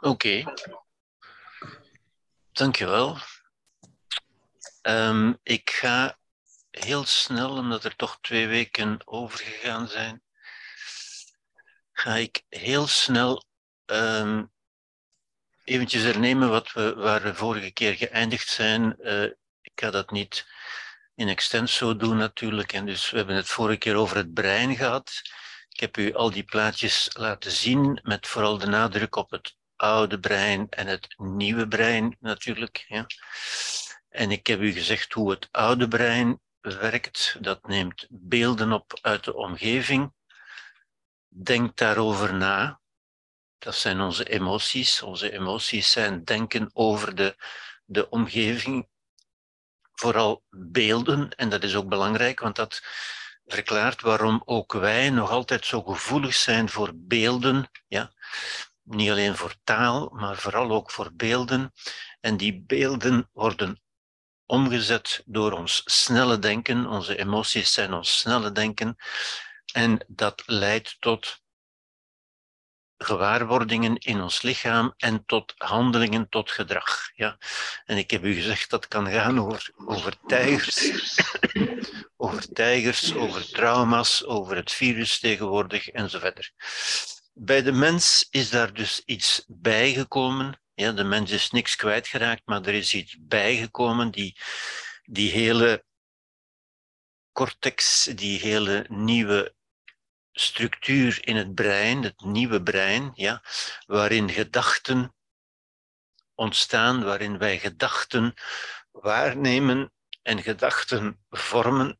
Oké. Dankjewel. Um, ik ga heel snel, omdat er toch twee weken overgegaan zijn, ga ik heel snel um, eventjes hernemen wat we, waar we vorige keer geëindigd zijn. Uh, ik ga dat niet in extenso doen natuurlijk. En dus we hebben het vorige keer over het brein gehad. Ik heb u al die plaatjes laten zien, met vooral de nadruk op het oude brein en het nieuwe brein natuurlijk. Ja. En ik heb u gezegd hoe het oude brein werkt. Dat neemt beelden op uit de omgeving. Denk daarover na. Dat zijn onze emoties. Onze emoties zijn denken over de, de omgeving. Vooral beelden. En dat is ook belangrijk, want dat verklaart waarom ook wij nog altijd zo gevoelig zijn voor beelden. Ja? Niet alleen voor taal, maar vooral ook voor beelden. En die beelden worden omgezet door ons snelle denken. Onze emoties zijn ons snelle denken. En dat leidt tot gewaarwordingen in ons lichaam en tot handelingen, tot gedrag. Ja? En ik heb u gezegd, dat kan gaan over, over tijgers, over tijgers, over trauma's, over het virus tegenwoordig enzovoort. Bij de mens is daar dus iets bijgekomen. Ja, de mens is niks kwijtgeraakt, maar er is iets bijgekomen. Die, die hele cortex, die hele nieuwe structuur in het brein, het nieuwe brein, ja, waarin gedachten ontstaan, waarin wij gedachten waarnemen en gedachten vormen.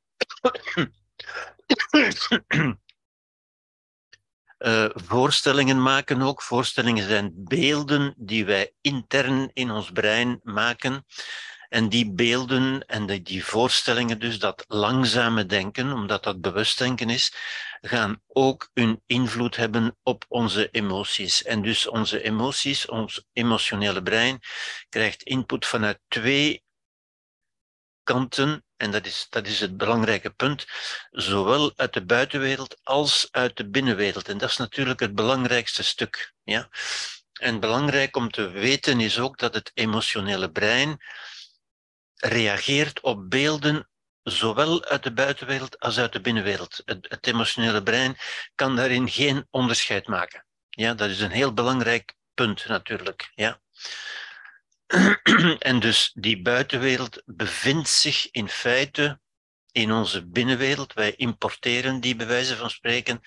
Uh, voorstellingen maken ook. Voorstellingen zijn beelden die wij intern in ons brein maken. En die beelden en die, die voorstellingen, dus dat langzame denken, omdat dat bewustdenken is, gaan ook hun invloed hebben op onze emoties. En dus onze emoties, ons emotionele brein, krijgt input vanuit twee kanten, en dat is, dat is het belangrijke punt, zowel uit de buitenwereld als uit de binnenwereld. En dat is natuurlijk het belangrijkste stuk. Ja? En belangrijk om te weten is ook dat het emotionele brein reageert op beelden zowel uit de buitenwereld als uit de binnenwereld. Het, emotionele brein kan daarin geen onderscheid maken. Ja, dat is een heel belangrijk punt natuurlijk. Ja. En dus die buitenwereld bevindt zich in feite in onze binnenwereld. Wij importeren die bij wijze van spreken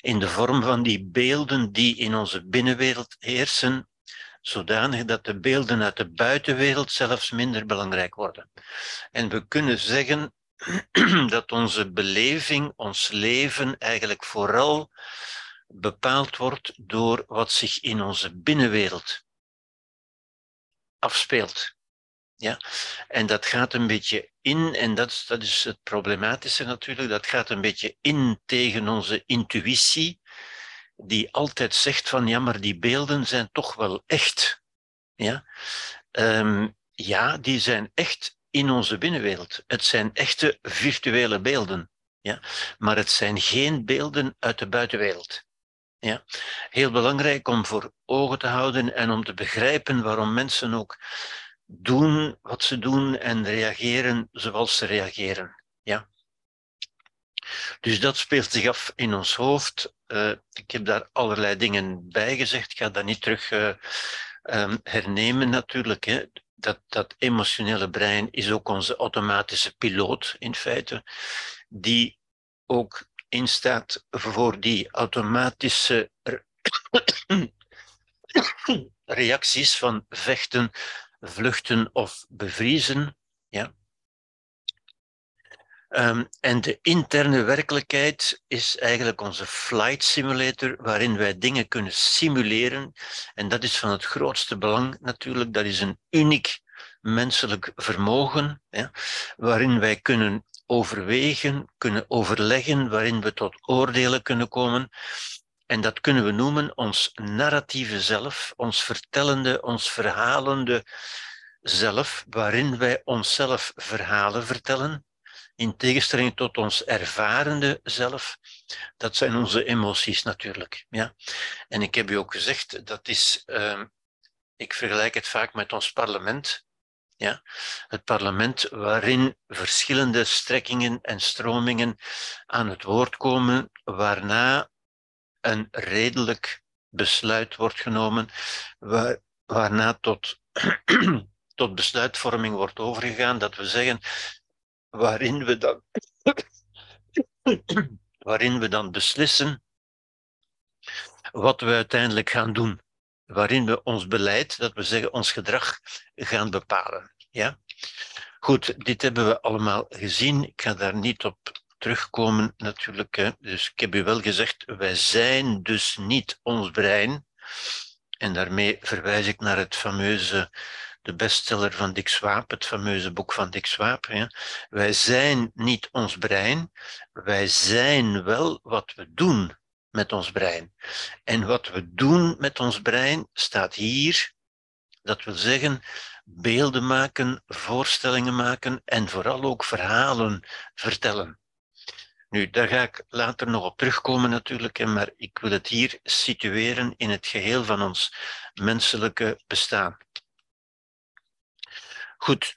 in de vorm van die beelden die in onze binnenwereld heersen zodanig dat de beelden uit de buitenwereld zelfs minder belangrijk worden. En we kunnen zeggen dat onze beleving, ons leven eigenlijk vooral bepaald wordt door wat zich in onze binnenwereld afspeelt. Ja? En dat gaat een beetje in, en dat, dat is het problematische natuurlijk, dat gaat een beetje in tegen onze intuïtie, die altijd zegt van ja, maar die beelden zijn toch wel echt. Ja, um, ja die zijn echt in onze binnenwereld. Het zijn echte virtuele beelden. Ja, maar het zijn geen beelden uit de buitenwereld. Ja, heel belangrijk om voor ogen te houden en om te begrijpen waarom mensen ook doen wat ze doen en reageren zoals ze reageren. Ja. Dus dat speelt zich af in ons hoofd. Uh, ik heb daar allerlei dingen bij gezegd. Ik ga dat niet terug uh, um, hernemen natuurlijk. Hè. Dat, dat emotionele brein is ook onze automatische piloot in feite, die ook instaat voor die automatische reacties van vechten, vluchten of bevriezen. Ja. Um, en de interne werkelijkheid is eigenlijk onze flight simulator, waarin wij dingen kunnen simuleren. En dat is van het grootste belang natuurlijk. Dat is een uniek menselijk vermogen, ja, waarin wij kunnen overwegen, kunnen overleggen, waarin we tot oordelen kunnen komen. En dat kunnen we noemen ons narratieve zelf, ons vertellende, ons verhalende zelf, waarin wij onszelf verhalen vertellen in tegenstelling tot ons ervarende zelf, dat zijn onze emoties natuurlijk. Ja? En ik heb u ook gezegd, dat is uh, Ik vergelijk het vaak met ons parlement. Ja? Het parlement waarin verschillende strekkingen en stromingen aan het woord komen, waarna een redelijk besluit wordt genomen, waar, waarna tot, tot besluitvorming wordt overgegaan, dat we zeggen waarin we dan, waarin we dan beslissen wat we uiteindelijk gaan doen. Waarin we ons beleid, dat we zeggen ons gedrag, gaan bepalen. Ja? Goed, dit hebben we allemaal gezien. Ik ga daar niet op terugkomen natuurlijk. Dus ik heb u wel gezegd, wij zijn dus niet ons brein. En daarmee verwijs ik naar het fameuze, de bestseller van Dick Swaap, het fameuze boek van Dick Swaap. Hè. Wij zijn niet ons brein, wij zijn wel wat we doen met ons brein. En wat we doen met ons brein staat hier. Dat wil zeggen, beelden maken, voorstellingen maken en vooral ook verhalen vertellen. Nu, daar ga ik later nog op terugkomen natuurlijk, maar ik wil het hier situeren in het geheel van ons menselijke bestaan. Goed,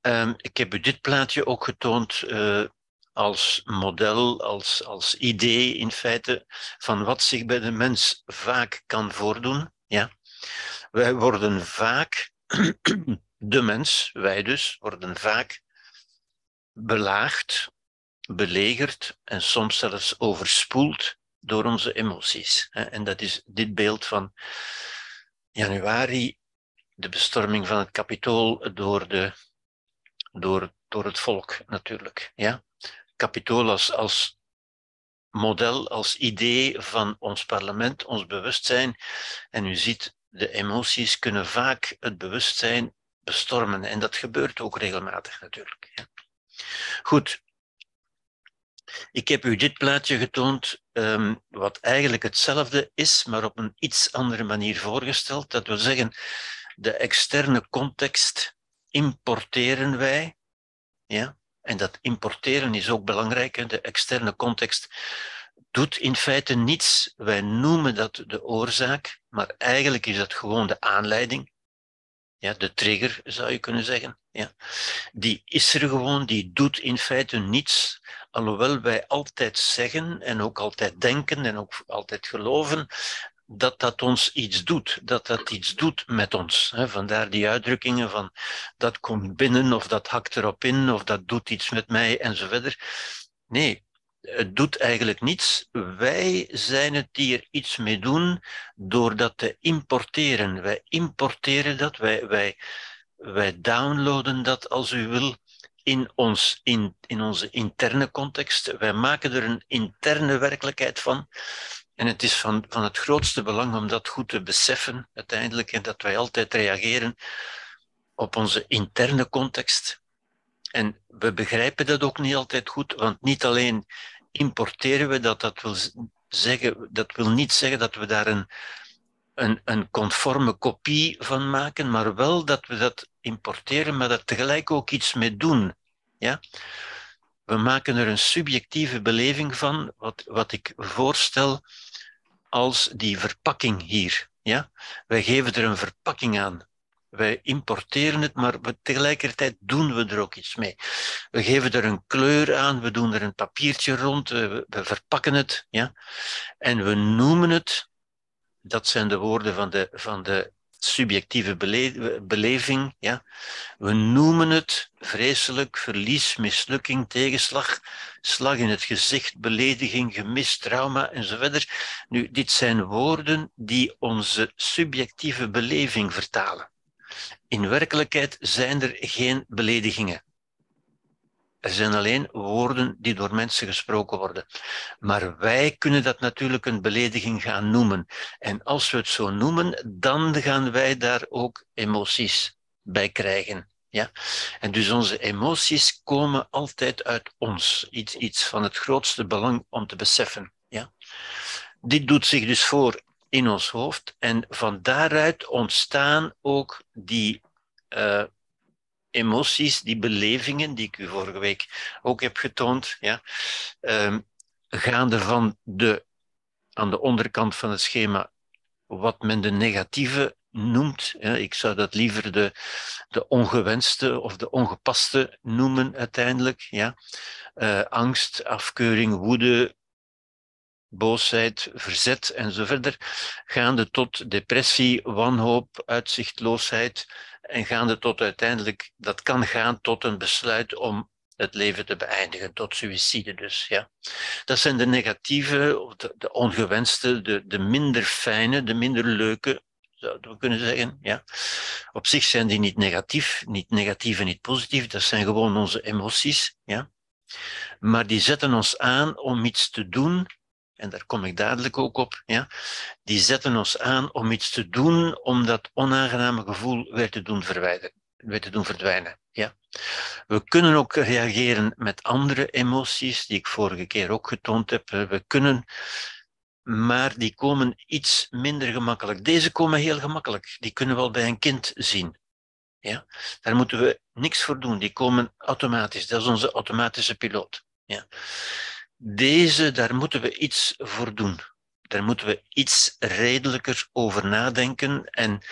um, ik heb u dit plaatje ook getoond uh, als model, als, als idee in feite van wat zich bij de mens vaak kan voordoen. Ja? Wij worden vaak, de mens, wij dus, worden vaak belaagd, belegerd en soms zelfs overspoeld door onze emoties. En dat is dit beeld van januari, de bestorming van het kapitool door, de, door, door het volk natuurlijk. Ja? Capitool als, als model, als idee van ons parlement, ons bewustzijn. En u ziet, de emoties kunnen vaak het bewustzijn bestormen. En dat gebeurt ook regelmatig natuurlijk. Goed. Ik heb u dit plaatje getoond, um, wat eigenlijk hetzelfde is, maar op een iets andere manier voorgesteld. Dat wil zeggen, de externe context importeren wij. Ja? En dat importeren is ook belangrijk. De externe context doet in feite niets. Wij noemen dat de oorzaak, maar eigenlijk is dat gewoon de aanleiding. Ja, de trigger zou je kunnen zeggen. Ja. Die is er gewoon, die doet in feite niets. Alhoewel wij altijd zeggen en ook altijd denken en ook altijd geloven dat dat ons iets doet, dat dat iets doet met ons. Vandaar die uitdrukkingen van dat komt binnen of dat hakt erop in of dat doet iets met mij enzovoort. Nee, het doet eigenlijk niets. Wij zijn het die er iets mee doen door dat te importeren. Wij importeren dat, wij, wij, wij downloaden dat als u wil in, ons, in, in onze interne context. Wij maken er een interne werkelijkheid van. En het is van, van het grootste belang om dat goed te beseffen uiteindelijk en dat wij altijd reageren op onze interne context. En we begrijpen dat ook niet altijd goed, want niet alleen importeren we dat, dat wil zeggen, dat wil niet zeggen dat we daar een, een, een conforme kopie van maken, maar wel dat we dat importeren, maar dat tegelijk ook iets mee doen. Ja? We maken er een subjectieve beleving van, wat, wat ik voorstel als die verpakking hier. Ja? Wij geven er een verpakking aan. Wij importeren het, maar tegelijkertijd doen we er ook iets mee. We geven er een kleur aan, we doen er een papiertje rond, we, we verpakken het. Ja? En we noemen het, dat zijn de woorden van de, van de subjectieve beleving. Ja. We noemen het vreselijk, verlies, mislukking, tegenslag, slag in het gezicht, belediging, gemis, trauma enzovoort. Nu, dit zijn woorden die onze subjectieve beleving vertalen. In werkelijkheid zijn er geen beledigingen. Er zijn alleen woorden die door mensen gesproken worden. Maar wij kunnen dat natuurlijk een belediging gaan noemen. En als we het zo noemen, dan gaan wij daar ook emoties bij krijgen. Ja? En dus onze emoties komen altijd uit ons. Iets, iets van het grootste belang om te beseffen. Ja? Dit doet zich dus voor in ons hoofd. En van daaruit ontstaan ook die uh, emoties, die belevingen, die ik u vorige week ook heb getoond, ja, um, gaande van de, aan de onderkant van het schema wat men de negatieve noemt. Ik zou dat liever de, de ongewenste of de ongepaste noemen uiteindelijk. Ja. Uh, angst, afkeuring, woede, boosheid, verzet en zo verder, gaande tot depressie, wanhoop, uitzichtloosheid en gaande tot uiteindelijk, dat kan gaan tot een besluit om het leven te beëindigen, tot suïcide dus. Ja. Dat zijn de negatieve, de, de ongewenste, de, de minder fijne, de minder leuke, zouden we kunnen zeggen. Ja. Op zich zijn die niet negatief, niet negatief en niet positief, dat zijn gewoon onze emoties. Ja. Maar die zetten ons aan om iets te doen en daar kom ik dadelijk ook op, ja, die zetten ons aan om iets te doen om dat onaangename gevoel weer te doen, weer te doen verdwijnen. Ja. We kunnen ook reageren met andere emoties, die ik vorige keer ook getoond heb. We kunnen, maar die komen iets minder gemakkelijk. Deze komen heel gemakkelijk. Die kunnen we al bij een kind zien. Ja? Daar moeten we niks voor doen. Die komen automatisch. Dat is onze automatische piloot. Ja. Deze, daar moeten we iets voor doen. Daar moeten we iets redelijker over nadenken en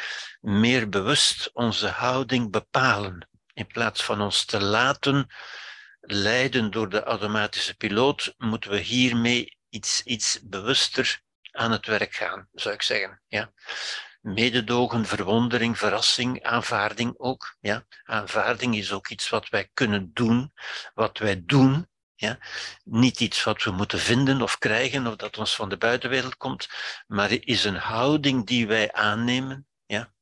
meer bewust onze houding bepalen. In plaats van ons te laten leiden door de automatische piloot, moeten we hiermee iets, iets bewuster aan het werk gaan, zou ik zeggen. Ja. Mededogen, verwondering, verrassing, aanvaarding ook. Ja. Aanvaarding is ook iets wat wij kunnen doen, wat wij doen ja? Niet iets wat we moeten vinden of krijgen of dat ons van de buitenwereld komt, maar is een houding die wij aannemen. Ja?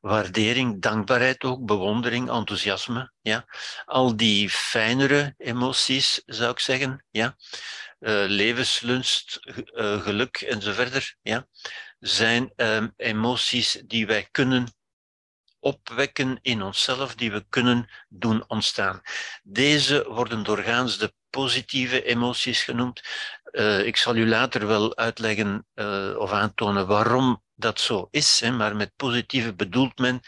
Waardering, dankbaarheid ook, bewondering, enthousiasme. Ja? Al die fijnere emoties, zou ik zeggen. Ja? Uh, levenslust, uh, geluk en zo verder. Ja? Zijn uh, emoties die wij kunnen opwekken in onszelf die we kunnen doen ontstaan. Deze worden doorgaans de positieve emoties genoemd. Uh, ik zal u later wel uitleggen uh, of aantonen waarom dat zo is, hè, maar met positieve bedoelt men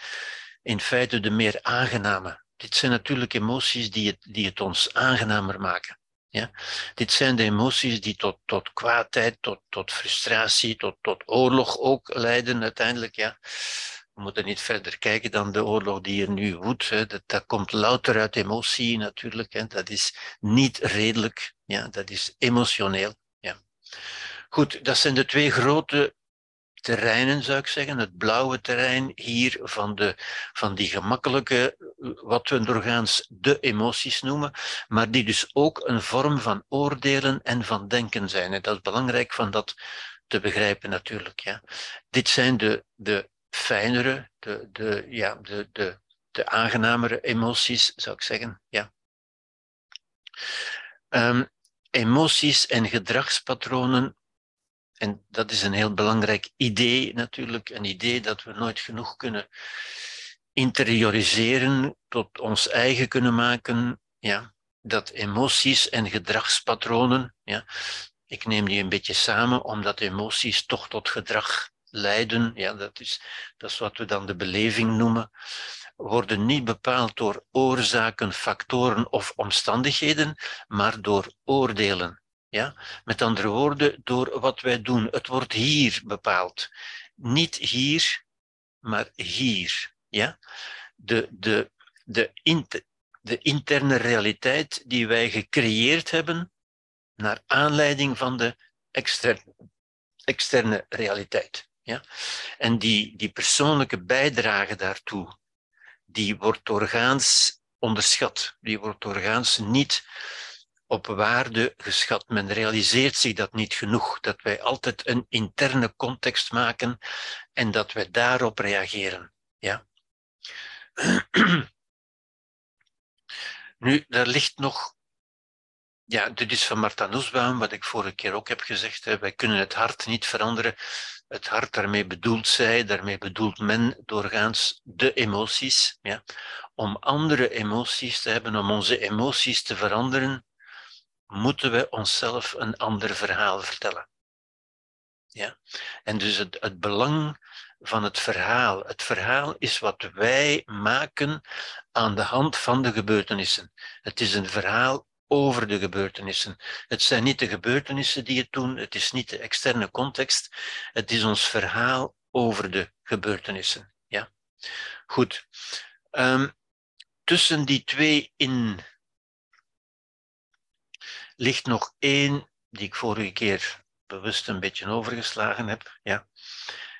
in feite de meer aangename. Dit zijn natuurlijk emoties die het, die het ons aangenamer maken. Ja? Dit zijn de emoties die tot, tot kwaadheid, tot, tot frustratie, tot, tot oorlog ook leiden uiteindelijk. Ja? We moeten niet verder kijken dan de oorlog die er nu woedt. Dat, dat komt louter uit emotie natuurlijk. Dat is niet redelijk. Ja. Dat is emotioneel. Ja. Goed, dat zijn de twee grote terreinen, zou ik zeggen. Het blauwe terrein hier van, de, van die gemakkelijke, wat we doorgaans de emoties noemen, maar die dus ook een vorm van oordelen en van denken zijn. En dat is belangrijk van dat te begrijpen natuurlijk. Ja. Dit zijn de, de fijnere, de, de, ja, de, de, de aangenamere emoties, zou ik zeggen. Ja. Um, emoties en gedragspatronen, en dat is een heel belangrijk idee natuurlijk, een idee dat we nooit genoeg kunnen interioriseren, tot ons eigen kunnen maken, ja, dat emoties en gedragspatronen, ja, ik neem die een beetje samen, omdat emoties toch tot gedrag lijden, ja, dat, is, dat is wat we dan de beleving noemen, worden niet bepaald door oorzaken, factoren of omstandigheden, maar door oordelen. Ja? Met andere woorden, door wat wij doen. Het wordt hier bepaald. Niet hier, maar hier. Ja? De, de, de, inter, de interne realiteit die wij gecreëerd hebben naar aanleiding van de externe, externe realiteit. Ja? En die, die persoonlijke bijdrage daartoe, die wordt doorgaans onderschat. Die wordt doorgaans niet op waarde geschat. Men realiseert zich dat niet genoeg, dat wij altijd een interne context maken en dat wij daarop reageren. Ja? Nu, daar ligt nog ja, dit is van Martha Nussbaum, wat ik vorige keer ook heb gezegd. Hè. Wij kunnen het hart niet veranderen. Het hart, daarmee bedoelt zij, daarmee bedoelt men doorgaans de emoties. Ja. Om andere emoties te hebben, om onze emoties te veranderen, moeten we onszelf een ander verhaal vertellen. Ja. En dus het, het belang van het verhaal. Het verhaal is wat wij maken aan de hand van de gebeurtenissen. Het is een verhaal over de gebeurtenissen. Het zijn niet de gebeurtenissen die het doen, het is niet de externe context, het is ons verhaal over de gebeurtenissen. Ja? Goed. Ehm, tussen die twee in ligt nog één die ik vorige keer bewust een beetje overgeslagen heb. Ja?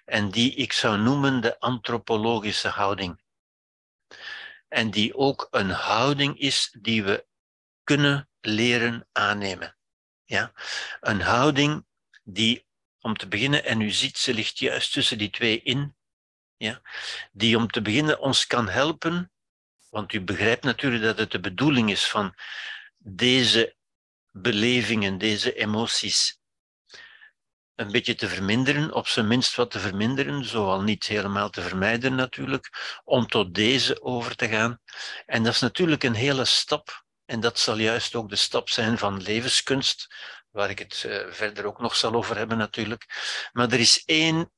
En die ik zou noemen de antropologische houding. En die ook een houding is die we kunnen leren aannemen. Ja? Een houding die, om te beginnen, en u ziet, ze ligt juist tussen die twee in, ja? die om te beginnen ons kan helpen, want u begrijpt natuurlijk dat het de bedoeling is van deze belevingen, deze emoties, een beetje te verminderen, op zijn minst wat te verminderen, zowel niet helemaal te vermijden natuurlijk, om tot deze over te gaan. En dat is natuurlijk een hele stap, en dat zal juist ook de stap zijn van levenskunst, waar ik het uh, verder ook nog zal over hebben natuurlijk. Maar er is één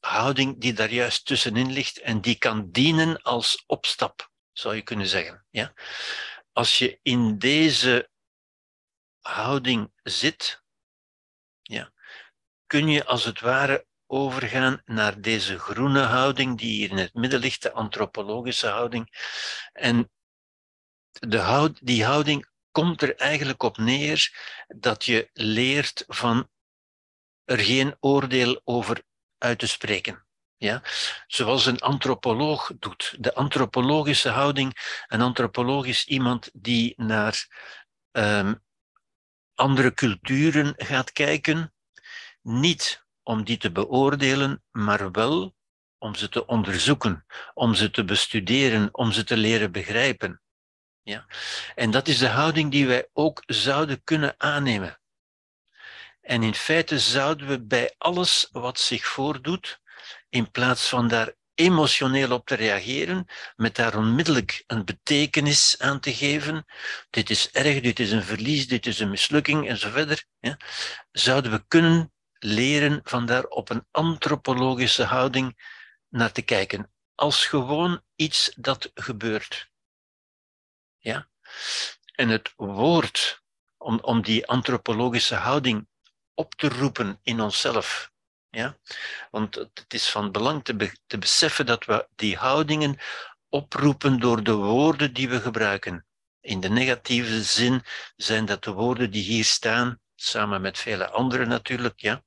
houding die daar juist tussenin ligt en die kan dienen als opstap, zou je kunnen zeggen. Ja? Als je in deze houding zit, ja, kun je als het ware overgaan naar deze groene houding die hier in het midden ligt, de antropologische houding. En de houd, die houding komt er eigenlijk op neer dat je leert van er geen oordeel over uit te spreken. Ja? Zoals een antropoloog doet. De antropologische houding, een antropoloog is iemand die naar um, andere culturen gaat kijken, niet om die te beoordelen, maar wel om ze te onderzoeken, om ze te bestuderen, om ze te leren begrijpen. En dat is de houding die wij ook zouden kunnen aannemen. En in feite zouden we bij alles wat zich voordoet, in plaats van daar emotioneel op te reageren, met daar onmiddellijk een betekenis aan te geven. Dit is erg, dit is een verlies, dit is een mislukking en zo verder. Zouden we kunnen leren van daar op een antropologische houding naar te kijken. Als gewoon iets dat gebeurt. Ja? En het woord om, om die antropologische houding op te roepen in onszelf, ja? Want het is van belang te, te beseffen dat we die houdingen oproepen door de woorden die we gebruiken. In de negatieve zin zijn dat de woorden die hier staan, samen met vele andere natuurlijk, ja.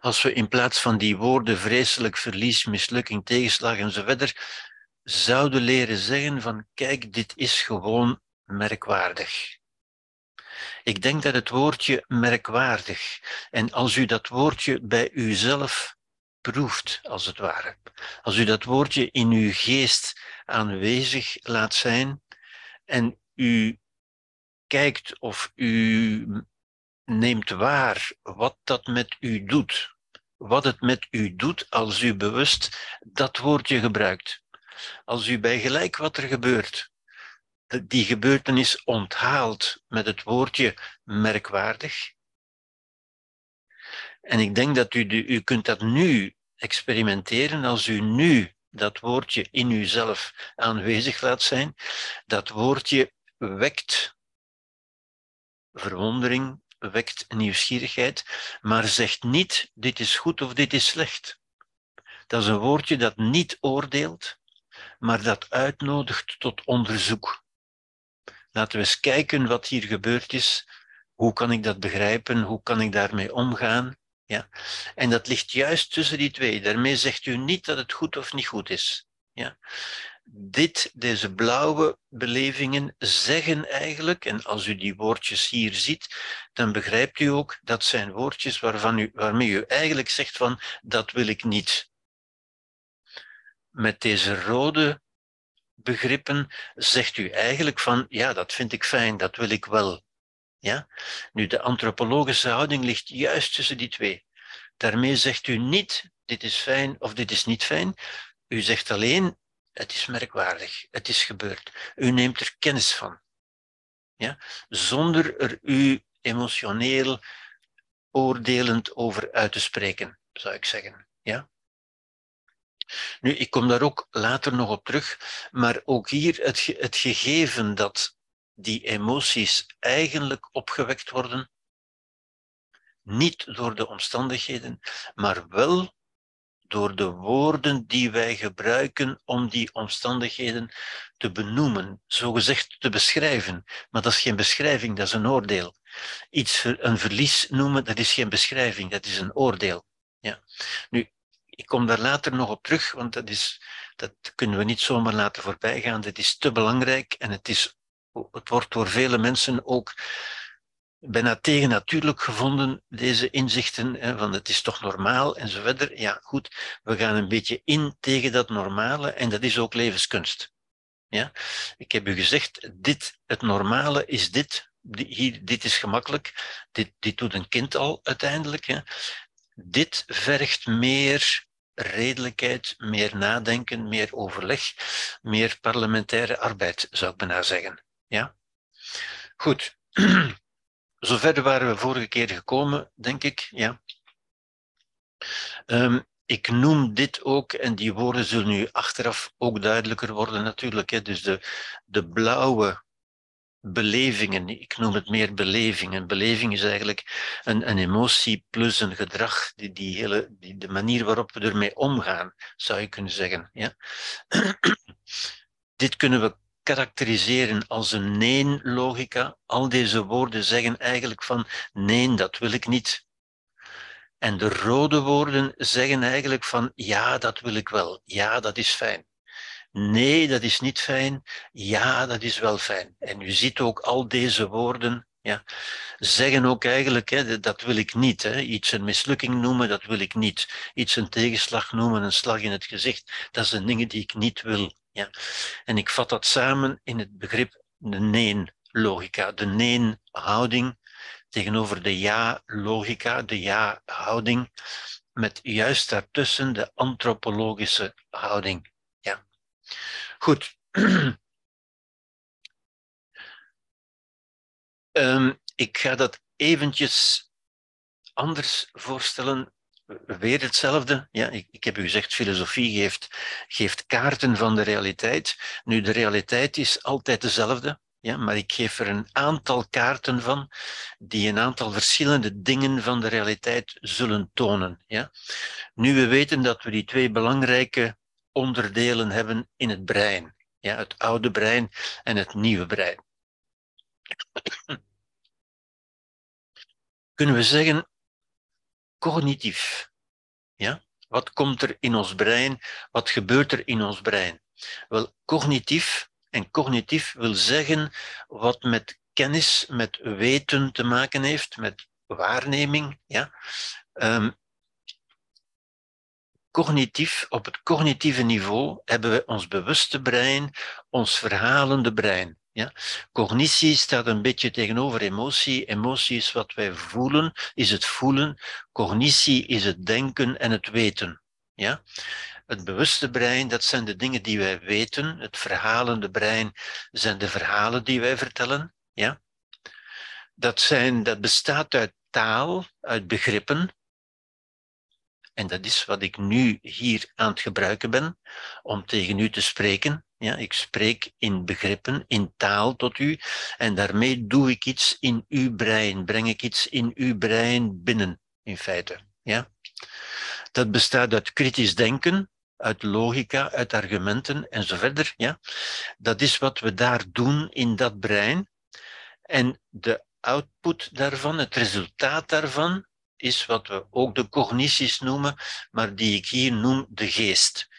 Als we in plaats van die woorden vreselijk verlies, mislukking, tegenslag en zo verder, zouden leren zeggen van kijk, dit is gewoon merkwaardig. Ik denk dat het woordje merkwaardig, en als u dat woordje bij uzelf proeft, als het ware, als u dat woordje in uw geest aanwezig laat zijn en u kijkt of u neemt waar wat dat met u doet, wat het met u doet als u bewust dat woordje gebruikt. Als u bij gelijk wat er gebeurt, die gebeurtenis onthaalt met het woordje merkwaardig. En ik denk dat u, u kunt dat nu experimenteren als u nu dat woordje in uzelf aanwezig laat zijn. Dat woordje wekt verwondering, wekt nieuwsgierigheid, maar zegt niet dit is goed of dit is slecht. Dat is een woordje dat niet oordeelt, maar dat uitnodigt tot onderzoek. Laten we eens kijken wat hier gebeurd is. Hoe kan ik dat begrijpen? Hoe kan ik daarmee omgaan? Ja? En dat ligt juist tussen die twee. Daarmee zegt u niet dat het goed of niet goed is. Ja? Dit, deze blauwe belevingen zeggen eigenlijk, en als u die woordjes hier ziet, dan begrijpt u ook dat zijn woordjes waarvan u, waarmee u eigenlijk zegt van dat wil ik niet. Met deze rode begrippen zegt u eigenlijk van, ja, dat vind ik fijn, dat wil ik wel. Ja? Nu, de antropologische houding ligt juist tussen die twee. Daarmee zegt u niet, dit is fijn of dit is niet fijn. U zegt alleen, het is merkwaardig, het is gebeurd. U neemt er kennis van. Ja? Zonder er u emotioneel oordelend over uit te spreken, zou ik zeggen. Ja? Nu, ik kom daar ook later nog op terug, maar ook hier het, het gegeven dat die emoties eigenlijk opgewekt worden, niet door de omstandigheden, maar wel door de woorden die wij gebruiken om die omstandigheden te benoemen, zogezegd te beschrijven. Maar dat is geen beschrijving, dat is een oordeel. Iets een verlies noemen, dat is geen beschrijving, dat is een oordeel. Ja. Nu, ik kom daar later nog op terug, want dat, is, dat kunnen we niet zomaar laten voorbijgaan. Dat is te belangrijk en het, is, het wordt door vele mensen ook bijna tegennatuurlijk gevonden, deze inzichten, hè, van het is toch normaal en zo verder. Ja, goed, we gaan een beetje in tegen dat normale en dat is ook levenskunst. Ja? Ik heb u gezegd, dit, het normale is dit, hier, dit is gemakkelijk, dit, dit doet een kind al uiteindelijk. Hè. Dit vergt meer redelijkheid, meer nadenken, meer overleg, meer parlementaire arbeid, zou ik bijna zeggen. Ja? Goed. Zover waren we vorige keer gekomen, denk ik. Ja. Um, ik noem dit ook, en die woorden zullen nu achteraf ook duidelijker worden natuurlijk. Hè. Dus de, de blauwe belevingen, ik noem het meer belevingen. Beleving is eigenlijk een, een emotie plus een gedrag, die, die hele, die, de manier waarop we ermee omgaan, zou je kunnen zeggen. Ja? Dit kunnen we karakteriseren als een nee-logica. Al deze woorden zeggen eigenlijk van nee, dat wil ik niet. En de rode woorden zeggen eigenlijk van ja, dat wil ik wel. Ja, dat is fijn. Nee, dat is niet fijn. Ja, dat is wel fijn. En u ziet ook al deze woorden ja, zeggen ook eigenlijk, hè, dat wil ik niet. Hè. Iets een mislukking noemen, dat wil ik niet. Iets een tegenslag noemen, een slag in het gezicht, dat zijn dingen die ik niet wil. Ja. En ik vat dat samen in het begrip de nee-logica, de nee-houding tegenover de ja-logica, de ja-houding, met juist daartussen de antropologische houding. Goed. um, ik ga dat eventjes anders voorstellen weer hetzelfde. Ja, ik, ik, heb u gezegd, filosofie geeft, geeft kaarten van de realiteit. Nu, de realiteit is altijd dezelfde. Ja, maar ik geef er een aantal kaarten van die een aantal verschillende dingen van de realiteit zullen tonen. Ja. Nu we weten dat we die twee belangrijke onderdelen hebben in het brein. Ja, het oude brein en het nieuwe brein. Kunnen we zeggen, cognitief. Ja? Wat komt er in ons brein? Wat gebeurt er in ons brein? Wel, cognitief, en cognitief wil zeggen wat met kennis, met weten te maken heeft, met waarneming. Ja? Um, cognitief, op het cognitieve niveau hebben we ons bewuste brein, ons verhalende brein. Ja? Cognitie staat een beetje tegenover emotie. Emotie is wat wij voelen, is het voelen. Cognitie is het denken en het weten. Ja? Het bewuste brein, dat zijn de dingen die wij weten. Het verhalende brein zijn de verhalen die wij vertellen. Ja? Dat, zijn, dat bestaat uit taal, uit begrippen. En dat is wat ik nu hier aan het gebruiken ben, om tegen u te spreken. Ja, ik spreek in begrippen, in taal tot u, en daarmee doe ik iets in uw brein, breng ik iets in uw brein binnen, in feite. Ja? Dat bestaat uit kritisch denken, uit logica, uit argumenten en zo verder. Ja? Dat is wat we daar doen in dat brein. En de output daarvan, het resultaat daarvan, is wat we ook de cognities noemen, maar die ik hier noem de geest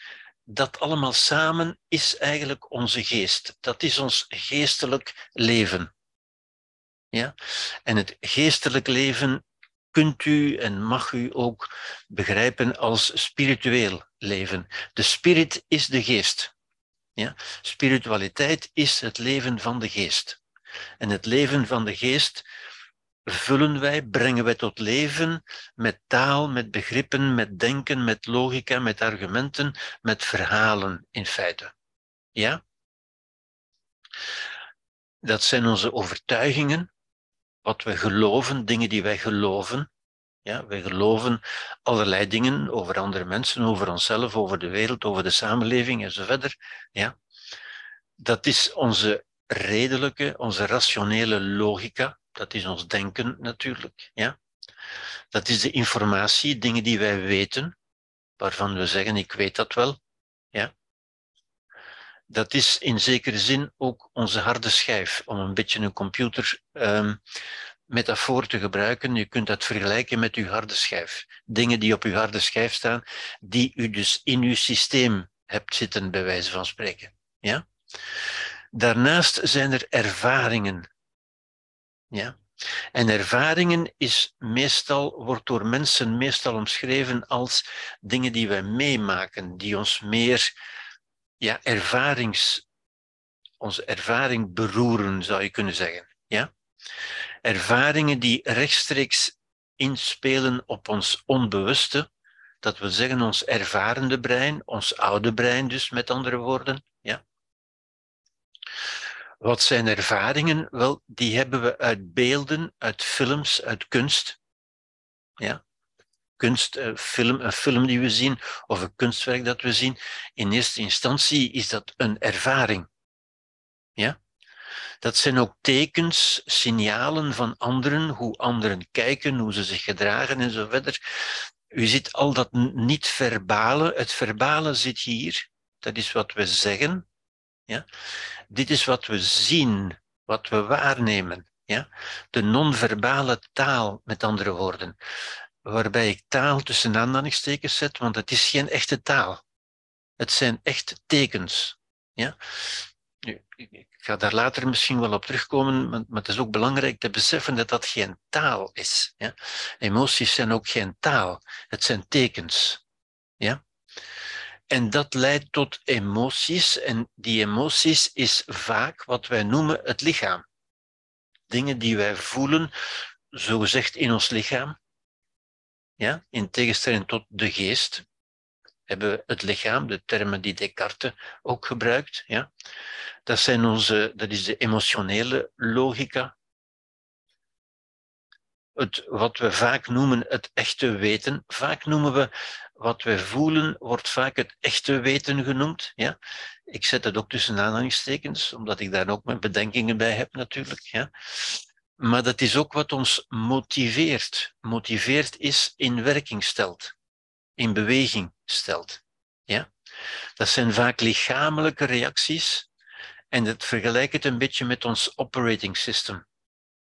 dat allemaal samen is eigenlijk onze geest. Dat is ons geestelijk leven. Ja? En het geestelijk leven kunt u en mag u ook begrijpen als spiritueel leven. De spirit is de geest. Ja? Spiritualiteit is het leven van de geest. En het leven van de geest vullen wij, brengen wij tot leven met taal, met begrippen, met denken, met logica, met argumenten, met verhalen in feite. Ja? Dat zijn onze overtuigingen, wat we geloven, dingen die wij geloven. Ja, wij geloven allerlei dingen over andere mensen, over onszelf, over de wereld, over de samenleving en zo verder. Ja. Dat is onze redelijke, onze rationele logica. Dat is ons denken natuurlijk. Ja? Dat is de informatie, dingen die wij weten, waarvan we zeggen, ik weet dat wel. Ja? Dat is in zekere zin ook onze harde schijf, om een beetje een computer um, metafoor te gebruiken. Je kunt dat vergelijken met uw harde schijf. Dingen die op uw harde schijf staan, die u dus in uw systeem hebt zitten, bij wijze van spreken. Ja? Daarnaast zijn er ervaringen. Ja? En ervaringen is meestal, wordt door mensen meestal omschreven als dingen die wij meemaken, die ons meer ja, ervarings, onze ervaring beroeren, zou je kunnen zeggen. Ja? Ervaringen die rechtstreeks inspelen op ons onbewuste, dat wil zeggen ons ervarende brein, ons oude brein dus met andere woorden. Ja? Wat zijn ervaringen? Wel, die hebben we uit beelden, uit films, uit kunst. Ja? Kunst, een eh, film, een film die we zien of een kunstwerk dat we zien. In eerste instantie is dat een ervaring. Ja? Dat zijn ook tekens, signalen van anderen, hoe anderen kijken, hoe ze zich gedragen en zo verder. U ziet al dat niet-verbale, het verbale zit hier, dat is wat we zeggen. Ja? Dit is wat we zien, wat we waarnemen. Ja? De non-verbale taal, met andere woorden. Waarbij ik taal tussen aanhalingstekens zet, want het is geen echte taal. Het zijn echt tekens. Ja? Ik ga daar later misschien wel op terugkomen, maar, het is ook belangrijk te beseffen dat dat geen taal is. Ja? Emoties zijn ook geen taal, het zijn tekens. En dat leidt tot emoties, en die emoties is vaak wat wij noemen het lichaam. Dingen die wij voelen, zogezegd in ons lichaam. Ja? In tegenstelling tot de geest hebben we het lichaam, de termen die Descartes ook gebruikt. Ja? Dat, zijn onze, dat is de emotionele logica. Het, wat we vaak noemen het echte weten. Vaak noemen we wat we voelen, wordt vaak het echte weten genoemd. Ja? Ik zet het ook tussen aanhalingstekens, omdat ik daar ook mijn bedenkingen bij heb natuurlijk. Ja? Maar dat is ook wat ons motiveert. Motiveert is in werking stelt, in beweging stelt. Ja? Dat zijn vaak lichamelijke reacties en het vergelijk het een beetje met ons operating system.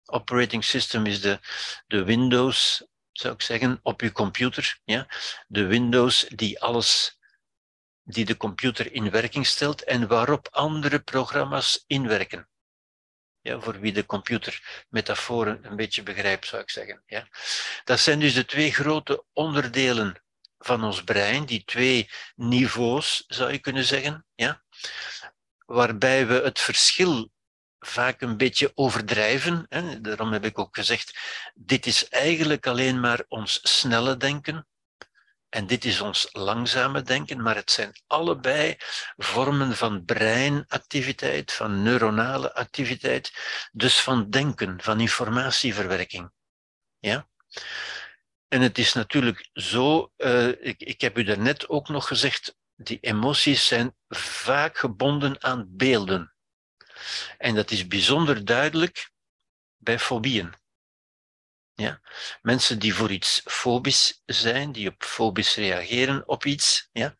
Operating system is de, de Windows, zou ik zeggen, op je computer. Ja? De Windows die alles, die de computer in werking stelt en waarop andere programma's inwerken. Ja, voor wie de computermetaforen een beetje begrijpt, zou ik zeggen. Ja? Dat zijn dus de twee grote onderdelen van ons brein, die twee niveaus, zou je kunnen zeggen. Ja? Waarbij we het verschil vaak een beetje overdrijven. Hè. Daarom heb ik ook gezegd, dit is eigenlijk alleen maar ons snelle denken. En dit is ons langzame denken, maar het zijn allebei vormen van breinactiviteit, van neuronale activiteit, dus van denken, van informatieverwerking. Ja? En het is natuurlijk zo, uh, ik, ik heb u daarnet ook nog gezegd, die emoties zijn vaak gebonden aan beelden. En dat is bijzonder duidelijk bij fobieën. Ja? Mensen die voor iets fobisch zijn, die op fobisch reageren op iets, ja?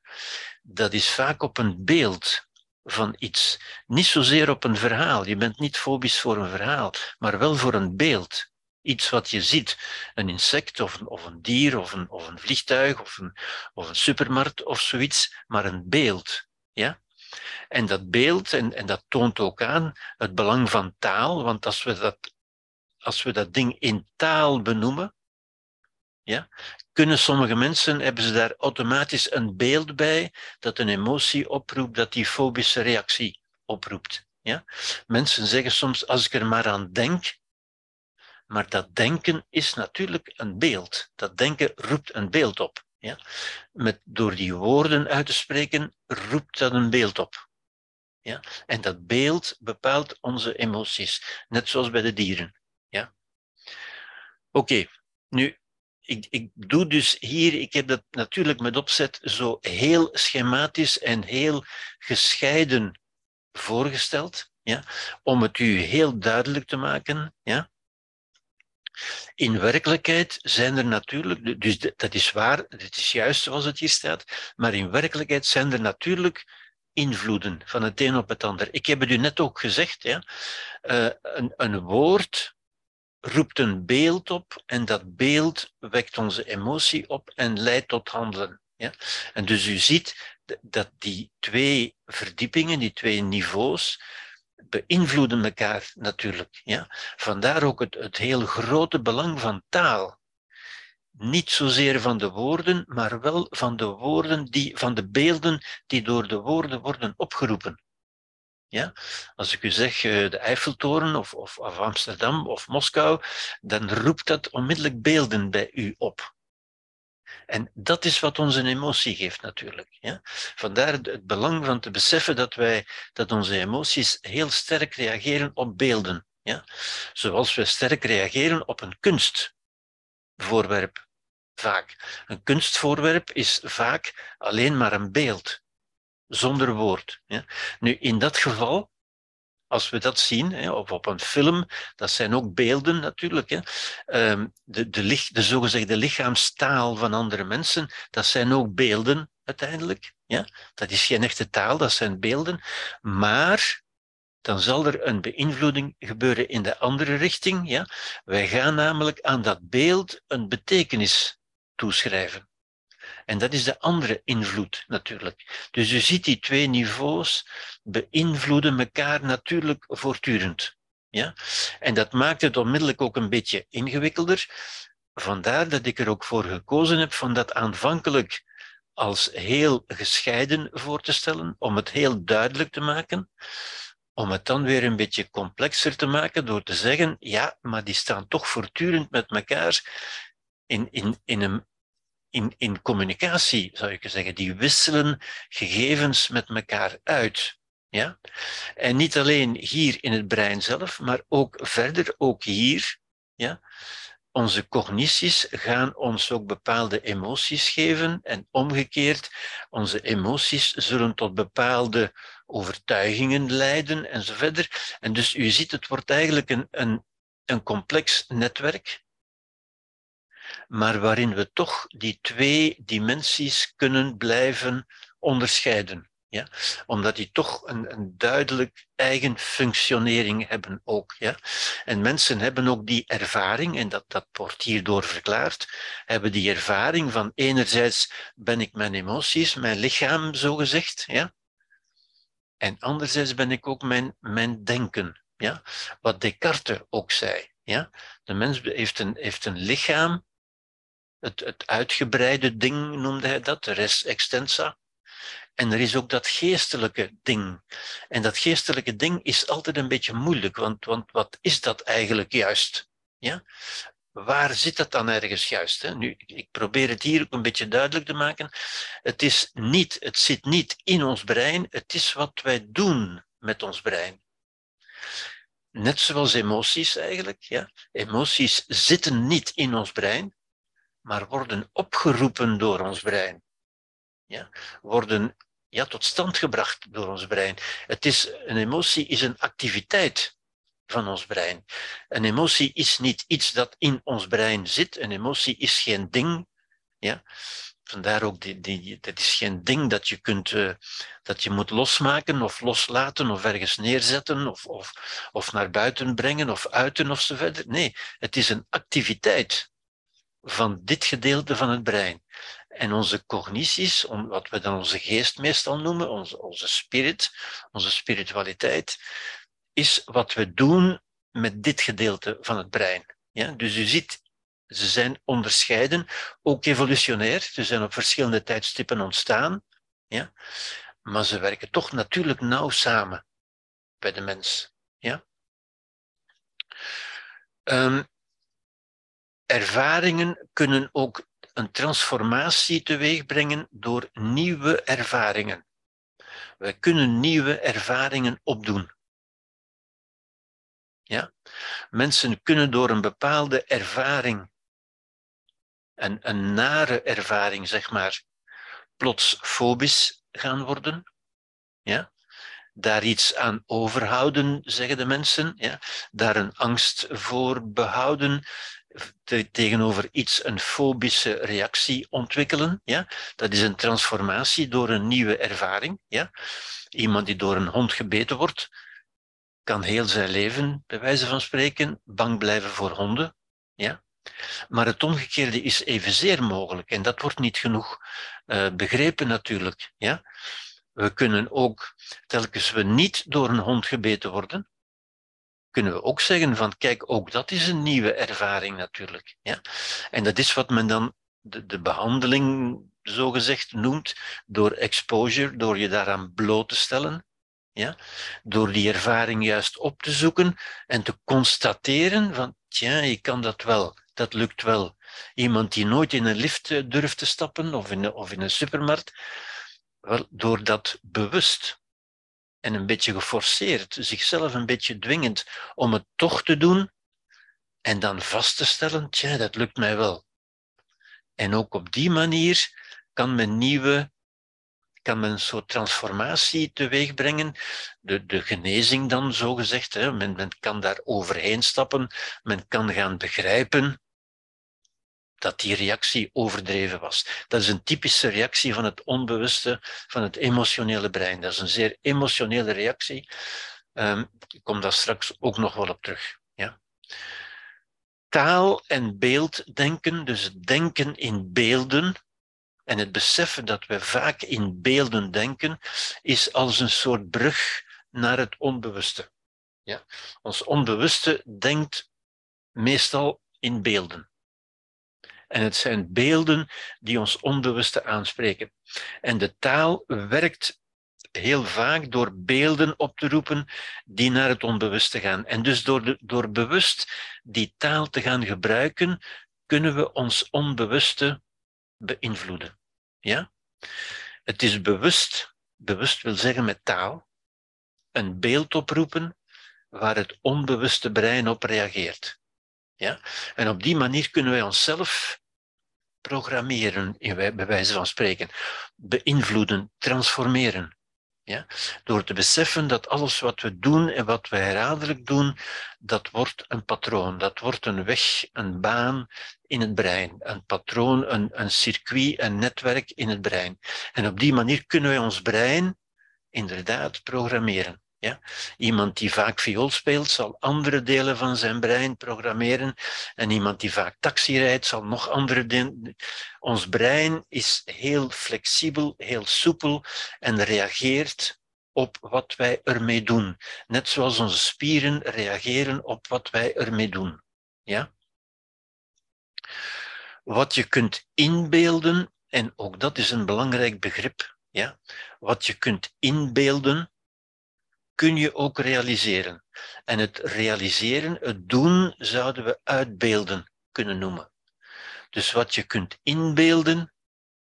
dat is vaak op een beeld van iets. Niet zozeer op een verhaal. Je bent niet fobisch voor een verhaal, maar wel voor een beeld. Iets wat je ziet. Een insect of een, of een dier of een, of een vliegtuig of een, of een supermarkt of zoiets, maar een beeld. Ja? En dat beeld, en, en dat toont ook aan het belang van taal, want als we dat, als we dat ding in taal benoemen, ja, kunnen sommige mensen, hebben ze daar automatisch een beeld bij dat een emotie oproept, dat die fobische reactie oproept. Ja? Mensen zeggen soms, als ik er maar aan denk, maar dat denken is natuurlijk een beeld. Dat denken roept een beeld op. Ja? Met, door die woorden uit te spreken, roept dat een beeld op. Ja? En dat beeld bepaalt onze emoties, net zoals bij de dieren. Ja? Oké, nu, ik, ik doe dus hier, ik heb dat natuurlijk met opzet zo heel schematisch en heel gescheiden voorgesteld, ja? om het u heel duidelijk te maken. Ja? In werkelijkheid zijn er natuurlijk, dus dat is waar, het is juist zoals het hier staat, maar in werkelijkheid zijn er natuurlijk invloeden van het een op het ander. Ik heb het u net ook gezegd, ja? Uh, een, een woord roept een beeld op en dat beeld wekt onze emotie op en leidt tot handelen. Ja? En dus u ziet dat die twee verdiepingen, die twee niveaus, beïnvloeden elkaar natuurlijk. Ja? Vandaar ook het, het heel grote belang van taal. Niet zozeer van de woorden, maar wel van de woorden die, van de beelden die door de woorden worden opgeroepen. Ja? Als ik u zeg eh, de Eiffeltoren of, of, of Amsterdam of Moskou, dan roept dat onmiddellijk beelden bij u op. En dat is wat onze emotie geeft natuurlijk. Ja? Vandaar het belang van te beseffen dat, wij, dat onze emoties heel sterk reageren op beelden. Ja? Zoals we sterk reageren op een kunstvoorwerp. Vaak. Een kunstvoorwerp is vaak alleen maar een beeld, zonder woord. Ja? Nu, in dat geval als we dat zien, hè, of op een film, dat zijn ook beelden natuurlijk. Hè. Ehm, de, de, de zogezegde lichaamstaal van andere mensen, dat zijn ook beelden uiteindelijk. Ja. Dat is geen echte taal, dat zijn beelden. Maar dan zal er een beïnvloeding gebeuren in de andere richting. Ja. Wij gaan namelijk aan dat beeld een betekenis toeschrijven. En dat is de andere invloed natuurlijk. Dus je ziet die twee niveaus beïnvloeden elkaar natuurlijk voortdurend. Ja? En dat maakt het onmiddellijk ook een beetje ingewikkelder. Vandaar dat ik er ook voor gekozen heb van dat aanvankelijk als heel gescheiden voor te stellen, om het heel duidelijk te maken, om het dan weer een beetje complexer te maken door te zeggen, ja, maar die staan toch voortdurend met elkaar in, in, in, een, in, in communicatie, zou je zeggen. Die wisselen gegevens met elkaar uit. Ja? En niet alleen hier in het brein zelf, maar ook verder, ook hier. Ja? Onze cognities gaan ons ook bepaalde emoties geven en omgekeerd, onze emoties zullen tot bepaalde overtuigingen leiden en zo verder. En dus u ziet, het wordt eigenlijk een, een, een complex netwerk maar waarin we toch die twee dimensies kunnen blijven onderscheiden. Ja? Omdat die toch een, een duidelijk eigen functionering hebben ook. Ja? En mensen hebben ook die ervaring, en dat, dat wordt hierdoor verklaard, hebben die ervaring van enerzijds ben ik mijn emoties, mijn lichaam zogezegd, ja? en anderzijds ben ik ook mijn, mijn denken. Ja? Wat Descartes ook zei. Ja? De mens heeft een, heeft een lichaam het, uitgebreide ding noemde hij dat, de res extensa. En er is ook dat geestelijke ding. En dat geestelijke ding is altijd een beetje moeilijk, want, want wat is dat eigenlijk juist? Ja? Waar zit dat dan ergens juist? Hè? Nu, ik probeer het hier ook een beetje duidelijk te maken. Het, is niet, het zit niet in ons brein, het is wat wij doen met ons brein. Net zoals emoties eigenlijk. Ja? Emoties zitten niet in ons brein, maar worden opgeroepen door ons brein. Ja? Worden ja, tot stand gebracht door ons brein. Het is, een emotie is een activiteit van ons brein. Een emotie is niet iets dat in ons brein zit. Een emotie is geen ding. Ja? Vandaar ook, die, die, dat is geen ding dat je, kunt, uh, dat je moet losmaken of loslaten of ergens neerzetten of, of, of naar buiten brengen of uiten of zo verder. Nee, het is een activiteit van dit gedeelte van het brein. En onze cognities, wat we dan onze geest meestal noemen, onze, onze spirit, onze spiritualiteit, is wat we doen met dit gedeelte van het brein. Ja? Dus u ziet, ze zijn onderscheiden, ook evolutionair. Ze zijn op verschillende tijdstippen ontstaan. Ja? Maar ze werken toch natuurlijk nauw samen bij de mens. Ja? Um, ervaringen kunnen ook een transformatie teweegbrengen door nieuwe ervaringen. We kunnen nieuwe ervaringen opdoen. Ja? Mensen kunnen door een bepaalde ervaring, een, een nare ervaring zeg maar, plots fobisch gaan worden. Ja? Daar iets aan overhouden, zeggen de mensen. Ja? Daar een angst voor behouden tegenover iets een fobische reactie ontwikkelen. Ja? Dat is een transformatie door een nieuwe ervaring. Ja? Iemand die door een hond gebeten wordt, kan heel zijn leven, bij wijze van spreken, bang blijven voor honden. Ja? Maar het omgekeerde is evenzeer mogelijk en dat wordt niet genoeg uh, begrepen natuurlijk. Ja? We kunnen ook, telkens we niet door een hond gebeten worden, kunnen we ook zeggen van kijk, ook dat is een nieuwe ervaring natuurlijk. Ja? En dat is wat men dan de, de behandeling zogezegd noemt, door exposure, door je daaraan bloot te stellen. Ja? Door die ervaring juist op te zoeken en te constateren van, tja, ik kan dat wel, dat lukt wel. Iemand die nooit in een lift eh, durft te stappen of in, of in een supermarkt, wel, door dat bewust en een beetje geforceerd, zichzelf een beetje dwingend om het toch te doen en dan vast te stellen, tja, dat lukt mij wel. En ook op die manier kan men nieuwe, kan men een soort transformatie teweeg brengen. De, de genezing dan, zo gezegd. Hè. Men, men kan daar overheen stappen, men kan gaan begrijpen dat die reactie overdreven was. Dat is een typische reactie van het onbewuste, van het emotionele brein. Dat is een zeer emotionele reactie. Um, ik kom daar straks ook nog wel op terug. Ja. Taal en beelddenken, dus denken in beelden, en het beseffen dat we vaak in beelden denken, is als een soort brug naar het onbewuste. Ja. Ons onbewuste denkt meestal in beelden. En het zijn beelden die ons onbewuste aanspreken. En de taal werkt heel vaak door beelden op te roepen die naar het onbewuste gaan. En dus door, door bewust die taal te gaan gebruiken, kunnen we ons onbewuste beïnvloeden. Ja? Het is bewust, bewust wil zeggen met taal, een beeld oproepen waar het onbewuste brein op reageert. Ja? En op die manier kunnen wij onszelf programmeren, bij wijze van spreken, beïnvloeden, transformeren. Ja? Door te beseffen dat alles wat we doen en wat we herhaaldelijk doen, dat wordt een patroon, dat wordt een weg, een baan in het brein, een patroon, een, een circuit, een netwerk in het brein. En op die manier kunnen wij ons brein inderdaad programmeren. Ja? Iemand die vaak viool speelt, zal andere delen van zijn brein programmeren. En iemand die vaak taxi rijdt, zal nog andere delen. Ons brein is heel flexibel, heel soepel en reageert op wat wij ermee doen. Net zoals onze spieren reageren op wat wij ermee doen. Ja? Wat je kunt inbeelden, en ook dat is een belangrijk begrip, ja? wat je kunt inbeelden, kun je ook realiseren. En het realiseren, het doen, zouden we uitbeelden kunnen noemen. Dus wat je kunt inbeelden,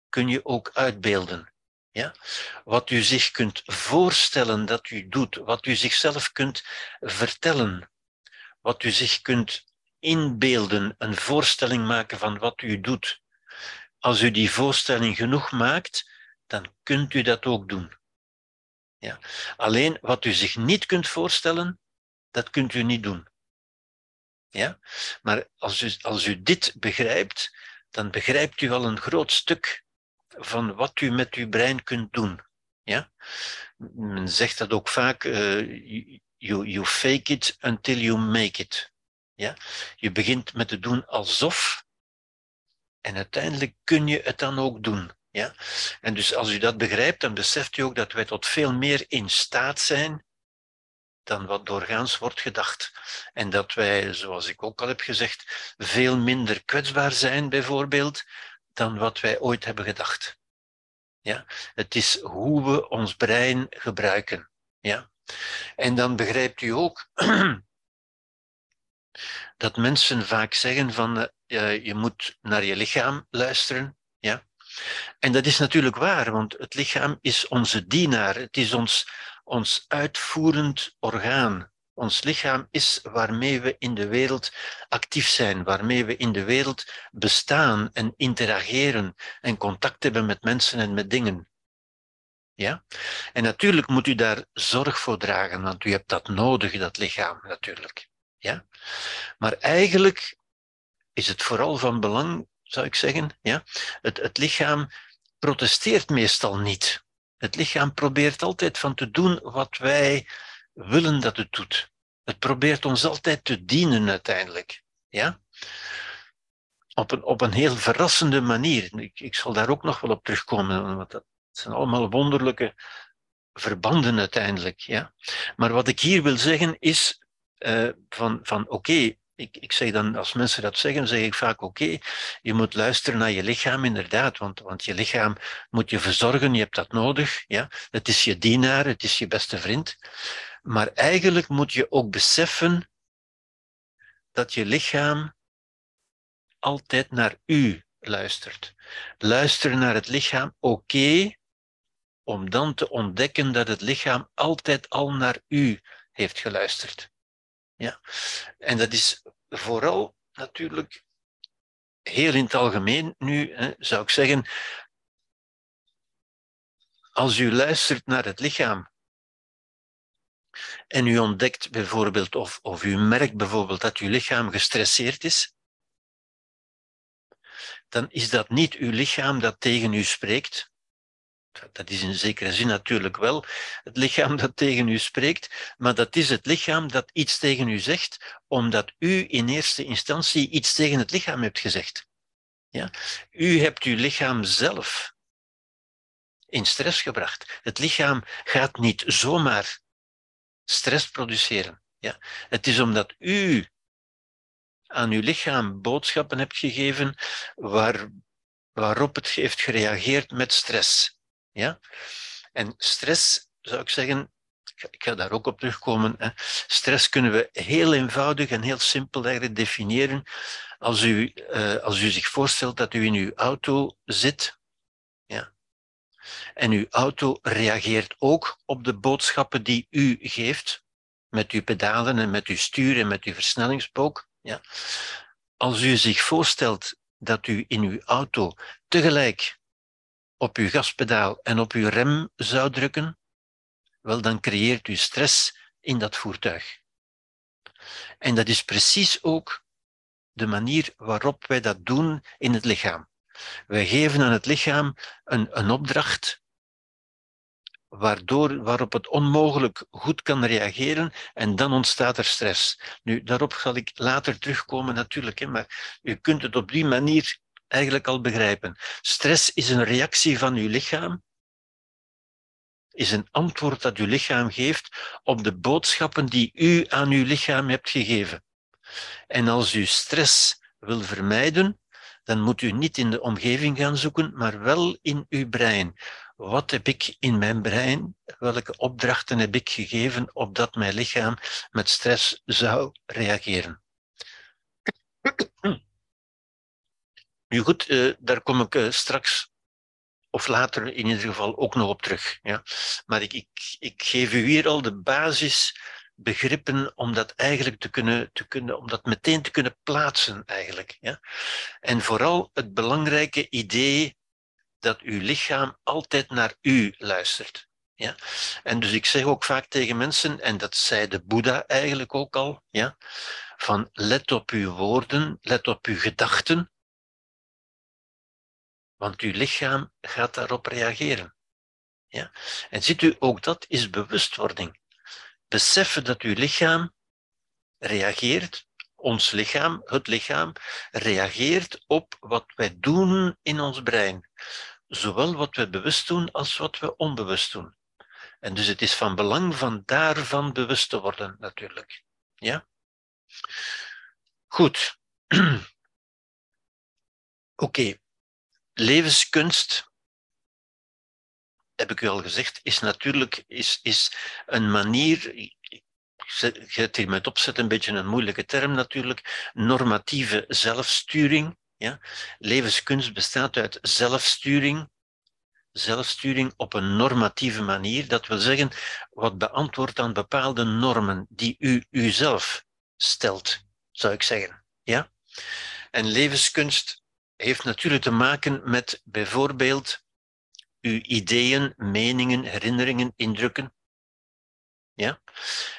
kun je ook uitbeelden. Ja? Wat u zich kunt voorstellen dat u doet, wat u zichzelf kunt vertellen, wat u zich kunt inbeelden, een voorstelling maken van wat u doet. Als u die voorstelling genoeg maakt, dan kunt u dat ook doen. Alleen wat u zich niet kunt voorstellen, dat kunt u niet doen. Ja? Maar als u, als u dit begrijpt, dan begrijpt u al een groot stuk van wat u met uw brein kunt doen. Ja? Men zegt dat ook vaak, uh, you, you fake it until you make it. Ja? Je begint met te doen alsof, en uiteindelijk kun je het dan ook doen. Ja? En dus als u dat begrijpt, dan beseft u ook dat wij tot veel meer in staat zijn dan wat doorgaans wordt gedacht. En dat wij, zoals ik ook al heb gezegd, veel minder kwetsbaar zijn, bijvoorbeeld, dan wat wij ooit hebben gedacht. Ja? Het is hoe we ons brein gebruiken. Ja? En dan begrijpt u ook dat mensen vaak zeggen van uh, je moet naar je lichaam luisteren. Ja? En dat is natuurlijk waar, want het lichaam is onze dienaar. Het is ons, ons uitvoerend orgaan. Ons lichaam is waarmee we in de wereld actief zijn, waarmee we in de wereld bestaan en interageren en contact hebben met mensen en met dingen. Ja? En natuurlijk moet u daar zorg voor dragen, want u hebt dat nodig, dat lichaam natuurlijk. Ja? Maar eigenlijk is het vooral van belang, zou ik zeggen. Ja? Het, het lichaam protesteert meestal niet. Het lichaam probeert altijd van te doen wat wij willen dat het doet. Het probeert ons altijd te dienen uiteindelijk. Ja? Op, een, op een heel verrassende manier. Ik, ik zal daar ook nog wel op terugkomen, want dat zijn allemaal wonderlijke verbanden uiteindelijk. Ja? Maar wat ik hier wil zeggen is uh, van, van oké, ik, ik zeg dan, als mensen dat zeggen, zeg ik vaak oké, je moet luisteren naar je lichaam inderdaad, want, want je lichaam moet je verzorgen, je hebt dat nodig. Ja? Het is je dienaar, het is je beste vriend. Maar eigenlijk moet je ook beseffen dat je lichaam altijd naar u luistert. Luisteren naar het lichaam, oké, om dan te ontdekken dat het lichaam altijd al naar u heeft geluisterd. Ja. En dat is vooral natuurlijk heel in het algemeen nu, hè, zou ik zeggen, als u luistert naar het lichaam en u ontdekt bijvoorbeeld, of, of u merkt bijvoorbeeld dat uw lichaam gestresseerd is, dan is dat niet uw lichaam dat tegen u spreekt, dat is in zekere zin natuurlijk wel het lichaam dat tegen u spreekt, maar dat is het lichaam dat iets tegen u zegt, omdat u in eerste instantie iets tegen het lichaam hebt gezegd. Ja? U hebt uw lichaam zelf in stress gebracht. Het lichaam gaat niet zomaar stress produceren. Ja? Het is omdat u aan uw lichaam boodschappen hebt gegeven waar, waarop het heeft gereageerd met stress. Ja? En stress, zou ik zeggen, ik ga daar ook op terugkomen. Hè. Stress kunnen we heel eenvoudig en heel simpel eigenlijk definiëren. Als u, uh, als u zich voorstelt dat u in uw auto zit, ja, en uw auto reageert ook op de boodschappen die u geeft, met uw pedalen en met uw stuur en met uw versnellingspook. Ja. Als u zich voorstelt dat u in uw auto tegelijk op uw gaspedaal en op uw rem zou drukken, wel dan creëert u stress in dat voertuig. En dat is precies ook de manier waarop wij dat doen in het lichaam. Wij geven aan het lichaam een, een opdracht waardoor, waarop het onmogelijk goed kan reageren en dan ontstaat er stress. Nu, daarop zal ik later terugkomen natuurlijk, hè, maar u kunt het op die manier eigenlijk al begrijpen. Stress is een reactie van uw lichaam, is een antwoord dat uw lichaam geeft op de boodschappen die u aan uw lichaam hebt gegeven. En als u stress wil vermijden, dan moet u niet in de omgeving gaan zoeken, maar wel in uw brein. Wat heb ik in mijn brein? Welke opdrachten heb ik gegeven opdat mijn lichaam met stress zou reageren? Nu goed, uh, daar kom ik uh, straks of later in ieder geval ook nog op terug. Ja. Maar ik, ik, ik geef u hier al de basisbegrippen om dat eigenlijk te kunnen, te kunnen, om dat meteen te kunnen plaatsen eigenlijk. Ja. En vooral het belangrijke idee dat uw lichaam altijd naar u luistert. Ja? En dus ik zeg ook vaak tegen mensen, en dat zei de Boeddha eigenlijk ook al, ja, van let op uw woorden, let op uw gedachten, want uw lichaam gaat daarop reageren. Ja? En ziet u, ook dat is bewustwording. Beseffen dat uw lichaam reageert, ons lichaam, het lichaam, reageert op wat wij doen in ons brein. Zowel wat we bewust doen als wat we onbewust doen. En dus het is van belang van daarvan bewust te worden, natuurlijk. Ja? Goed. Oké, levenskunst, heb ik u al gezegd, is natuurlijk is, is een manier, je hebt hier met opzet een beetje een moeilijke term natuurlijk, normatieve zelfsturing. Ja? Levenskunst bestaat uit zelfsturing, zelfsturing op een normatieve manier. Dat wil zeggen, wat beantwoordt aan bepaalde normen die u uzelf stelt, zou ik zeggen. Ja? En levenskunst heeft natuurlijk te maken met bijvoorbeeld uw ideeën, meningen, herinneringen, indrukken. Ja?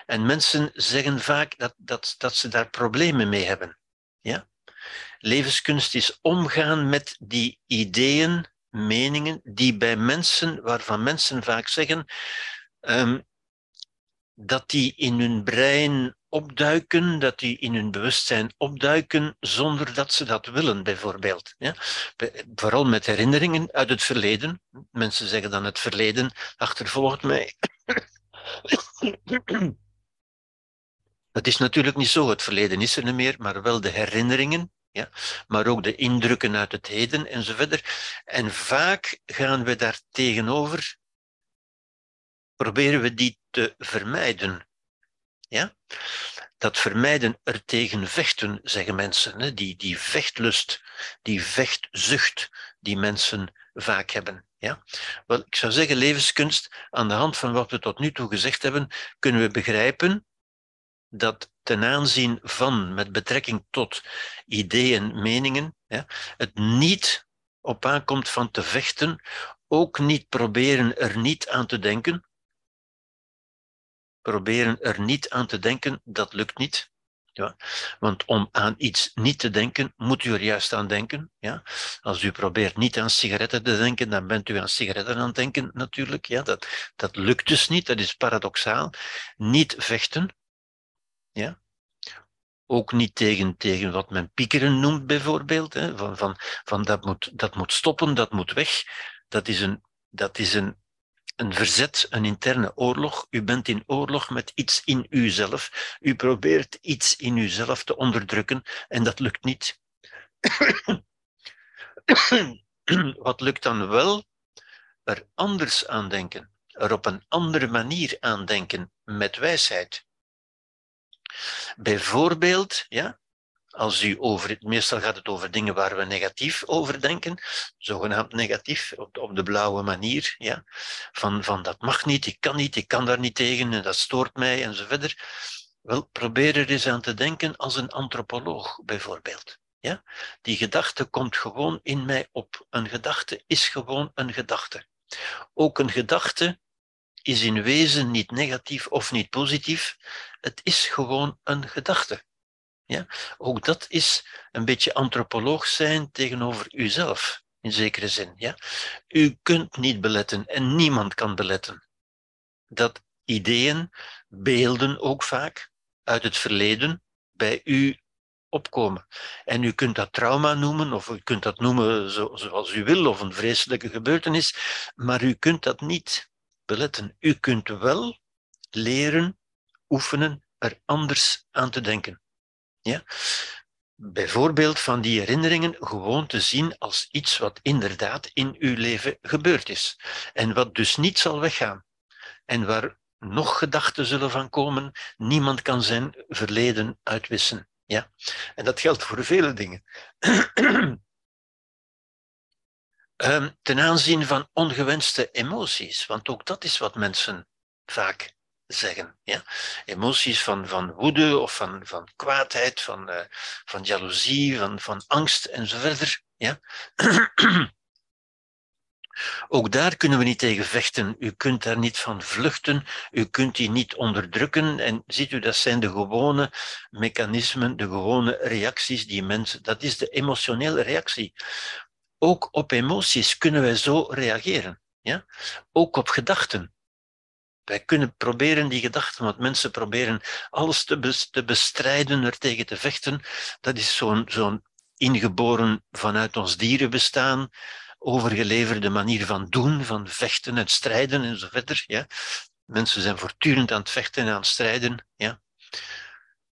En mensen zeggen vaak dat, dat, dat ze daar problemen mee hebben. Ja? Levenskunst is omgaan met die ideeën, meningen, die bij mensen, waarvan mensen vaak zeggen um, dat die in hun brein opduiken, dat die in hun bewustzijn opduiken zonder dat ze dat willen, bijvoorbeeld. Ja? Vooral met herinneringen uit het verleden. Mensen zeggen dan het verleden achtervolgt mij. Het is natuurlijk niet zo, het verleden is er niet meer, maar wel de herinneringen, ja? maar ook de indrukken uit het heden enzovoort. En vaak gaan we daar tegenover, proberen we die te vermijden. Ja? Dat vermijden er tegen vechten, zeggen mensen. Hè? Die, die vechtlust, die vechtzucht die mensen vaak hebben. Ja? Wel, ik zou zeggen, levenskunst, aan de hand van wat we tot nu toe gezegd hebben, kunnen we begrijpen dat ten aanzien van, met betrekking tot ideeën, meningen, ja, het niet op aankomt van te vechten, ook niet proberen er niet aan te denken. Proberen er niet aan te denken, dat lukt niet. Ja, want om aan iets niet te denken, moet u er juist aan denken. Ja? Als u probeert niet aan sigaretten te denken, dan bent u aan sigaretten aan het denken natuurlijk. Ja? Dat, dat lukt dus niet, dat is paradoxaal. Niet vechten, ja? Ook niet tegen, tegen wat men piekeren noemt, bijvoorbeeld. Hè? Van, van, van dat, moet, dat moet stoppen, dat moet weg. Dat is, een, dat is een, een verzet, een interne oorlog. U bent in oorlog met iets in uzelf. U probeert iets in uzelf te onderdrukken en dat lukt niet. Wat lukt dan wel? Er anders aan denken, er op een andere manier aan denken, met wijsheid. Bijvoorbeeld, ja, als u over, meestal gaat het over dingen waar we negatief over denken, zogenaamd negatief, op, op de blauwe manier, ja, van, van dat mag niet, ik kan niet, ik kan daar niet tegen en dat stoort mij enzovoort. Wel, probeer er eens aan te denken als een antropoloog, bijvoorbeeld. Ja? Die gedachte komt gewoon in mij op. Een gedachte is gewoon een gedachte. Ook een gedachte is in wezen niet negatief of niet positief. Het is gewoon een gedachte. Ja? Ook dat is een beetje antropoloog zijn tegenover uzelf, in zekere zin. Ja? U kunt niet beletten en niemand kan beletten dat ideeën, beelden ook vaak, uit het verleden bij u opkomen. En u kunt dat trauma noemen, of u kunt dat noemen zoals u wil, of een vreselijke gebeurtenis, maar u kunt dat niet beletten. U kunt wel leren, oefenen, er anders aan te denken. Ja? Bijvoorbeeld van die herinneringen gewoon te zien als iets wat inderdaad in uw leven gebeurd is. En wat dus niet zal weggaan. En waar nog gedachten zullen van komen, niemand kan zijn verleden uitwissen. Ja? En dat geldt voor vele dingen. Um, ten aanzien van ongewenste emoties, want ook dat is wat mensen vaak zeggen. Ja? Emoties van, van woede of van, van kwaadheid, van, uh, van jaloezie, van, van angst enzovoort. Ja? Ook daar kunnen we niet tegen vechten. U kunt daar niet van vluchten, u kunt die niet onderdrukken. En ziet u, dat zijn de gewone mechanismen, de gewone reacties die mensen. Dat is de emotionele reactie. Ook op emoties kunnen wij zo reageren. Ja? Ook op gedachten. Wij kunnen proberen die gedachten, want mensen proberen alles te, bestrijden, er tegen te vechten. Dat is zo'n zo'n ingeboren vanuit ons dierenbestaan, overgeleverde manier van doen, van vechten en strijden enzovoort. Ja? Mensen zijn voortdurend aan het vechten en aan het strijden. Ja?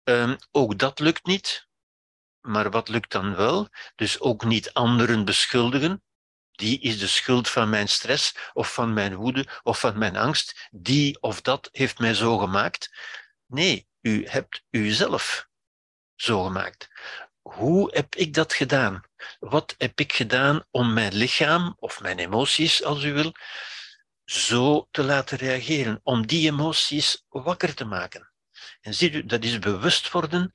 Um, ook dat lukt niet. Maar wat lukt dan wel? Dus ook niet anderen beschuldigen. Die is de schuld van mijn stress of van mijn woede of van mijn angst. Die of dat heeft mij zo gemaakt. Nee, u hebt uzelf zo gemaakt. Hoe heb ik dat gedaan? Wat heb ik gedaan om mijn lichaam of mijn emoties, als u wil, zo te laten reageren? Om die emoties wakker te maken. En ziet u, dat is bewust worden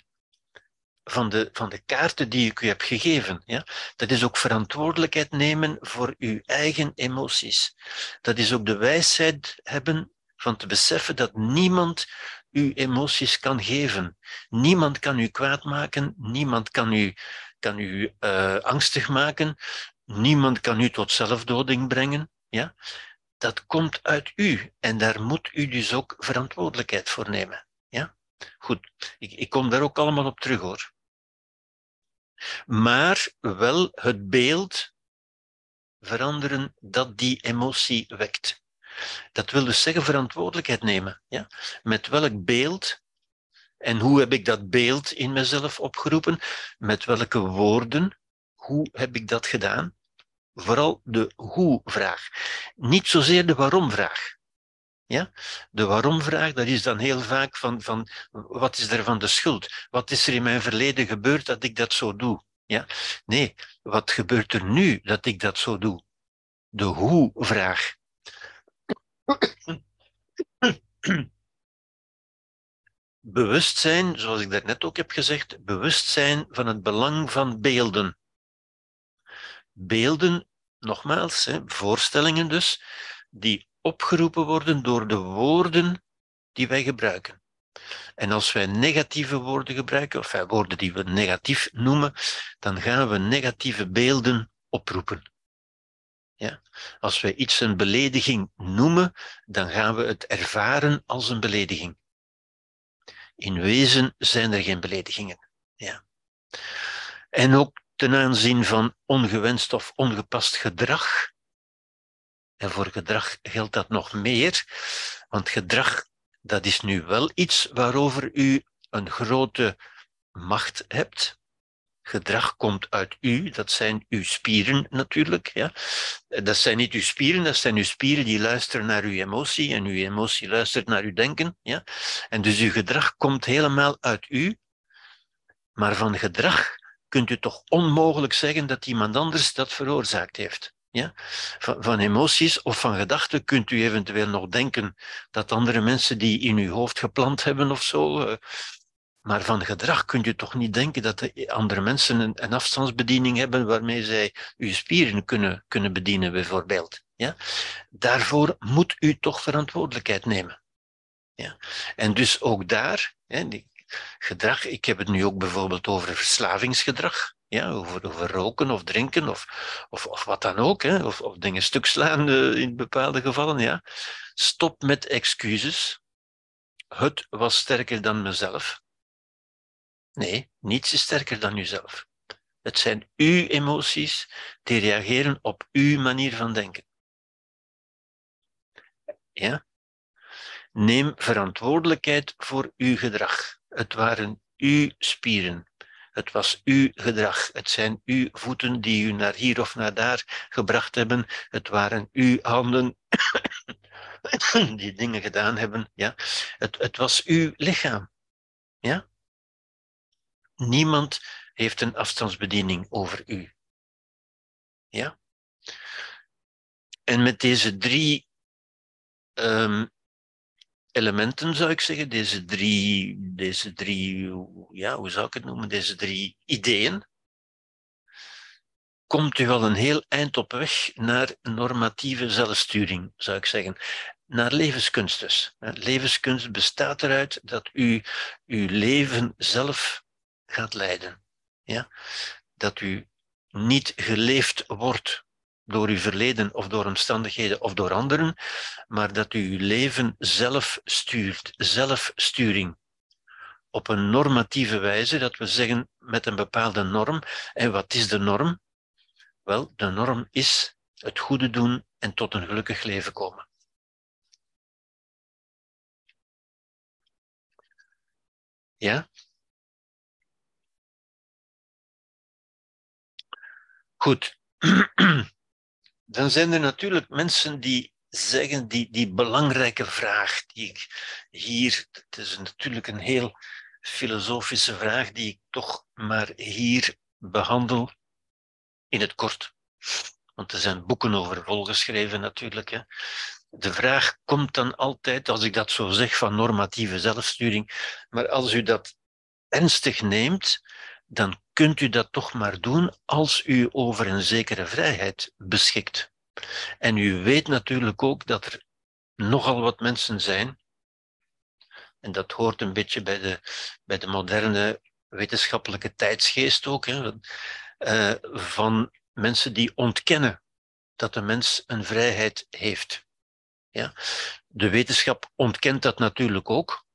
van de, van de kaarten die ik u heb gegeven. Ja? Dat is ook verantwoordelijkheid nemen voor uw eigen emoties. Dat is ook de wijsheid hebben van te beseffen dat niemand uw emoties kan geven. Niemand kan u kwaad maken, niemand kan u kan u uh, angstig maken. Niemand kan u tot zelfdoding brengen. Ja? Dat komt uit u en daar moet u dus ook verantwoordelijkheid voor nemen. Ja? Goed, ik, ik kom daar ook allemaal op terug hoor. Maar wel het beeld veranderen dat die emotie wekt. Dat wil dus zeggen verantwoordelijkheid nemen. Ja? Met welk beeld en hoe heb ik dat beeld in mezelf opgeroepen? Met welke woorden? Hoe heb ik dat gedaan? Vooral de hoe-vraag. Niet zozeer de waarom-vraag. Ja? De waarom-vraag, dat is dan heel vaak van, van wat is er van de schuld? Wat is er in mijn verleden gebeurd dat ik dat zo doe? Ja? Nee, wat gebeurt er nu dat ik dat zo doe? De hoe-vraag. Bewustzijn, zoals ik daarnet ook heb gezegd, bewustzijn van het belang van beelden. Beelden, nogmaals, voorstellingen dus, die opgeroepen worden door de woorden die wij gebruiken. En als wij negatieve woorden gebruiken, of woorden die we negatief noemen, dan gaan we negatieve beelden oproepen. Ja? Als wij iets een belediging noemen, dan gaan we het ervaren als een belediging. In wezen zijn er geen beledigingen. Ja. En ook ten aanzien van ongewenst of ongepast gedrag. En voor gedrag geldt dat nog meer, want gedrag dat is nu wel iets waarover u een grote macht hebt. Gedrag komt uit u, dat zijn uw spieren natuurlijk. Ja. Dat zijn niet uw spieren, dat zijn uw spieren die luisteren naar uw emotie en uw emotie luistert naar uw denken. Ja. En dus uw gedrag komt helemaal uit u, maar van gedrag kunt u toch onmogelijk zeggen dat iemand anders dat veroorzaakt heeft. Van, emoties of van gedachten kunt u eventueel nog denken dat andere mensen die in uw hoofd geplant hebben of zo. Uh, maar van gedrag kunt u toch niet denken dat andere mensen een, afstandsbediening hebben waarmee zij uw spieren kunnen, kunnen bedienen, bijvoorbeeld. Ja? Daarvoor moet u toch verantwoordelijkheid nemen. Ja? En dus ook daar, die gedrag, ik heb het nu ook bijvoorbeeld over verslavingsgedrag. Ja, over, over roken of drinken of, of, of wat dan ook. Hè, of, of dingen stuk slaan uh, in bepaalde gevallen. Ja. Stop met excuses. Het was sterker dan mezelf. Nee, niets is sterker dan uzelf. Het zijn uw emoties die reageren op uw manier van denken. Ja? Neem verantwoordelijkheid voor uw gedrag. Het waren uw spieren. Het was uw gedrag. Het zijn uw voeten die u naar hier of naar daar gebracht hebben. Het waren uw handen die dingen gedaan hebben. Ja? Het, het was uw lichaam. Ja? Niemand heeft een afstandsbediening over u. Ja? En met deze drie um, elementen, zou ik zeggen, deze drie, deze drie, ja, hoe zou ik het noemen, deze drie ideeën, komt u al een heel eind op weg naar normatieve zelfsturing, zou ik zeggen. Naar levenskunst dus. Levenskunst bestaat eruit dat u uw leven zelf gaat leiden. Ja? Dat u niet geleefd wordt door uw verleden of door omstandigheden of door anderen, maar dat u uw leven zelf stuurt, zelfsturing. Op een normatieve wijze, dat we zeggen met een bepaalde norm. En wat is de norm? Wel, de norm is het goede doen en tot een gelukkig leven komen. Ja? Goed. dan zijn er natuurlijk mensen die zeggen, die, die belangrijke vraag, die ik hier, het is natuurlijk een heel filosofische vraag, die ik toch maar hier behandel in het kort. Want er zijn boeken over volgeschreven natuurlijk. Hè. De vraag komt dan altijd, als ik dat zo zeg, van normatieve zelfsturing. Maar als u dat ernstig neemt, dan kunt u dat toch maar doen als u over een zekere vrijheid beschikt. En u weet natuurlijk ook dat er nogal wat mensen zijn, en dat hoort een beetje bij de, bij de moderne wetenschappelijke tijdsgeest ook, hè, uh, van mensen die ontkennen dat de mens een vrijheid heeft. Ja? De wetenschap ontkent dat natuurlijk ook,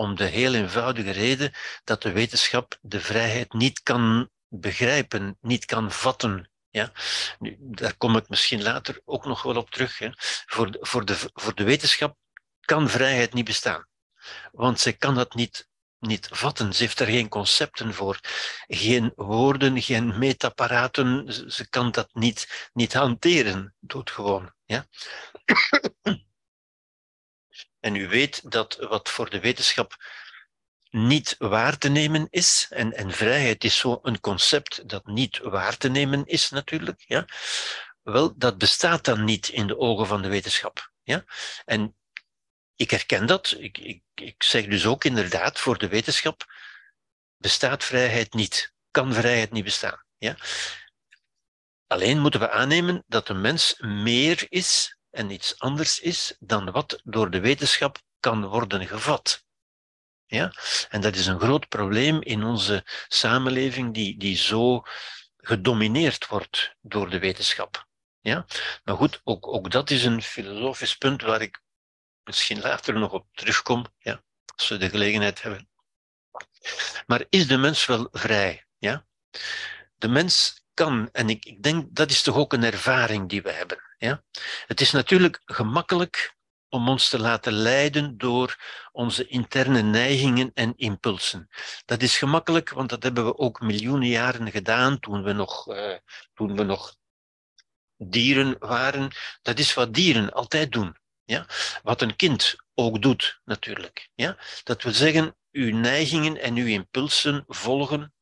om de heel eenvoudige reden dat de wetenschap de vrijheid niet kan begrijpen, niet kan vatten. Ja? Nu, daar kom ik misschien later ook nog wel op terug. Hè. Voor, de, voor, de, voor de wetenschap kan vrijheid niet bestaan, want zij kan dat niet niet vatten. Ze heeft daar geen concepten voor, geen woorden, geen metapparaten. Ze kan dat niet, niet hanteren, doodgewoon. Ja? En u weet dat wat voor de wetenschap niet waar te nemen is, en, en vrijheid is zo een concept dat niet waar te nemen is natuurlijk, ja? wel, dat bestaat dan niet in de ogen van de wetenschap. Ja? En ik herken dat. Ik, ik, ik zeg dus ook inderdaad, voor de wetenschap bestaat vrijheid niet. Kan vrijheid niet bestaan. Ja? Alleen moeten we aannemen dat de mens meer is en iets anders is dan wat door de wetenschap kan worden gevat. Ja? En dat is een groot probleem in onze samenleving die, die zo gedomineerd wordt door de wetenschap. Ja? Maar goed, ook, ook dat is een filosofisch punt waar ik misschien later nog op terugkom, ja, als we de gelegenheid hebben. Maar is de mens wel vrij? Ja? De mens en ik, ik denk dat is toch ook een ervaring die we hebben. Ja? Het is natuurlijk gemakkelijk om ons te laten leiden door onze interne neigingen en impulsen. Dat is gemakkelijk, want dat hebben we ook miljoenen jaren gedaan toen we nog, uh, toen we nog dieren waren. Dat is wat dieren altijd doen. Ja? Wat een kind ook doet, natuurlijk. Ja? Dat wil zeggen, uw neigingen en uw impulsen volgen.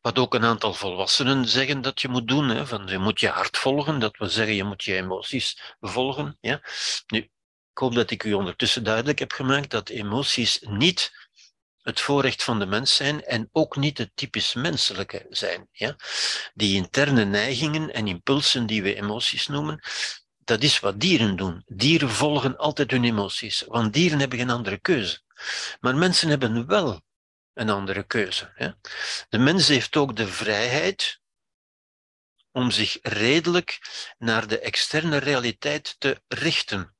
Wat ook een aantal volwassenen zeggen dat je moet doen. Hè? Van, je moet je hart volgen, dat wil zeggen, je moet je emoties volgen. Ja? Nu, ik hoop dat ik u ondertussen duidelijk heb gemaakt dat emoties niet het voorrecht van de mens zijn en ook niet het typisch menselijke zijn. Ja? Die interne neigingen en impulsen die we emoties noemen, dat is wat dieren doen. Dieren volgen altijd hun emoties, want dieren hebben geen andere keuze. Maar mensen hebben wel een andere keuze. De mens heeft ook de vrijheid om zich redelijk naar de externe realiteit te richten.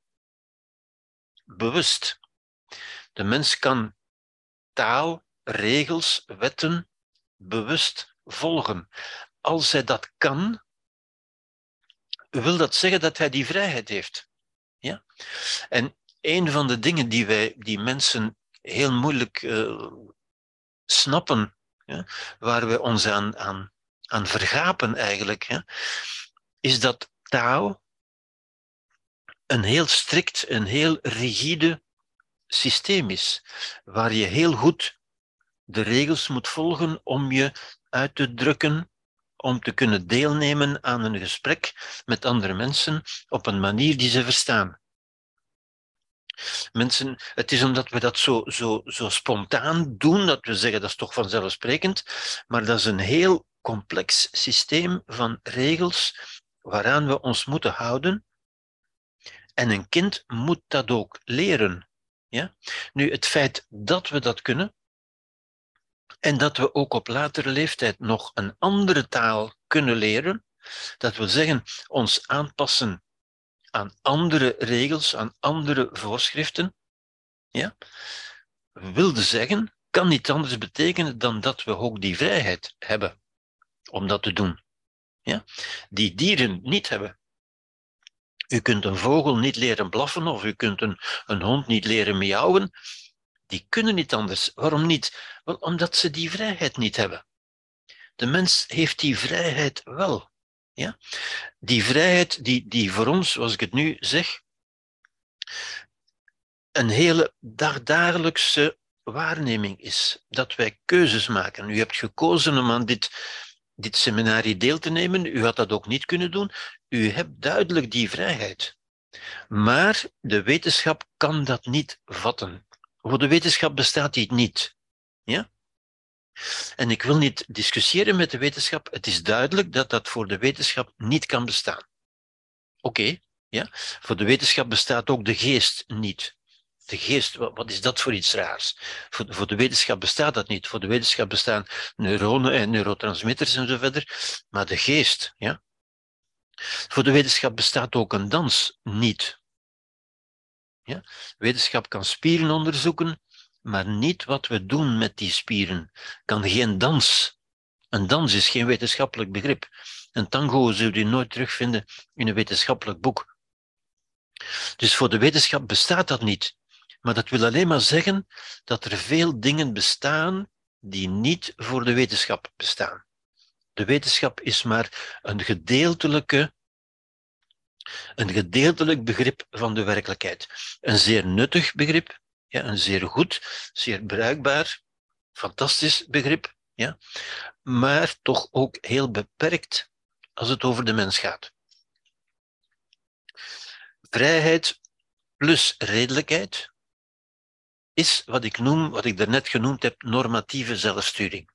Bewust. De mens kan taal, regels, wetten bewust volgen. Als hij dat kan, wil dat zeggen dat hij die vrijheid heeft. Ja? En een van de dingen die, wij, die mensen heel moeilijk uh, snappen, waar we ons aan, aan, aan vergapen eigenlijk, is dat taal een heel strikt, een heel rigide systeem is, waar je heel goed de regels moet volgen om je uit te drukken om te kunnen deelnemen aan een gesprek met andere mensen op een manier die ze verstaan. Mensen, het is omdat we dat zo, zo, zo spontaan doen, dat we zeggen dat is toch vanzelfsprekend, maar dat is een heel complex systeem van regels waaraan we ons moeten houden. En een kind moet dat ook leren. Ja? Nu, het feit dat we dat kunnen, en dat we ook op latere leeftijd nog een andere taal kunnen leren. Dat wil zeggen, ons aanpassen aan andere regels, aan andere voorschriften. Ja? Wilde zeggen, kan niet anders betekenen dan dat we ook die vrijheid hebben om dat te doen. Ja? Die dieren niet hebben. U kunt een vogel niet leren blaffen of u kunt een, een hond niet leren miauwen die kunnen niet anders. Waarom niet? Wel, omdat ze die vrijheid niet hebben. De mens heeft die vrijheid wel. Ja? Die vrijheid die, die voor ons, zoals ik het nu zeg, een hele dagdagelijkse waarneming is. Dat wij keuzes maken. U hebt gekozen om aan dit, dit seminarie deel te nemen. U had dat ook niet kunnen doen. U hebt duidelijk die vrijheid. Maar de wetenschap kan dat niet vatten. Voor de wetenschap bestaat die niet. Ja? En ik wil niet discussiëren met de wetenschap. Het is duidelijk dat dat voor de wetenschap niet kan bestaan. Oké, ja? voor de wetenschap bestaat ook de geest niet. De geest, wat, is dat voor iets raars? Voor, voor, de wetenschap bestaat dat niet. Voor de wetenschap bestaan neuronen en neurotransmitters en zo verder. Maar de geest, ja. Voor de wetenschap bestaat ook een dans niet. Ja? Wetenschap kan spieren onderzoeken, maar niet wat we doen met die spieren. Kan geen dans. Een dans is geen wetenschappelijk begrip. Een tango zul je nooit terugvinden in een wetenschappelijk boek. Dus voor de wetenschap bestaat dat niet. Maar dat wil alleen maar zeggen dat er veel dingen bestaan die niet voor de wetenschap bestaan. De wetenschap is maar een gedeeltelijke een gedeeltelijk begrip van de werkelijkheid. Een zeer nuttig begrip, ja, een zeer goed, zeer bruikbaar, fantastisch begrip, ja, maar toch ook heel beperkt als het over de mens gaat. Vrijheid plus redelijkheid is wat ik noem, wat ik daarnet genoemd heb, normatieve zelfsturing.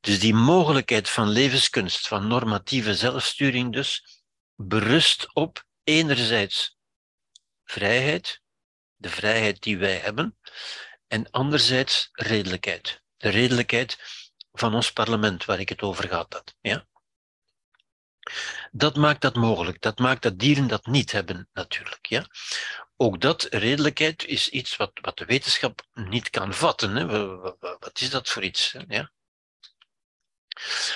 Dus die mogelijkheid van levenskunst, van normatieve zelfsturing dus, berust op enerzijds vrijheid, de vrijheid die wij hebben, en anderzijds redelijkheid. De redelijkheid van ons parlement, waar ik het over gehad had. Ja? Dat maakt dat mogelijk. Dat maakt dat dieren dat niet hebben, natuurlijk. Ja? Ook dat, redelijkheid, is iets wat, wat de wetenschap niet kan vatten. Hè? Wat is dat voor iets? Ja?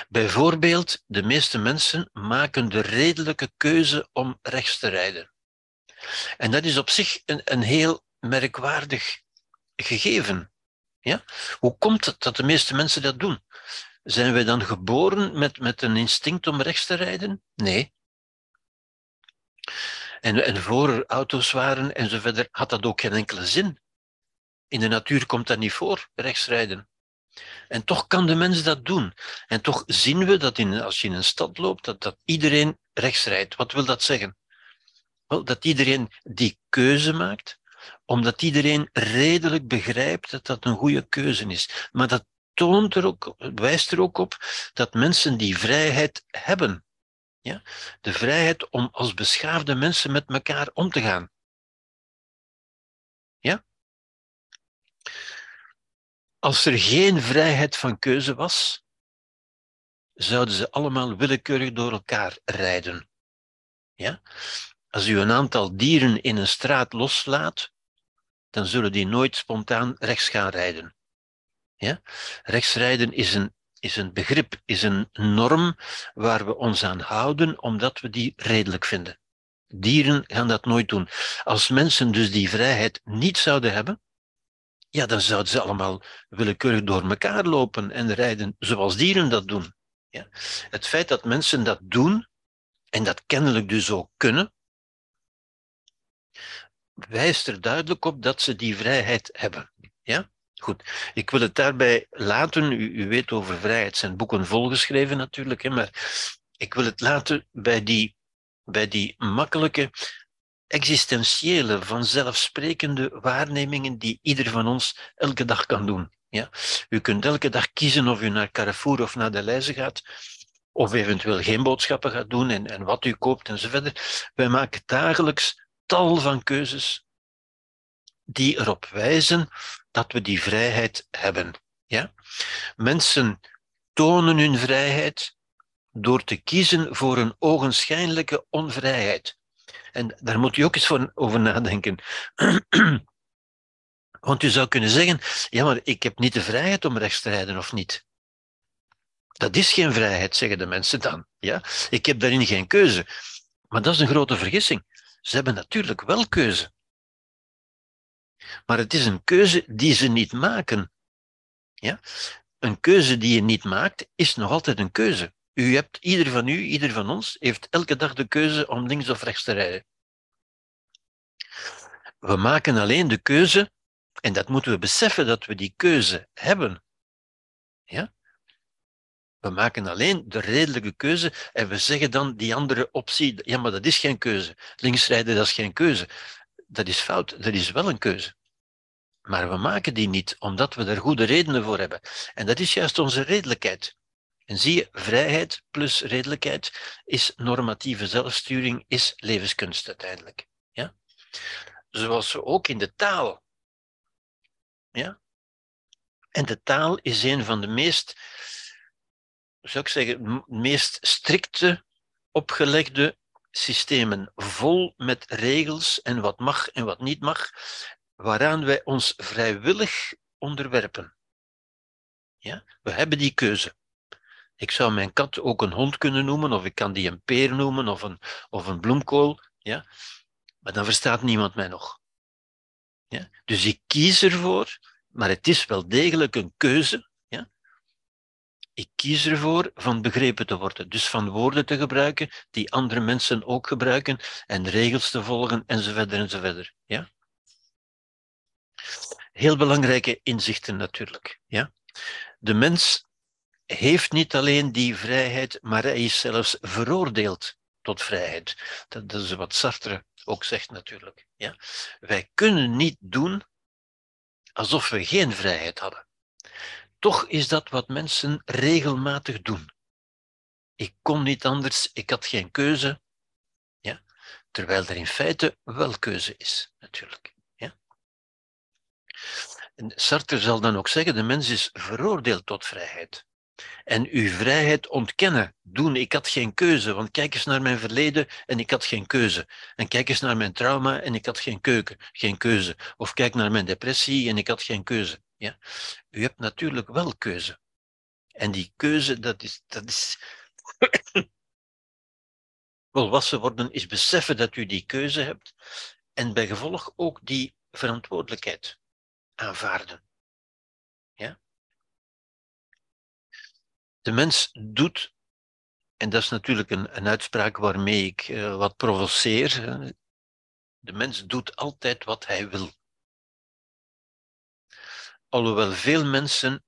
Bijvoorbeeld, de meeste mensen maken de redelijke keuze om rechts te rijden. En dat is op zich een, een heel merkwaardig gegeven. Ja? Hoe komt het dat de meeste mensen dat doen? Zijn wij dan geboren met, met een instinct om rechts te rijden? Nee. En, en voor er auto's waren en zo verder, had dat ook geen enkele zin. In de natuur komt dat niet voor, rechts rijden. En toch kan de mens dat doen. En toch zien we dat in, als je in een stad loopt, dat, dat iedereen rechts rijdt. Wat wil dat zeggen? Dat iedereen die keuze maakt, omdat iedereen redelijk begrijpt dat dat een goede keuze is. Maar dat toont er ook, wijst er ook op dat mensen die vrijheid hebben. Ja? De vrijheid om als beschaafde mensen met elkaar om te gaan. Ja? Als er geen vrijheid van keuze was, zouden ze allemaal willekeurig door elkaar rijden. Ja? Als u een aantal dieren in een straat loslaat, dan zullen die nooit spontaan rechts gaan rijden. Ja? Rechtsrijden is een, is een begrip, is een norm waar we ons aan houden, omdat we die redelijk vinden. Dieren gaan dat nooit doen. Als mensen dus die vrijheid niet zouden hebben, ja, dan zouden ze allemaal willekeurig door elkaar lopen en rijden zoals dieren dat doen. Ja. Het feit dat mensen dat doen, en dat kennelijk dus ook kunnen, wijst er duidelijk op dat ze die vrijheid hebben. Ja? Goed, ik wil het daarbij laten. U, u weet over vrijheid zijn boeken volgeschreven natuurlijk, hè, maar ik wil het laten bij die, bij die makkelijke existentiële, vanzelfsprekende waarnemingen die ieder van ons elke dag kan doen. Ja? U kunt elke dag kiezen of u naar Carrefour of naar de Leize gaat, of eventueel geen boodschappen gaat doen en, en wat u koopt enzovoort. Wij maken dagelijks tal van keuzes die erop wijzen dat we die vrijheid hebben. Ja? Mensen tonen hun vrijheid door te kiezen voor een ogenschijnlijke onvrijheid. En daar moet u ook eens over nadenken. Want u zou kunnen zeggen, ja, maar ik heb niet de vrijheid om rechts te rijden of niet. Dat is geen vrijheid, zeggen de mensen dan. Ja? Ik heb daarin geen keuze. Maar dat is een grote vergissing. Ze hebben natuurlijk wel keuze. Maar het is een keuze die ze niet maken. Ja? Een keuze die je niet maakt, is nog altijd een keuze. U hebt, ieder van u, ieder van ons, heeft elke dag de keuze om links of rechts te rijden. We maken alleen de keuze, en dat moeten we beseffen dat we die keuze hebben. Ja? We maken alleen de redelijke keuze en we zeggen dan die andere optie, ja, maar dat is geen keuze. Links rijden, dat is geen keuze. Dat is fout, dat is wel een keuze. Maar we maken die niet, omdat we er goede redenen voor hebben. En dat is juist onze redelijkheid. En zie je, vrijheid plus redelijkheid is normatieve zelfsturing, is levenskunst uiteindelijk. Ja? Zoals we ook in de taal Ja? En de taal is een van de meest, zou ik zeggen, meest strikte opgelegde systemen, vol met regels en wat mag en wat niet mag, waaraan wij ons vrijwillig onderwerpen. Ja? We hebben die keuze. Ik zou mijn kat ook een hond kunnen noemen, of ik kan die een peer noemen, of een, of een bloemkool. Ja? Maar dan verstaat niemand mij nog. Ja? Dus ik kies ervoor, maar het is wel degelijk een keuze. Ik kies ervoor van begrepen te worden, dus van woorden te gebruiken die andere mensen ook gebruiken en regels te volgen enzovoort enzovoort. Ja? Heel belangrijke inzichten natuurlijk. Ja? De mens heeft niet alleen die vrijheid, maar hij is zelfs veroordeeld tot vrijheid. Dat, is wat Sartre ook zegt natuurlijk. Ja? Wij kunnen niet doen alsof we geen vrijheid hadden. Toch is dat wat mensen regelmatig doen. Ik kon niet anders, ik had geen keuze. Ja? Terwijl er in feite wel keuze is, natuurlijk. Ja? Sartre zal dan ook zeggen, de mens is veroordeeld tot vrijheid en uw vrijheid ontkennen. Doen, ik had geen keuze, want kijk eens naar mijn verleden en ik had geen keuze. En kijk eens naar mijn trauma en ik had geen, keuken, geen keuze. Of kijk naar mijn depressie en ik had geen keuze. Ja? U hebt natuurlijk wel keuze. En die keuze, dat is. Dat is Volwassen worden is beseffen dat u die keuze hebt en bij gevolg ook die verantwoordelijkheid aanvaarden. De mens doet, en dat is natuurlijk een, een uitspraak waarmee ik uh, wat provoceer, de mens doet altijd wat hij wil. Alhoewel veel mensen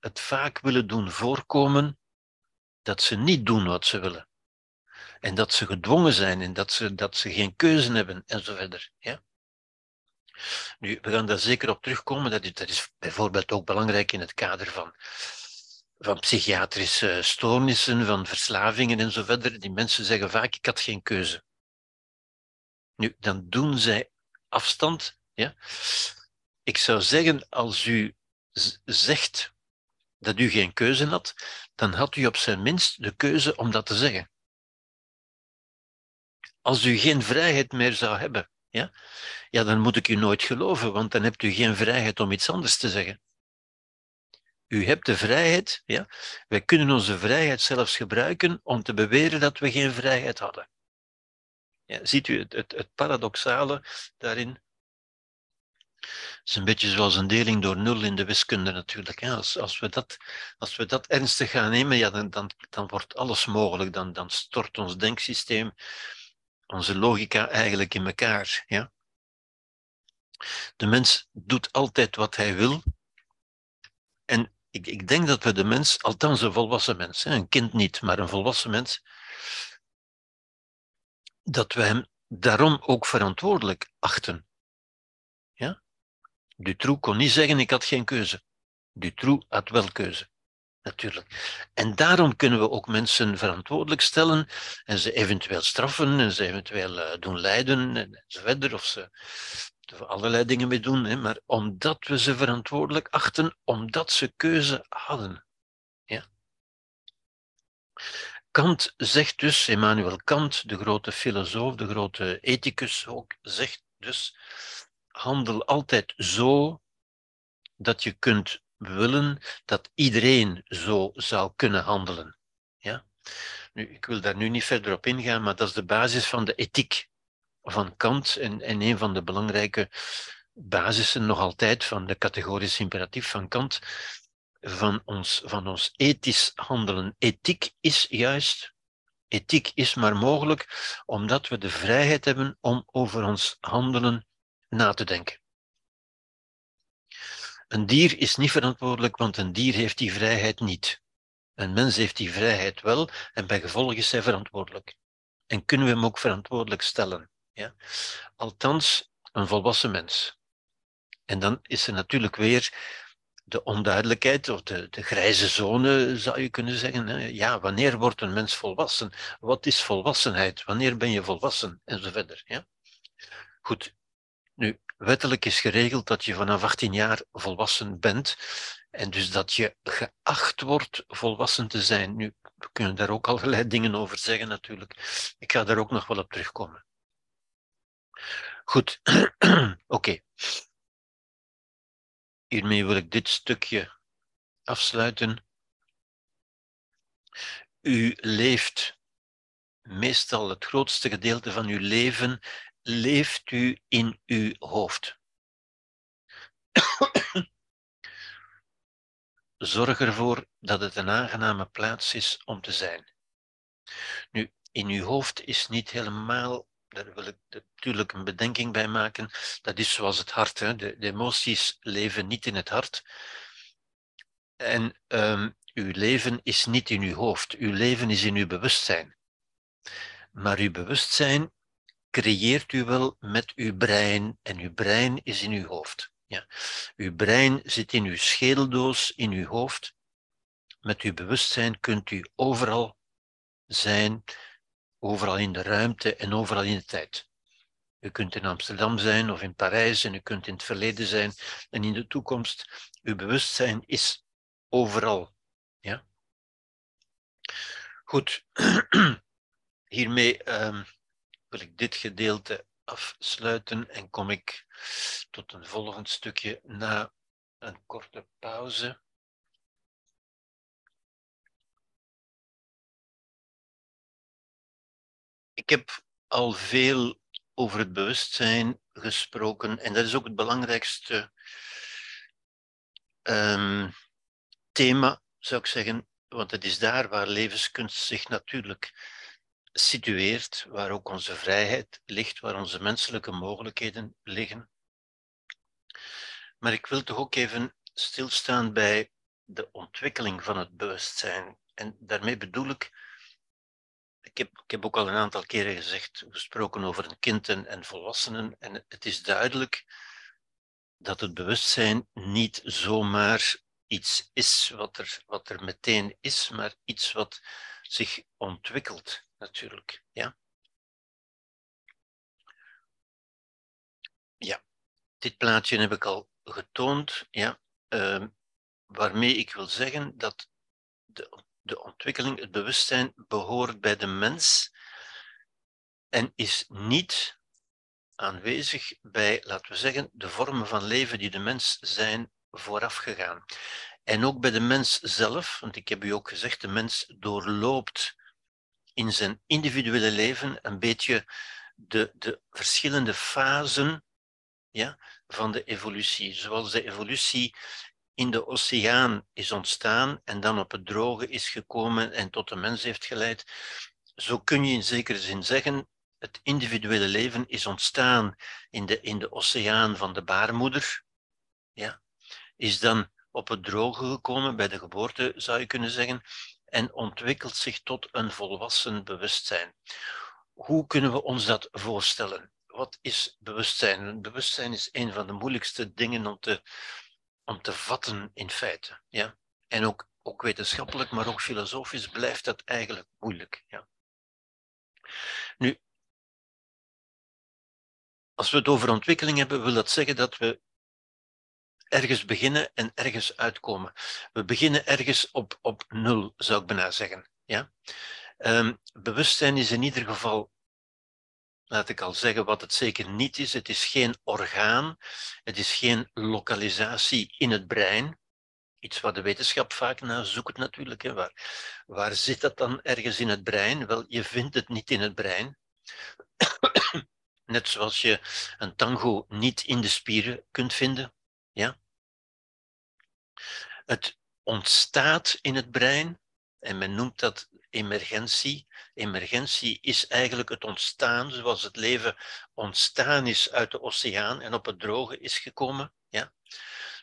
het vaak willen doen voorkomen dat ze niet doen wat ze willen. En dat ze gedwongen zijn en dat ze, dat ze geen keuze hebben en zo verder. Ja? Nu, we gaan daar zeker op terugkomen. Dat is, dat is bijvoorbeeld ook belangrijk in het kader van van psychiatrische stoornissen, van verslavingen en zo verder. Die mensen zeggen vaak, ik had geen keuze. Nu, dan doen zij afstand. Ja? Ik zou zeggen, als u zegt dat u geen keuze had, dan had u op zijn minst de keuze om dat te zeggen. Als u geen vrijheid meer zou hebben, ja, ja, dan moet ik u nooit geloven, want dan hebt u geen vrijheid om iets anders te zeggen. U hebt de vrijheid, ja? wij kunnen onze vrijheid zelfs gebruiken om te beweren dat we geen vrijheid hadden. Ja, ziet u het, het, het paradoxale daarin? Het is een beetje zoals een deling door nul in de wiskunde natuurlijk. Als, als, we, dat, als we dat ernstig gaan nemen, ja, dan, dan, dan wordt alles mogelijk. Dan, dan stort ons denksysteem, onze logica eigenlijk in elkaar. Ja? De mens doet altijd wat hij wil. En ik, ik denk dat we de mens, althans een volwassen mens, een kind niet, maar een volwassen mens, dat we hem daarom ook verantwoordelijk achten. Dutroux kon niet zeggen, ik had geen keuze. Dutroux had wel keuze, natuurlijk. En daarom kunnen we ook mensen verantwoordelijk stellen en ze eventueel straffen en ze eventueel uh, doen lijden en zo verder, of ze er allerlei dingen mee doen, hè, maar omdat we ze verantwoordelijk achten, omdat ze keuze hadden. Ja? Kant zegt dus, Emmanuel Kant, de grote filosoof, de grote ethicus ook, zegt dus, handel altijd zo dat je kunt willen dat iedereen zo zou kunnen handelen. Ja? Nu, ik wil daar nu niet verder op ingaan, maar dat is de basis van de ethiek van Kant en, en een van de belangrijke basissen nog altijd van de categorische imperatief van Kant, van ons, van ons ethisch handelen. Ethiek is juist, ethiek is maar mogelijk omdat we de vrijheid hebben om over ons handelen na te denken. Een dier is niet verantwoordelijk, want een dier heeft die vrijheid niet. Een mens heeft die vrijheid wel en bij gevolg is hij verantwoordelijk. En kunnen we hem ook verantwoordelijk stellen. Ja? Althans, een volwassen mens. En dan is er natuurlijk weer de onduidelijkheid of de, de grijze zone, zou je kunnen zeggen. Ja, wanneer wordt een mens volwassen? Wat is volwassenheid? Wanneer ben je volwassen? En zo verder. Ja? Goed. Nu, wettelijk is geregeld dat je vanaf 18 jaar volwassen bent en dus dat je geacht wordt volwassen te zijn. Nu, we kunnen daar ook allerlei dingen over zeggen natuurlijk. Ik ga daar ook nog wel op terugkomen. Goed, oké. Hiermee wil ik dit stukje afsluiten. U leeft meestal het grootste gedeelte van uw leven, leeft u in uw hoofd. Zorg ervoor dat het een aangename plaats is om te zijn. Nu, in uw hoofd is niet helemaal daar wil ik natuurlijk een bedenking bij maken. Dat is zoals het hart. Hè. De, emoties leven niet in het hart. En um, uw leven is niet in uw hoofd. Uw leven is in uw bewustzijn. Maar uw bewustzijn creëert u wel met uw brein. En uw brein is in uw hoofd. Ja. Uw brein zit in uw schedeldoos, in uw hoofd. Met uw bewustzijn kunt u overal zijn overal in de ruimte en overal in de tijd. U kunt in Amsterdam zijn of in Parijs en u kunt in het verleden zijn en in de toekomst. Uw bewustzijn is overal. Ja? Goed, hiermee um, wil ik dit gedeelte afsluiten en kom ik tot een volgend stukje na een korte pauze. Ik heb al veel over het bewustzijn gesproken en dat is ook het belangrijkste um, thema, zou ik zeggen, want het is daar waar levenskunst zich natuurlijk situeert, waar ook onze vrijheid ligt, waar onze menselijke mogelijkheden liggen. Maar ik wil toch ook even stilstaan bij de ontwikkeling van het bewustzijn. En daarmee bedoel ik ik heb, ik heb ook al een aantal keren gezegd, gesproken over een kind en, en volwassenen. En het is duidelijk dat het bewustzijn niet zomaar iets is wat er, wat er meteen is, maar iets wat zich ontwikkelt, natuurlijk. Ja, ja. dit plaatje heb ik al getoond, ja, uh, waarmee ik wil zeggen dat de de ontwikkeling, het bewustzijn behoort bij de mens en is niet aanwezig bij, laten we zeggen, de vormen van leven die de mens zijn voorafgegaan. En ook bij de mens zelf, want ik heb u ook gezegd, de mens doorloopt in zijn individuele leven een beetje de, de verschillende fasen ja, van de evolutie. Zoals de evolutie in de oceaan is ontstaan en dan op het droge is gekomen en tot de mens heeft geleid. Zo kun je in zekere zin zeggen, het individuele leven is ontstaan in de, in de oceaan van de baarmoeder, ja, is dan op het droge gekomen bij de geboorte, zou je kunnen zeggen, en ontwikkelt zich tot een volwassen bewustzijn. Hoe kunnen we ons dat voorstellen? Wat is bewustzijn? Bewustzijn is een van de moeilijkste dingen om te om te vatten in feite. Ja? En ook, ook wetenschappelijk, maar ook filosofisch blijft dat eigenlijk moeilijk. Ja? Nu, als we het over ontwikkeling hebben, wil dat zeggen dat we ergens beginnen en ergens uitkomen. We beginnen ergens op, op nul, zou ik bijna zeggen. Ja? Um, bewustzijn is in ieder geval laat ik al zeggen wat het zeker niet is. Het is geen orgaan, het is geen lokalisatie in het brein. Iets wat de wetenschap vaak naar zoekt natuurlijk. Hè. Waar, waar zit dat dan ergens in het brein? Wel, je vindt het niet in het brein. Net zoals je een tango niet in de spieren kunt vinden. Ja? Het ontstaat in het brein en men noemt dat emergentie. Emergentie is eigenlijk het ontstaan, zoals het leven ontstaan is uit de oceaan en op het droge is gekomen. Ja?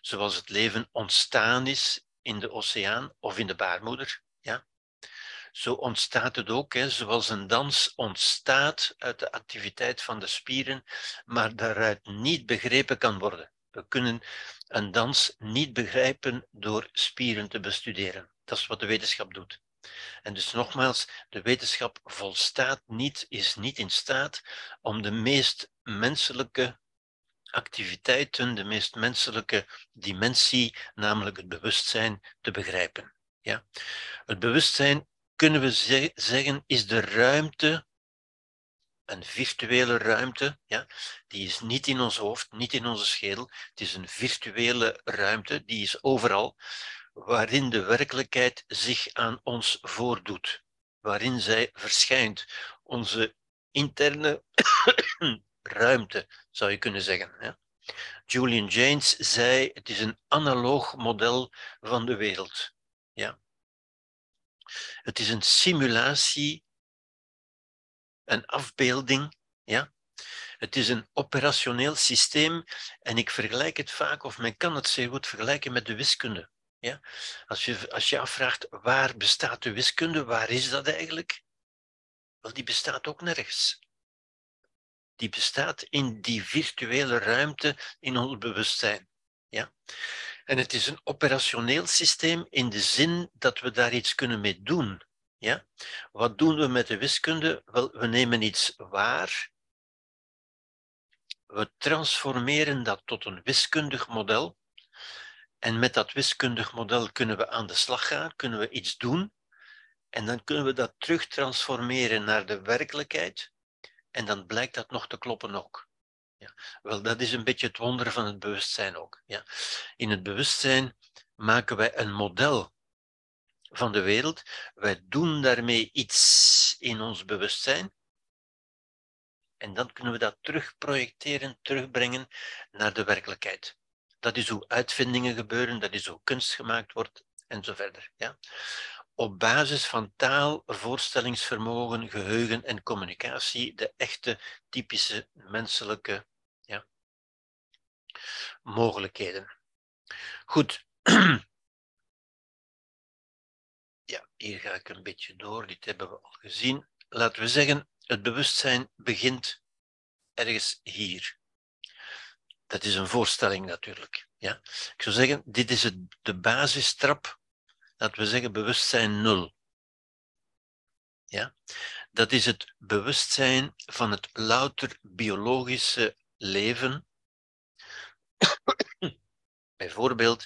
Zoals het leven ontstaan is in de oceaan of in de baarmoeder. Ja? Zo ontstaat het ook, hè, zoals een dans ontstaat uit de activiteit van de spieren, maar daaruit niet begrepen kan worden. We kunnen een dans niet begrijpen door spieren te bestuderen. Dat is wat de wetenschap doet. En dus nogmaals, de wetenschap volstaat niet, is niet in staat om de meest menselijke activiteiten, de meest menselijke dimensie, namelijk het bewustzijn, te begrijpen. Ja? Het bewustzijn, kunnen we zeggen, is de ruimte, een virtuele ruimte, ja? die is niet in ons hoofd, niet in onze schedel, het is een virtuele ruimte, die is overal, waarin de werkelijkheid zich aan ons voordoet, waarin zij verschijnt, onze interne ruimte, zou je kunnen zeggen. Ja? Julian Jaynes zei, het is een analoog model van de wereld. Ja? Het is een simulatie, een afbeelding. Ja? Het is een operationeel systeem en ik vergelijk het vaak, of men kan het zeer goed vergelijken met de wiskunde. Ja? Als, je, als je afvraagt waar bestaat de wiskunde, waar is dat eigenlijk? Wel, die bestaat ook nergens. Die bestaat in die virtuele ruimte in ons bewustzijn. Ja? En het is een operationeel systeem in de zin dat we daar iets kunnen mee doen. Ja? Wat doen we met de wiskunde? Wel, we nemen iets waar, we transformeren dat tot een wiskundig model. En met dat wiskundig model kunnen we aan de slag gaan, kunnen we iets doen. En dan kunnen we dat terug transformeren naar de werkelijkheid. En dan blijkt dat nog te kloppen ook. Ja. Wel, dat is een beetje het wonder van het bewustzijn ook. Ja. In het bewustzijn maken wij een model van de wereld. Wij doen daarmee iets in ons bewustzijn. En dan kunnen we dat terugprojecteren, terugbrengen naar de werkelijkheid. Dat is hoe uitvindingen gebeuren, dat is hoe kunst gemaakt wordt en zo verder. Ja? Op basis van taal, voorstellingsvermogen, geheugen en communicatie, de echte typische menselijke ja, mogelijkheden. Goed. Hier ga ik een beetje door, dit hebben we al gezien. Laten we zeggen, het bewustzijn begint ergens hier. Dat is een voorstelling natuurlijk. Ja? Ik zou zeggen, dit is het, de basistrap, laten we zeggen bewustzijn nul. Ja? Dat is het bewustzijn van het louter biologische leven. Bijvoorbeeld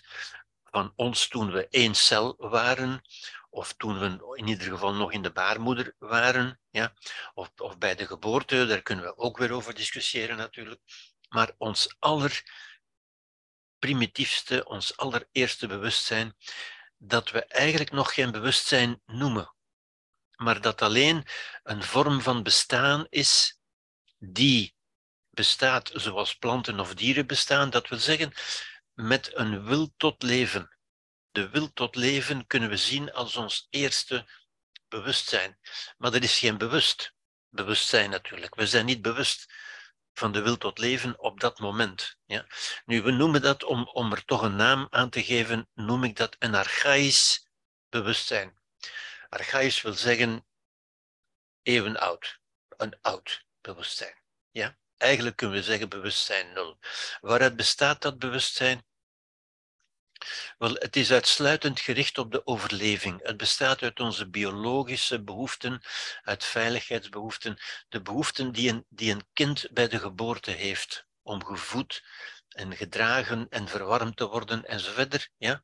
van ons toen we één cel waren, of toen we in ieder geval nog in de baarmoeder waren, ja? of, of bij de geboorte, daar kunnen we ook weer over discussiëren natuurlijk. Maar ons allerprimitiefste, ons allereerste bewustzijn, dat we eigenlijk nog geen bewustzijn noemen, maar dat alleen een vorm van bestaan is die bestaat zoals planten of dieren bestaan, dat wil zeggen met een wil tot leven. De wil tot leven kunnen we zien als ons eerste bewustzijn. Maar dat is geen bewust bewustzijn natuurlijk. We zijn niet bewust van de wil tot leven op dat moment. Ja? Nu, we noemen dat, om, om er toch een naam aan te geven, noem ik dat een archaïs bewustzijn. Archaïs wil zeggen eeuwen oud, een oud bewustzijn. Ja? Eigenlijk kunnen we zeggen bewustzijn nul. Waaruit bestaat dat bewustzijn? Wel, het is uitsluitend gericht op de overleving. Het bestaat uit onze biologische behoeften, uit veiligheidsbehoeften, de behoeften die een, die een kind bij de geboorte heeft om gevoed en gedragen en verwarmd te worden enzovoort. Ja?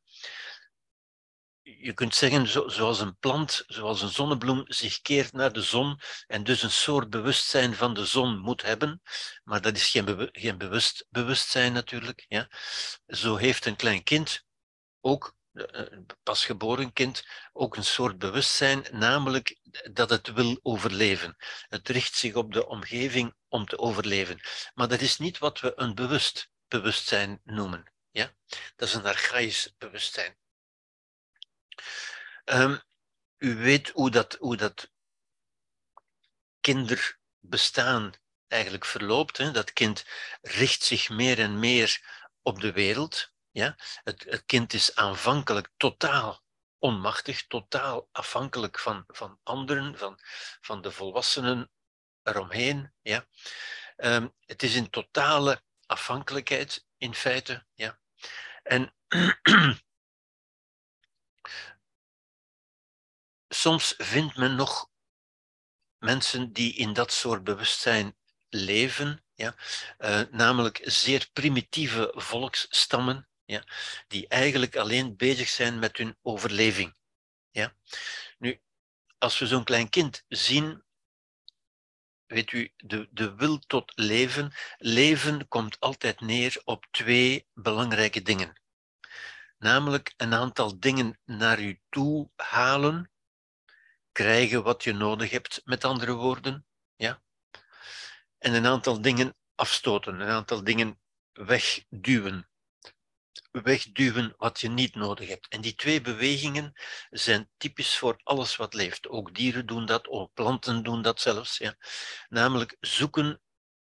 Je kunt zeggen, zoals een plant, zoals een zonnebloem zich keert naar de zon en dus een soort bewustzijn van de zon moet hebben, maar dat is geen, geen bewust bewustzijn natuurlijk. Ja? Zo heeft een klein kind ook een pasgeboren kind ook een soort bewustzijn, namelijk dat het wil overleven. Het richt zich op de omgeving om te overleven. Maar dat is niet wat we een bewust bewustzijn noemen. Ja? Dat is een archaïs bewustzijn. Um, u weet hoe dat, hoe dat kinderbestaan eigenlijk verloopt. Hè? Dat kind richt zich meer en meer op de wereld. Ja? Het, het kind is aanvankelijk totaal onmachtig, totaal afhankelijk van, van anderen, van, van de volwassenen eromheen. Ja? Um, het is in totale afhankelijkheid, in feite. Ja? En soms vindt men nog mensen die in dat soort bewustzijn leven, ja? Uh, namelijk zeer primitieve volksstammen, ja? die eigenlijk alleen bezig zijn met hun overleving. Ja? Nu, als we zo'n klein kind zien, weet u, de, de wil tot leven, leven komt altijd neer op twee belangrijke dingen. Namelijk een aantal dingen naar u toe halen, krijgen wat je nodig hebt, met andere woorden, ja? En een aantal dingen afstoten, een aantal dingen wegduwen. Wegduwen wat je niet nodig hebt. En die twee bewegingen zijn typisch voor alles wat leeft. Ook dieren doen dat, ook planten doen dat zelfs. Ja. Namelijk zoeken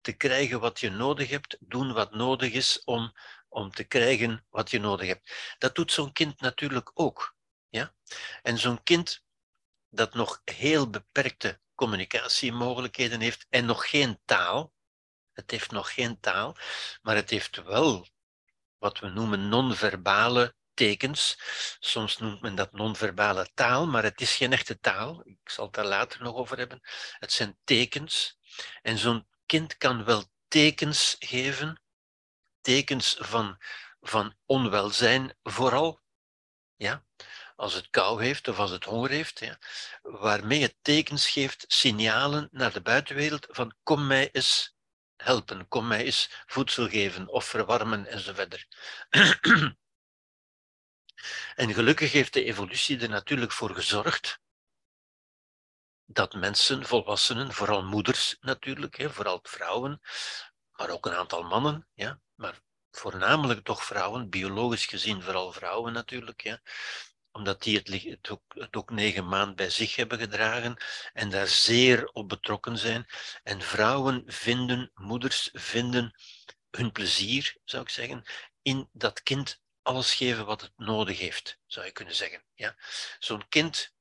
te krijgen wat je nodig hebt, doen wat nodig is om, om te krijgen wat je nodig hebt. Dat doet zo'n kind natuurlijk ook. Ja? En zo'n kind dat nog heel beperkte communicatiemogelijkheden heeft en nog geen taal, het heeft nog geen taal, maar het heeft wel wat we noemen non-verbale tekens. Soms noemt men dat non-verbale taal, maar het is geen echte taal. Ik zal het daar later nog over hebben. Het zijn tekens. En zo'n kind kan wel tekens geven, tekens van, van onwelzijn vooral. Ja? Als het kou heeft of als het honger heeft, ja? waarmee het tekens geeft, signalen naar de buitenwereld van kom mij eens helpen, kom mij eens voedsel geven of verwarmen enzovoort. en gelukkig heeft de evolutie er natuurlijk voor gezorgd dat mensen, volwassenen, vooral moeders natuurlijk, hè, vooral vrouwen, maar ook een aantal mannen, ja, maar voornamelijk toch vrouwen, biologisch gezien vooral vrouwen natuurlijk, ja, omdat die het, het, ook, negen maanden bij zich hebben gedragen en daar zeer op betrokken zijn. En vrouwen vinden, moeders vinden hun plezier, zou ik zeggen, in dat kind alles geven wat het nodig heeft, zou je kunnen zeggen. Ja? Zo'n kind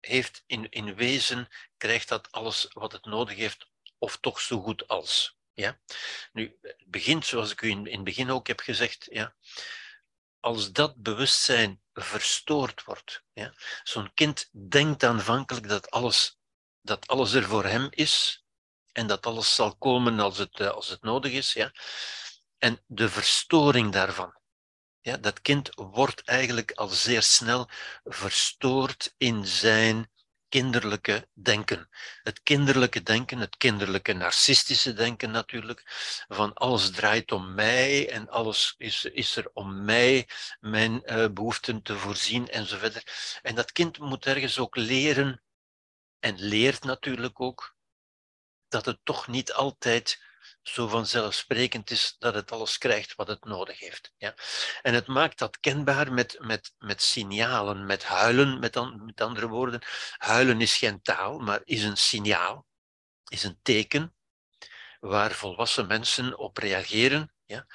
heeft in, in wezen, krijgt dat alles wat het nodig heeft, of toch zo goed als. Ja? Nu, het begint, zoals ik u in, in het begin ook heb gezegd, ja, als dat bewustzijn verstoord wordt. Ja? Zo'n kind denkt aanvankelijk dat alles, dat alles er voor hem is en dat alles zal komen als het, eh, als het nodig is. Ja? En de verstoring daarvan. Ja, dat kind wordt eigenlijk al zeer snel verstoord in zijn kinderlijke denken. Het kinderlijke denken, het kinderlijke narcistische denken natuurlijk, van alles draait om mij en alles is, is er om mij, mijn uh, behoeften te voorzien enzovoort. En dat kind moet ergens ook leren, en leert natuurlijk ook, dat het toch niet altijd zo vanzelfsprekend is dat het alles krijgt wat het nodig heeft. Ja? En het maakt dat kenbaar met, met, met signalen, met huilen, met, an, met andere woorden. Huilen is geen taal, maar is een signaal, is een teken waar volwassen mensen op reageren. Ja?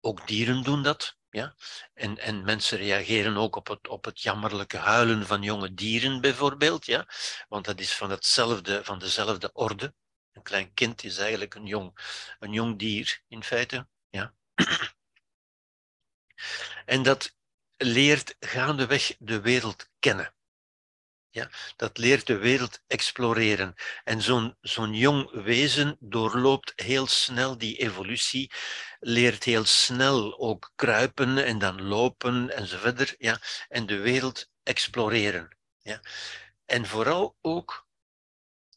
Ook dieren doen dat. Ja? En, en mensen reageren ook op het, op het jammerlijke huilen van jonge dieren bijvoorbeeld, ja? want dat is van, hetzelfde, van dezelfde orde. Een klein kind is eigenlijk een jong, een jong dier, in feite. Ja. En dat leert gaandeweg de wereld kennen. Ja, dat leert de wereld exploreren. En zo'n zo'n jong wezen doorloopt heel snel die evolutie, leert heel snel ook kruipen en dan lopen enzovoort. Ja, en de wereld exploreren. Ja. En vooral ook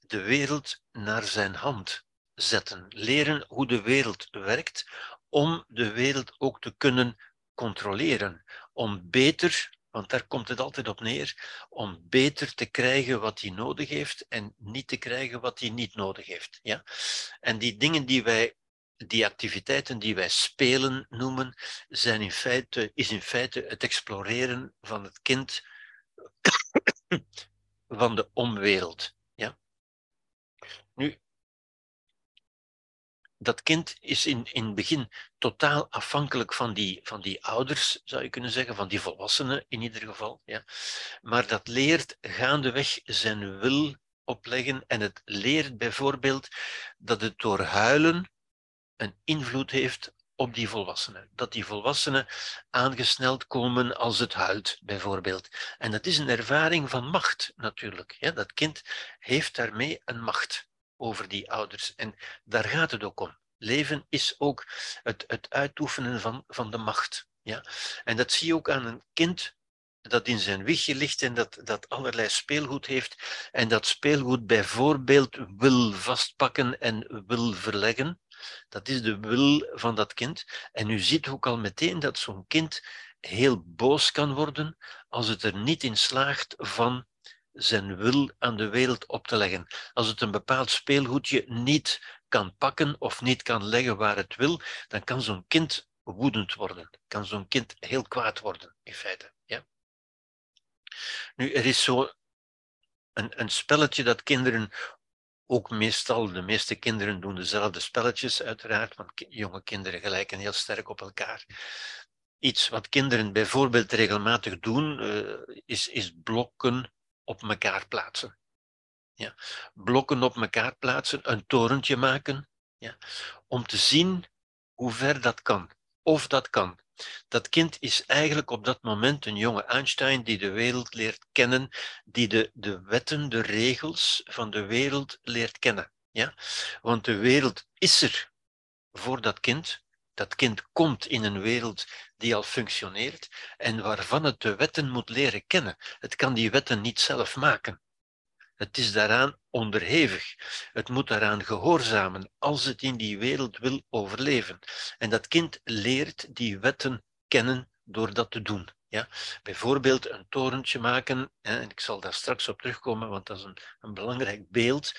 de wereld naar zijn hand zetten. Leren hoe de wereld werkt om de wereld ook te kunnen controleren. Om beter, want daar komt het altijd op neer, om beter te krijgen wat hij nodig heeft en niet te krijgen wat hij niet nodig heeft. Ja? En die dingen die wij die activiteiten die wij spelen noemen, zijn in feite, is in feite het exploreren van het kind van de omwereld. Dat kind is in, in het begin totaal afhankelijk van die, van die ouders, zou je kunnen zeggen, van die volwassenen in ieder geval. Ja. Maar dat leert gaandeweg zijn wil opleggen en het leert bijvoorbeeld dat het door huilen een invloed heeft op die volwassenen. Dat die volwassenen aangesneld komen als het huilt, bijvoorbeeld. En dat is een ervaring van macht, natuurlijk. Ja, dat kind heeft daarmee een macht over die ouders. En daar gaat het ook om. leven is ook het, het uitoefenen van, van de macht. Ja? En dat zie je ook aan een kind dat in zijn wiegje ligt en dat, dat allerlei speelgoed heeft en dat speelgoed bijvoorbeeld wil vastpakken en wil verleggen. Dat is de wil van dat kind. En u ziet ook al meteen dat zo'n kind heel boos kan worden als het er niet in slaagt van zijn wil aan de wereld op te leggen. Als het een bepaald speelgoedje niet kan pakken of niet kan leggen waar het wil, dan kan zo'n kind woedend worden. Kan zo'n kind heel kwaad worden, in feite. Ja? Nu, er is zo een, een spelletje dat kinderen ook meestal, de meeste kinderen doen dezelfde spelletjes, uiteraard, want jonge kinderen gelijken heel sterk op elkaar. Iets wat kinderen bijvoorbeeld regelmatig doen, uh, is, is blokken op elkaar plaatsen. Ja. Blokken op elkaar plaatsen, een torentje maken, ja, om te zien hoe ver dat kan, of dat kan. Dat kind is eigenlijk op dat moment een jonge Einstein die de wereld leert kennen, die de, de wetten, de regels van de wereld leert kennen. Ja? Want de wereld is er voor dat kind. Dat kind komt in een wereld die al functioneert en waarvan het de wetten moet leren kennen. Het kan die wetten niet zelf maken. Het is daaraan onderhevig. Het moet daaraan gehoorzamen als het in die wereld wil overleven. En dat kind leert die wetten kennen door dat te doen. Ja? Bijvoorbeeld een torentje maken, en ik zal daar straks op terugkomen, want dat is een, een belangrijk beeld.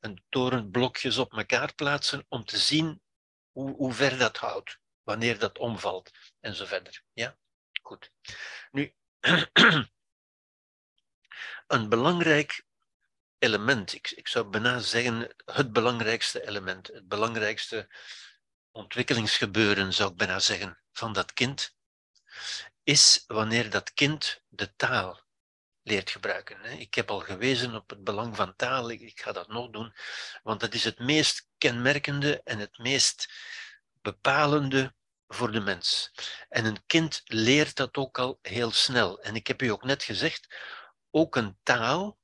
Een torenblokjes op elkaar plaatsen om te zien hoe, ver dat houdt, wanneer dat omvalt en zo verder. Ja? Goed. Nu, een belangrijk element, ik, ik zou bijna zeggen het belangrijkste element, het belangrijkste ontwikkelingsgebeuren, zou ik bijna zeggen, van dat kind, is wanneer dat kind de taal leert gebruiken. Ik heb al gewezen op het belang van taal, ik ga dat nog doen, want dat is het meest kenmerkende en het meest bepalende voor de mens. En een kind leert dat ook al heel snel. En ik heb u ook net gezegd, ook een taal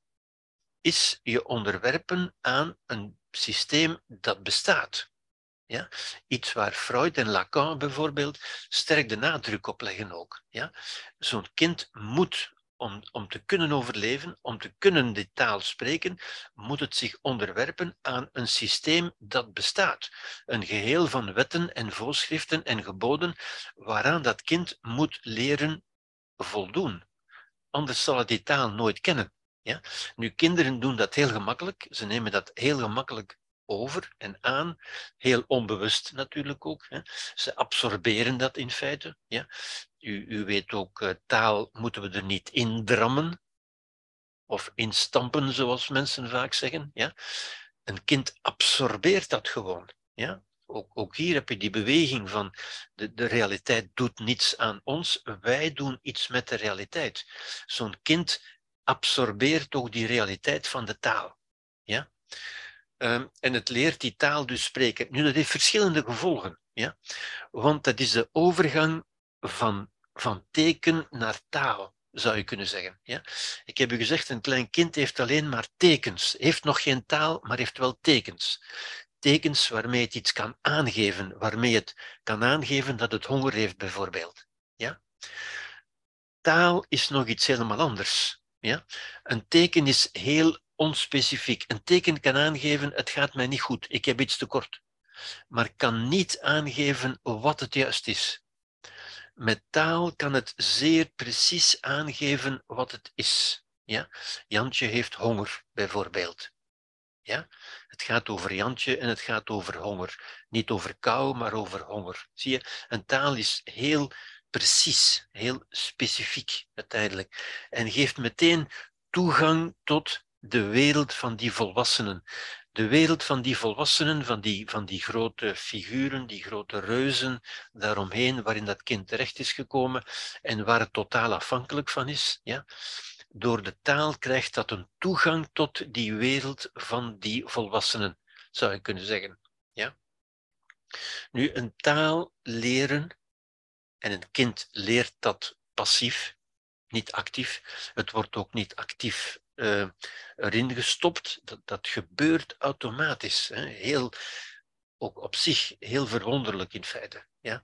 is je onderwerpen aan een systeem dat bestaat. Ja? Iets waar Freud en Lacan bijvoorbeeld sterk de nadruk op leggen ook. Ja? Zo'n kind moet, om, om te kunnen overleven, om te kunnen die taal spreken, moet het zich onderwerpen aan een systeem dat bestaat. Een geheel van wetten en voorschriften en geboden waaraan dat kind moet leren voldoen. Anders zal het die taal nooit kennen. Ja? Nu, kinderen doen dat heel gemakkelijk. Ze nemen dat heel gemakkelijk over en aan, heel onbewust natuurlijk ook. Hè. Ze absorberen dat in feite. Ja. U, u weet ook, uh, taal moeten we er niet indrammen of instampen, zoals mensen vaak zeggen. Ja. Een kind absorbeert dat gewoon. Ja. Ook, ook hier heb je die beweging van de, de realiteit doet niets aan ons, wij doen iets met de realiteit. Zo'n kind absorbeert ook die realiteit van de taal. Ja? Ehm, en het leert die taal dus spreken. Nu, dat heeft verschillende gevolgen. Ja? Want dat is de overgang van, van teken naar taal, zou je kunnen zeggen. Ja? Ik heb u gezegd, een klein kind heeft alleen maar tekens. Heeft nog geen taal, maar heeft wel tekens. Tekens waarmee het iets kan aangeven, waarmee het kan aangeven dat het honger heeft, bijvoorbeeld. Ja? Taal is nog iets helemaal anders. Ja? Een teken is heel onspecifiek. Een teken kan aangeven, het gaat mij niet goed, ik heb iets tekort. Maar kan niet aangeven wat het juist is. Met taal kan het zeer precies aangeven wat het is. Ja? Jantje heeft honger, bijvoorbeeld. Ja? Het gaat over Jantje en het gaat over honger. Niet over kou, maar over honger. Zie je, een taal is heel precies, heel specifiek uiteindelijk. En geeft meteen toegang tot de wereld van die volwassenen. De wereld van die volwassenen, van die, van die grote figuren, die grote reuzen daaromheen, waarin dat kind terecht is gekomen en waar het totaal afhankelijk van is. Ja? Door de taal krijgt dat een toegang tot die wereld van die volwassenen, zou je kunnen zeggen. Ja? Nu, een taal leren, en een kind leert dat passief, niet actief. Het wordt ook niet actief uh, erin gestopt. Dat, dat gebeurt automatisch. Hè. Heel ook op zich heel verwonderlijk in feite. Ja?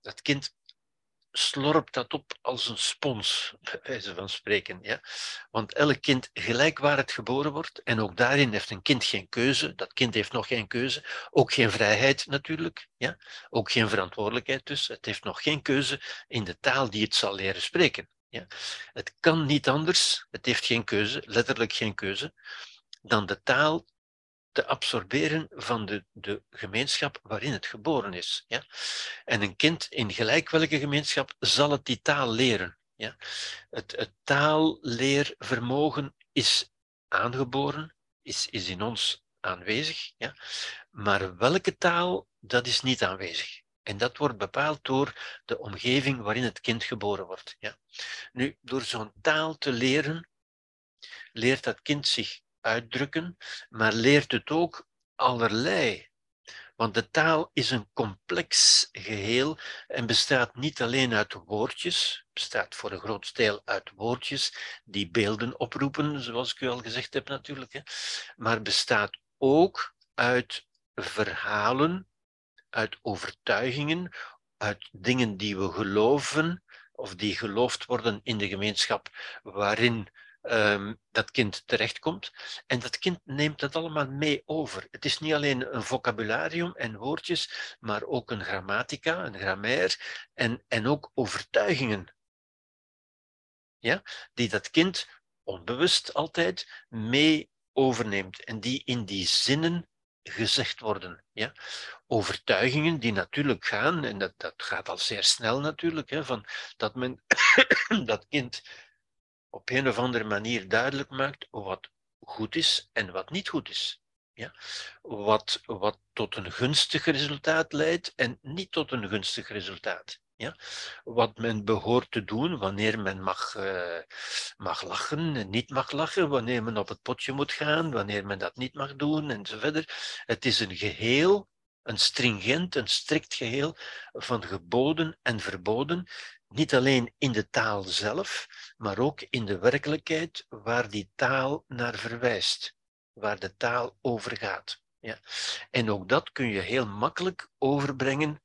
Dat kind slorpt dat op als een spons, bij wijze van spreken. Ja? Want elk kind, gelijk waar het geboren wordt, en ook daarin heeft een kind geen keuze, dat kind heeft nog geen keuze, ook geen vrijheid natuurlijk, ja? ook geen verantwoordelijkheid dus, het heeft nog geen keuze in de taal die het zal leren spreken. Ja? Het kan niet anders, het heeft geen keuze, letterlijk geen keuze, dan de taal te absorberen van de, de gemeenschap waarin het geboren is. Ja? En een kind in gelijk welke gemeenschap zal het die taal leren. Ja? Het, het taalleervermogen is aangeboren, is, is in ons aanwezig, ja? maar welke taal, dat is niet aanwezig. En dat wordt bepaald door de omgeving waarin het kind geboren wordt. Ja? Nu, door zo'n taal te leren, leert dat kind zich uitdrukken, maar leert het ook allerlei. Want de taal is een complex geheel en bestaat niet alleen uit woordjes, bestaat voor een groot deel uit woordjes die beelden oproepen, zoals ik u al gezegd heb natuurlijk, hè, maar bestaat ook uit verhalen, uit overtuigingen, uit dingen die we geloven of die geloofd worden in de gemeenschap waarin um, dat kind terechtkomt. En dat kind neemt dat allemaal mee over. Het is niet alleen een vocabularium en woordjes, maar ook een grammatica, een grammair en, en ook overtuigingen. Ja? Die dat kind onbewust altijd mee overneemt en die in die zinnen gezegd worden. Ja? Overtuigingen die natuurlijk gaan, en dat, dat gaat al zeer snel natuurlijk, hè, van dat men dat kind op een of andere manier duidelijk maakt wat goed is en wat niet goed is. Ja? Wat, wat tot een gunstig resultaat leidt en niet tot een gunstig resultaat. Wat men behoort te doen, wanneer men mag, uh, mag lachen en niet mag lachen, wanneer men op het potje moet gaan, wanneer men dat niet mag doen enzovoort. Het is een geheel, een stringent, een strikt geheel van geboden en verboden niet alleen in de taal zelf, maar ook in de werkelijkheid waar die taal naar verwijst, waar de taal over gaat. Ja. En ook dat kun je heel makkelijk overbrengen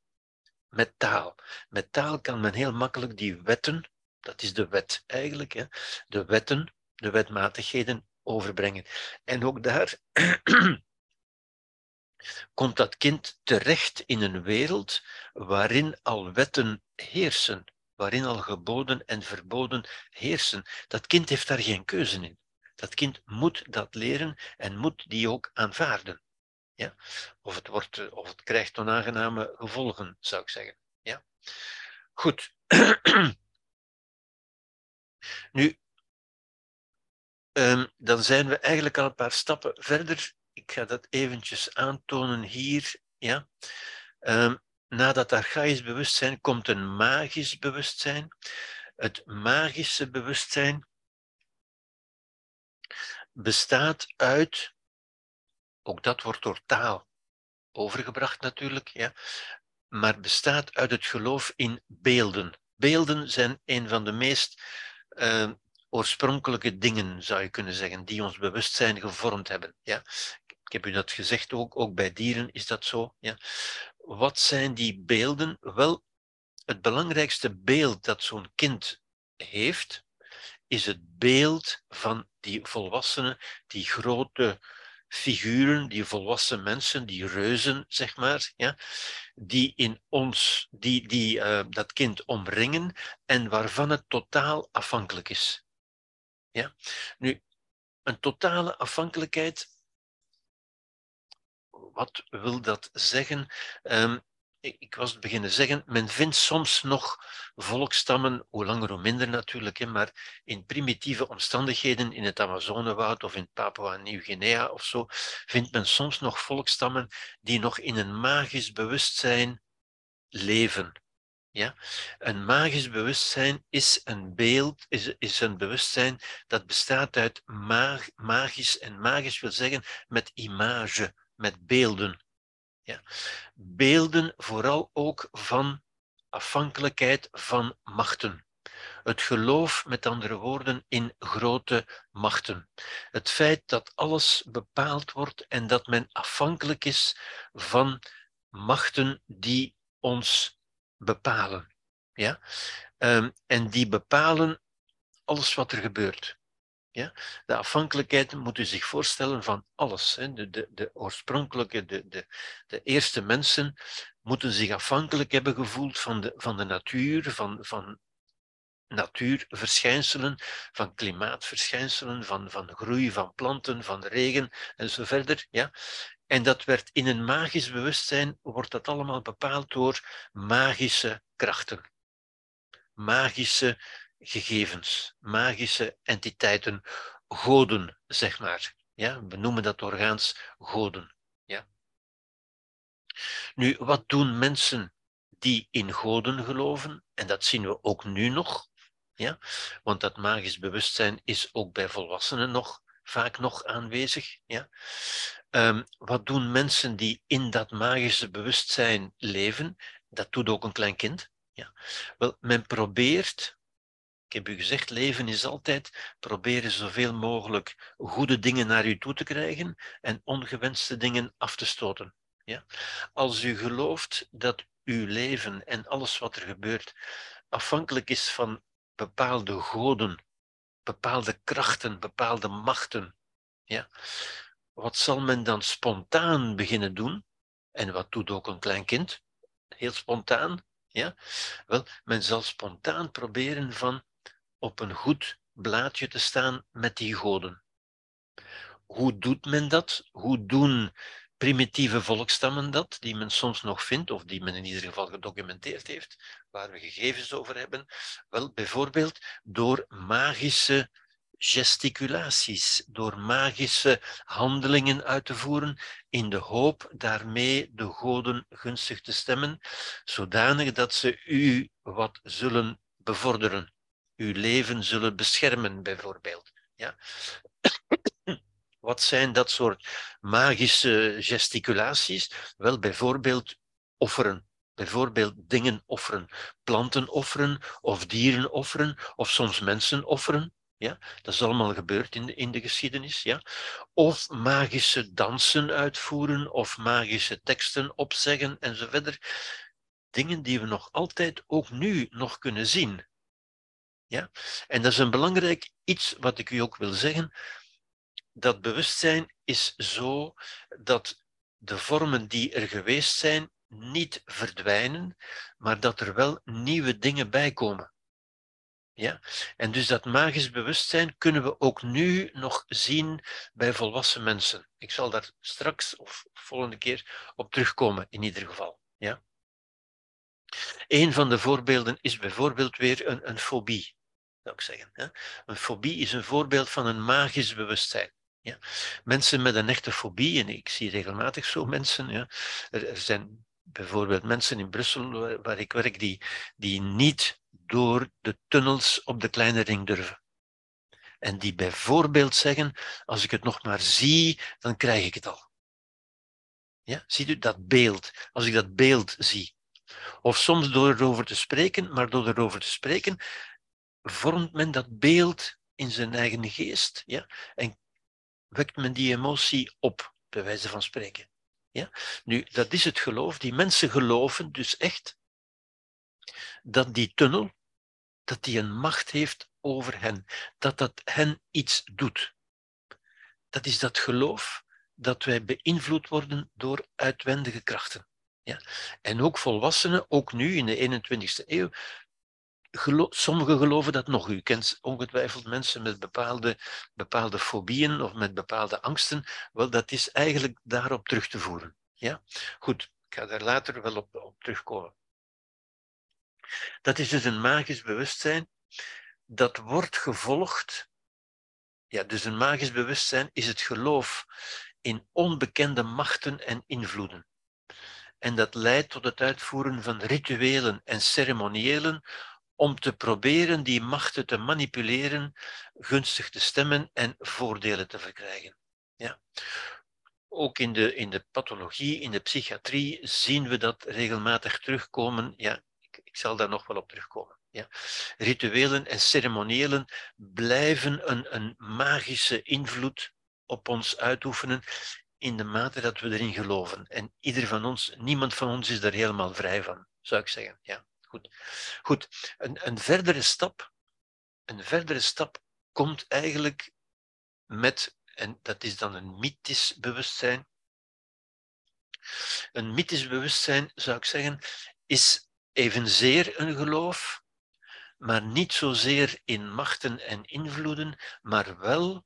met taal. Met taal kan men heel makkelijk die wetten, dat is de wet eigenlijk, hè, de wetten, de wetmatigheden overbrengen. En ook daar komt dat kind terecht in een wereld waarin al wetten heersen waarin al geboden en verboden heersen. Dat kind heeft daar geen keuze in. Dat kind moet dat leren en moet die ook aanvaarden. Ja? Of, het wordt, of het krijgt onaangename gevolgen, zou ik zeggen. Ja? Goed. nu, um, dan zijn we eigenlijk al een paar stappen verder. Ik ga dat eventjes aantonen hier. Ja? Um, na dat archaïsch bewustzijn komt een magisch bewustzijn. Het magische bewustzijn bestaat uit, ook dat wordt door taal overgebracht natuurlijk, ja, maar bestaat uit het geloof in beelden. Beelden zijn een van de meest uh, oorspronkelijke dingen, zou je kunnen zeggen, die ons bewustzijn gevormd hebben. Ja. Ik heb u dat gezegd ook, ook bij dieren is dat zo. Ja wat zijn die beelden? Wel, het belangrijkste beeld dat zo'n kind heeft, is het beeld van die volwassenen, die grote figuren, die volwassen mensen, die reuzen, zeg maar, ja, die in ons, die, die uh, dat kind omringen en waarvan het totaal afhankelijk is. Ja? Nu, een totale afhankelijkheid wat wil dat zeggen? Um, ik was beginnen zeggen, men vindt soms nog volkstammen, hoe langer hoe minder natuurlijk, maar in primitieve omstandigheden in het Amazonewoud of in Papua-Nieuw-Guinea of zo, vindt men soms nog volkstammen die nog in een magisch bewustzijn leven. Ja? Een magisch bewustzijn is een beeld, is, is een bewustzijn dat bestaat uit mag, magisch, en magisch wil zeggen met image, met beelden. Ja. Beelden vooral ook van afhankelijkheid van machten. Het geloof, met andere woorden, in grote machten. Het feit dat alles bepaald wordt en dat men afhankelijk is van machten die ons bepalen. Ja? Um, en die bepalen alles wat er gebeurt. Ja? De afhankelijkheid moet u zich voorstellen van alles. Hè? De, de, de oorspronkelijke, de, de, de eerste mensen moeten zich afhankelijk hebben gevoeld van de, van de natuur, van, van natuurverschijnselen, van klimaatverschijnselen, van, van groei van planten, van regen en zo verder. Ja? En dat werd in een magisch bewustzijn, wordt dat allemaal bepaald door magische krachten. Magische gegevens, magische entiteiten, goden, zeg maar. Ja, we noemen dat orgaans goden. Ja. Nu, wat doen mensen die in goden geloven? En dat zien we ook nu nog. Ja? Want dat magisch bewustzijn is ook bij volwassenen nog vaak nog aanwezig. Ja? Um, wat doen mensen die in dat magische bewustzijn leven? Dat doet ook een klein kind. Ja? Wel, men probeert ik heb u gezegd, leven is altijd proberen zoveel mogelijk goede dingen naar u toe te krijgen en ongewenste dingen af te stoten. Ja? Als u gelooft dat uw leven en alles wat er gebeurt afhankelijk is van bepaalde goden, bepaalde krachten, bepaalde machten, ja? wat zal men dan spontaan beginnen doen? En wat doet ook een klein kind? Heel spontaan. Ja? Wel, men zal spontaan proberen van op een goed blaadje te staan met die goden. Hoe doet men dat? Hoe doen primitieve volkstammen dat, die men soms nog vindt, of die men in ieder geval gedocumenteerd heeft, waar we gegevens over hebben? Wel, bijvoorbeeld door magische gesticulaties, door magische handelingen uit te voeren, in de hoop daarmee de goden gunstig te stemmen, zodanig dat ze u wat zullen bevorderen uw leven zullen beschermen, bijvoorbeeld. Ja. Wat zijn dat soort magische gesticulaties? Wel, bijvoorbeeld offeren. Bijvoorbeeld dingen offeren, planten offeren, of dieren offeren, of soms mensen offeren. Ja, dat is allemaal gebeurd in de, in de geschiedenis. Ja. Of magische dansen uitvoeren, of magische teksten opzeggen enzovoort. Dingen die we nog altijd, ook nu, nog kunnen zien. Ja? En dat is een belangrijk iets wat ik u ook wil zeggen. Dat bewustzijn is zo dat de vormen die er geweest zijn niet verdwijnen, maar dat er wel nieuwe dingen bij komen. Ja? En dus dat magisch bewustzijn kunnen we ook nu nog zien bij volwassen mensen. Ik zal daar straks of volgende keer op terugkomen, in ieder geval. Ja? Een van de voorbeelden is bijvoorbeeld weer een, een fobie zou ik zeggen. Een fobie is een voorbeeld van een magisch bewustzijn. Ja. Mensen met een echte fobie, en ik zie regelmatig zo mensen, ja. er, er zijn bijvoorbeeld mensen in Brussel waar, ik werk, die, die niet door de tunnels op de kleine ring durven. En die bijvoorbeeld zeggen, als ik het nog maar zie, dan krijg ik het al. Ja, ziet u dat beeld? Als ik dat beeld zie. Of soms door erover te spreken, maar door erover te spreken vormt men dat beeld in zijn eigen geest ja? en wekt men die emotie op, bij wijze van spreken. Ja? Nu, dat is het geloof. Die mensen geloven dus echt dat die tunnel, dat die een macht heeft over hen, dat dat hen iets doet. Dat is dat geloof dat wij beïnvloed worden door uitwendige krachten. Ja? En ook volwassenen, ook nu in de 21ste eeuw, gelo sommigen geloven dat nog. U kent ongetwijfeld mensen met bepaalde, bepaalde fobieën of met bepaalde angsten. Wel, dat is eigenlijk daarop terug te voeren. Ja? Goed, ik ga daar later wel op, op terugkomen. Dat is dus een magisch bewustzijn. Dat wordt gevolgd. Ja, dus een magisch bewustzijn is het geloof in onbekende machten en invloeden. En dat leidt tot het uitvoeren van rituelen en ceremoniëlen om te proberen die machten te manipuleren, gunstig te stemmen en voordelen te verkrijgen. Ja. Ook in de, in de pathologie, in de psychiatrie, zien we dat regelmatig terugkomen. Ja, ik, ik zal daar nog wel op terugkomen. Ja? Rituelen en ceremoniëlen blijven een, een magische invloed op ons uitoefenen in de mate dat we erin geloven. En ieder van ons, niemand van ons is daar helemaal vrij van, zou ik zeggen. Ja, goed. Goed, een, een verdere stap, een verdere stap komt eigenlijk met, en dat is dan een mythisch bewustzijn. Een mythisch bewustzijn, zou ik zeggen, is evenzeer een geloof, maar niet zozeer in machten en invloeden, maar wel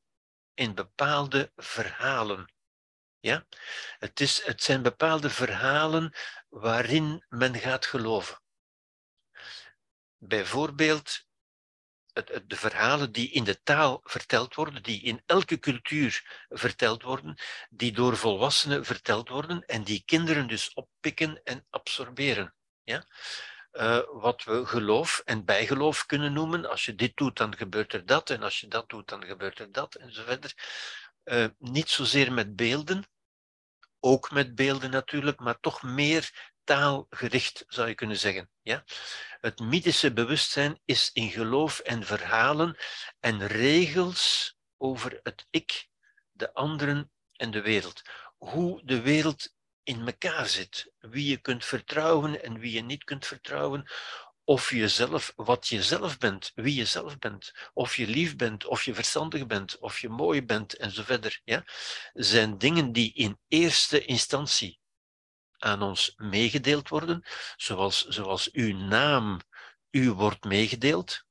in bepaalde verhalen. Ja? Het, is, het zijn bepaalde verhalen waarin men gaat geloven. Bijvoorbeeld het, de verhalen die in de taal verteld worden, die in elke cultuur verteld worden, die door volwassenen verteld worden en die kinderen dus oppikken en absorberen. Ja? Uh, wat we geloof en bijgeloof kunnen noemen. Als je dit doet, dan gebeurt er dat, en als je dat doet, dan gebeurt er dat, en zo verder. Uh, niet zozeer met beelden, ook met beelden natuurlijk, maar toch meer taalgericht, zou je kunnen zeggen. Ja? Het mythische bewustzijn is in geloof en verhalen en regels over het ik, de anderen en de wereld. Hoe de wereld in elkaar zit, wie je kunt vertrouwen en wie je niet kunt vertrouwen, of jezelf, wat je zelf bent, wie je zelf bent, of je lief bent, of je verstandig bent, of je mooi bent en zo verder, ja, zijn dingen die in eerste instantie aan ons meegedeeld worden, zoals, zoals uw naam u wordt meegedeeld,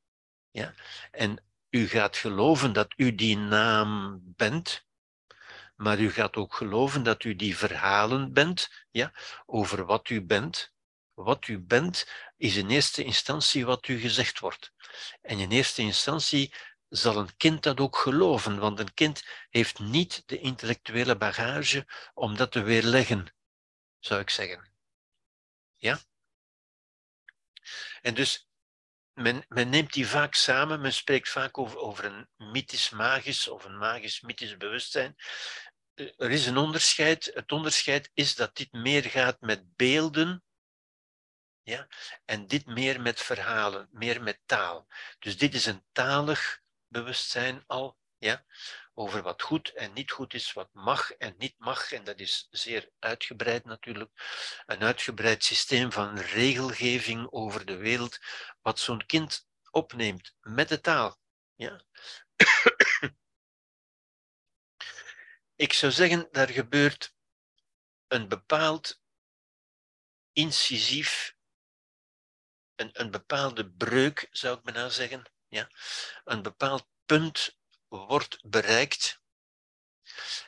ja, en u gaat geloven dat u die naam bent, maar u gaat ook geloven dat u die verhalen bent, ja, over wat u bent, wat u bent, is in eerste instantie wat u gezegd wordt. En in eerste instantie zal een kind dat ook geloven, want een kind heeft niet de intellectuele bagage om dat te weerleggen, zou ik zeggen. Ja? En dus, men, men neemt die vaak samen, men spreekt vaak over, over een mythisch-magisch of een magisch-mythisch bewustzijn. Er is een onderscheid. Het onderscheid is dat dit meer gaat met beelden ja? En dit meer met verhalen, meer met taal. Dus dit is een talig bewustzijn al, ja? Over wat goed en niet goed is, wat mag en niet mag. En dat is zeer uitgebreid natuurlijk. Een uitgebreid systeem van regelgeving over de wereld, wat zo'n kind opneemt met de taal. Ja? Ik zou zeggen, daar gebeurt een bepaald incisief een, een bepaalde breuk, zou ik bijna zeggen. Ja? Een bepaald punt wordt bereikt.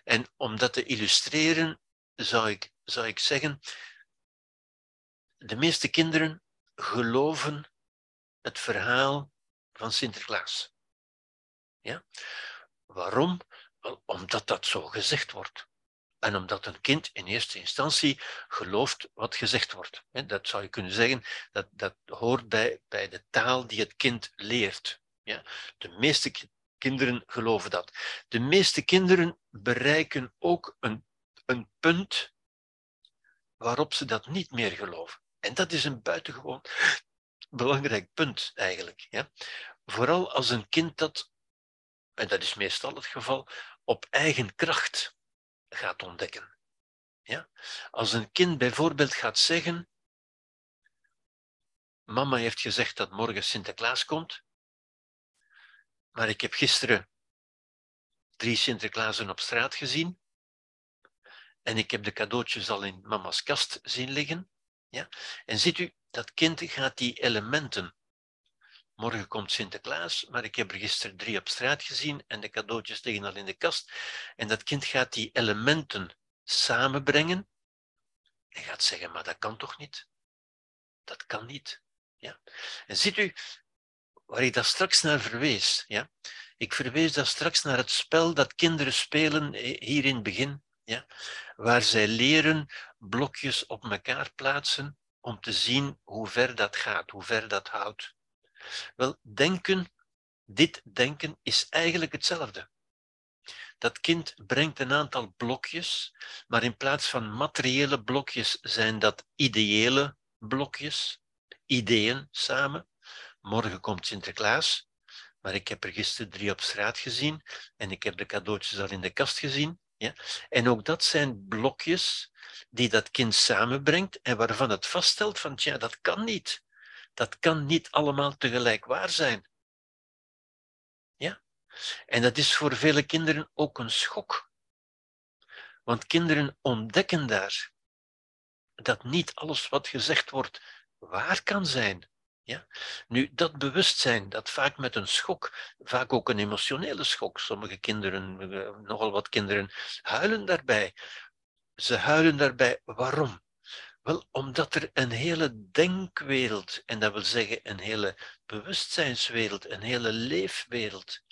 En om dat te illustreren, zou ik, zou ik zeggen, de meeste kinderen geloven het verhaal van Sinterklaas. Ja? Waarom? Omdat dat zo gezegd wordt. En omdat een kind in eerste instantie gelooft wat gezegd wordt. Dat zou je kunnen zeggen, dat, dat hoort bij, bij de taal die het kind leert. Ja? De meeste kinderen geloven dat. De meeste kinderen bereiken ook een, een punt waarop ze dat niet meer geloven. En dat is een buitengewoon belangrijk punt eigenlijk. Ja? Vooral als een kind dat, en dat is meestal het geval, op eigen kracht gaat ontdekken. Ja? Als een kind bijvoorbeeld gaat zeggen, mama heeft gezegd dat morgen Sinterklaas komt, maar ik heb gisteren drie Sinterklaasen op straat gezien en ik heb de cadeautjes al in mama's kast zien liggen. Ja? En ziet u, dat kind gaat die elementen Morgen komt Sinterklaas, maar ik heb er gisteren drie op straat gezien en de cadeautjes liggen al in de kast. En dat kind gaat die elementen samenbrengen en gaat zeggen, maar dat kan toch niet? Dat kan niet. Ja? En ziet u, waar ik daar straks naar verwees, ja? ik verwees daar straks naar het spel dat kinderen spelen hier in het begin, ja? waar zij leren blokjes op elkaar plaatsen om te zien hoe ver dat gaat, hoe ver dat houdt. Wel, denken, dit denken is eigenlijk hetzelfde. Dat kind brengt een aantal blokjes, maar in plaats van materiële blokjes zijn dat ideële blokjes, ideeën samen. Morgen komt Sinterklaas, maar ik heb er gisteren drie op straat gezien en ik heb de cadeautjes al in de kast gezien. Ja? En ook dat zijn blokjes die dat kind samenbrengt en waarvan het vaststelt van, tja, dat kan niet. Dat kan niet allemaal tegelijk waar zijn. Ja? En dat is voor vele kinderen ook een schok. Want kinderen ontdekken daar dat niet alles wat gezegd wordt waar kan zijn. Ja? Nu, dat bewustzijn, dat vaak met een schok, vaak ook een emotionele schok, sommige kinderen, eh, nogal wat kinderen, huilen daarbij. Ze huilen daarbij. Waarom? Wel, omdat er een hele denkwereld, en dat wil zeggen een hele bewustzijnswereld, een hele leefwereld,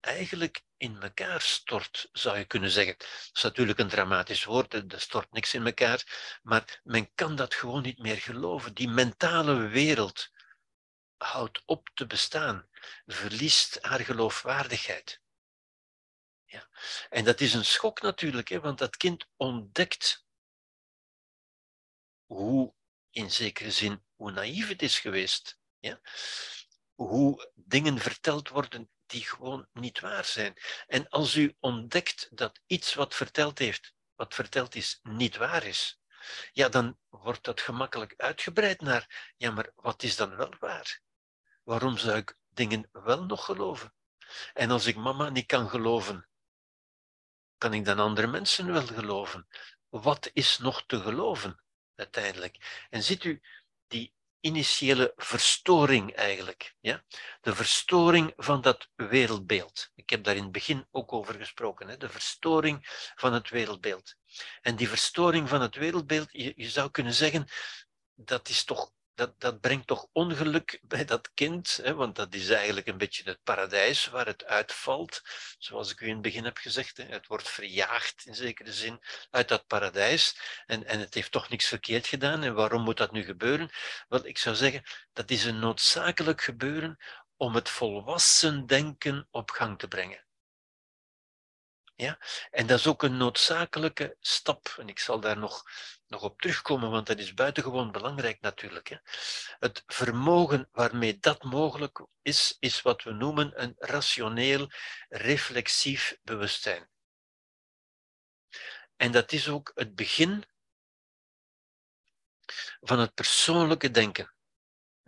eigenlijk in elkaar stort, zou je kunnen zeggen. Dat is natuurlijk een dramatisch woord, er stort niks in elkaar, maar men kan dat gewoon niet meer geloven. Die mentale wereld houdt op te bestaan, verliest haar geloofwaardigheid. Ja. En dat is een schok natuurlijk, hè, want dat kind ontdekt hoe, in zekere zin, hoe naïef het is geweest. Ja? Hoe dingen verteld worden die gewoon niet waar zijn. En als u ontdekt dat iets wat verteld heeft, wat verteld is, niet waar is, ja, dan wordt dat gemakkelijk uitgebreid naar, ja, maar wat is dan wel waar? Waarom zou ik dingen wel nog geloven? En als ik mama niet kan geloven, kan ik dan andere mensen wel geloven? Wat is nog te geloven uiteindelijk? En ziet u, die initiële verstoring eigenlijk. Ja? De verstoring van dat wereldbeeld. Ik heb daar in het begin ook over gesproken. Hè? De verstoring van het wereldbeeld. En die verstoring van het wereldbeeld, je, je zou kunnen zeggen, dat is toch dat, dat brengt toch ongeluk bij dat kind, hè, want dat is eigenlijk een beetje het paradijs waar het uitvalt, zoals ik u in het begin heb gezegd. Hè. Het wordt verjaagd in zekere zin uit dat paradijs en, en het heeft toch niks verkeerd gedaan. En waarom moet dat nu gebeuren? Wel, ik zou zeggen, dat is een noodzakelijk gebeuren om het volwassen denken op gang te brengen. Ja? En dat is ook een noodzakelijke stap. En ik zal daar nog, nog op terugkomen, want dat is buitengewoon belangrijk natuurlijk. Hè? Het vermogen waarmee dat mogelijk is, is wat we noemen een rationeel, reflexief bewustzijn. En dat is ook het begin van het persoonlijke denken.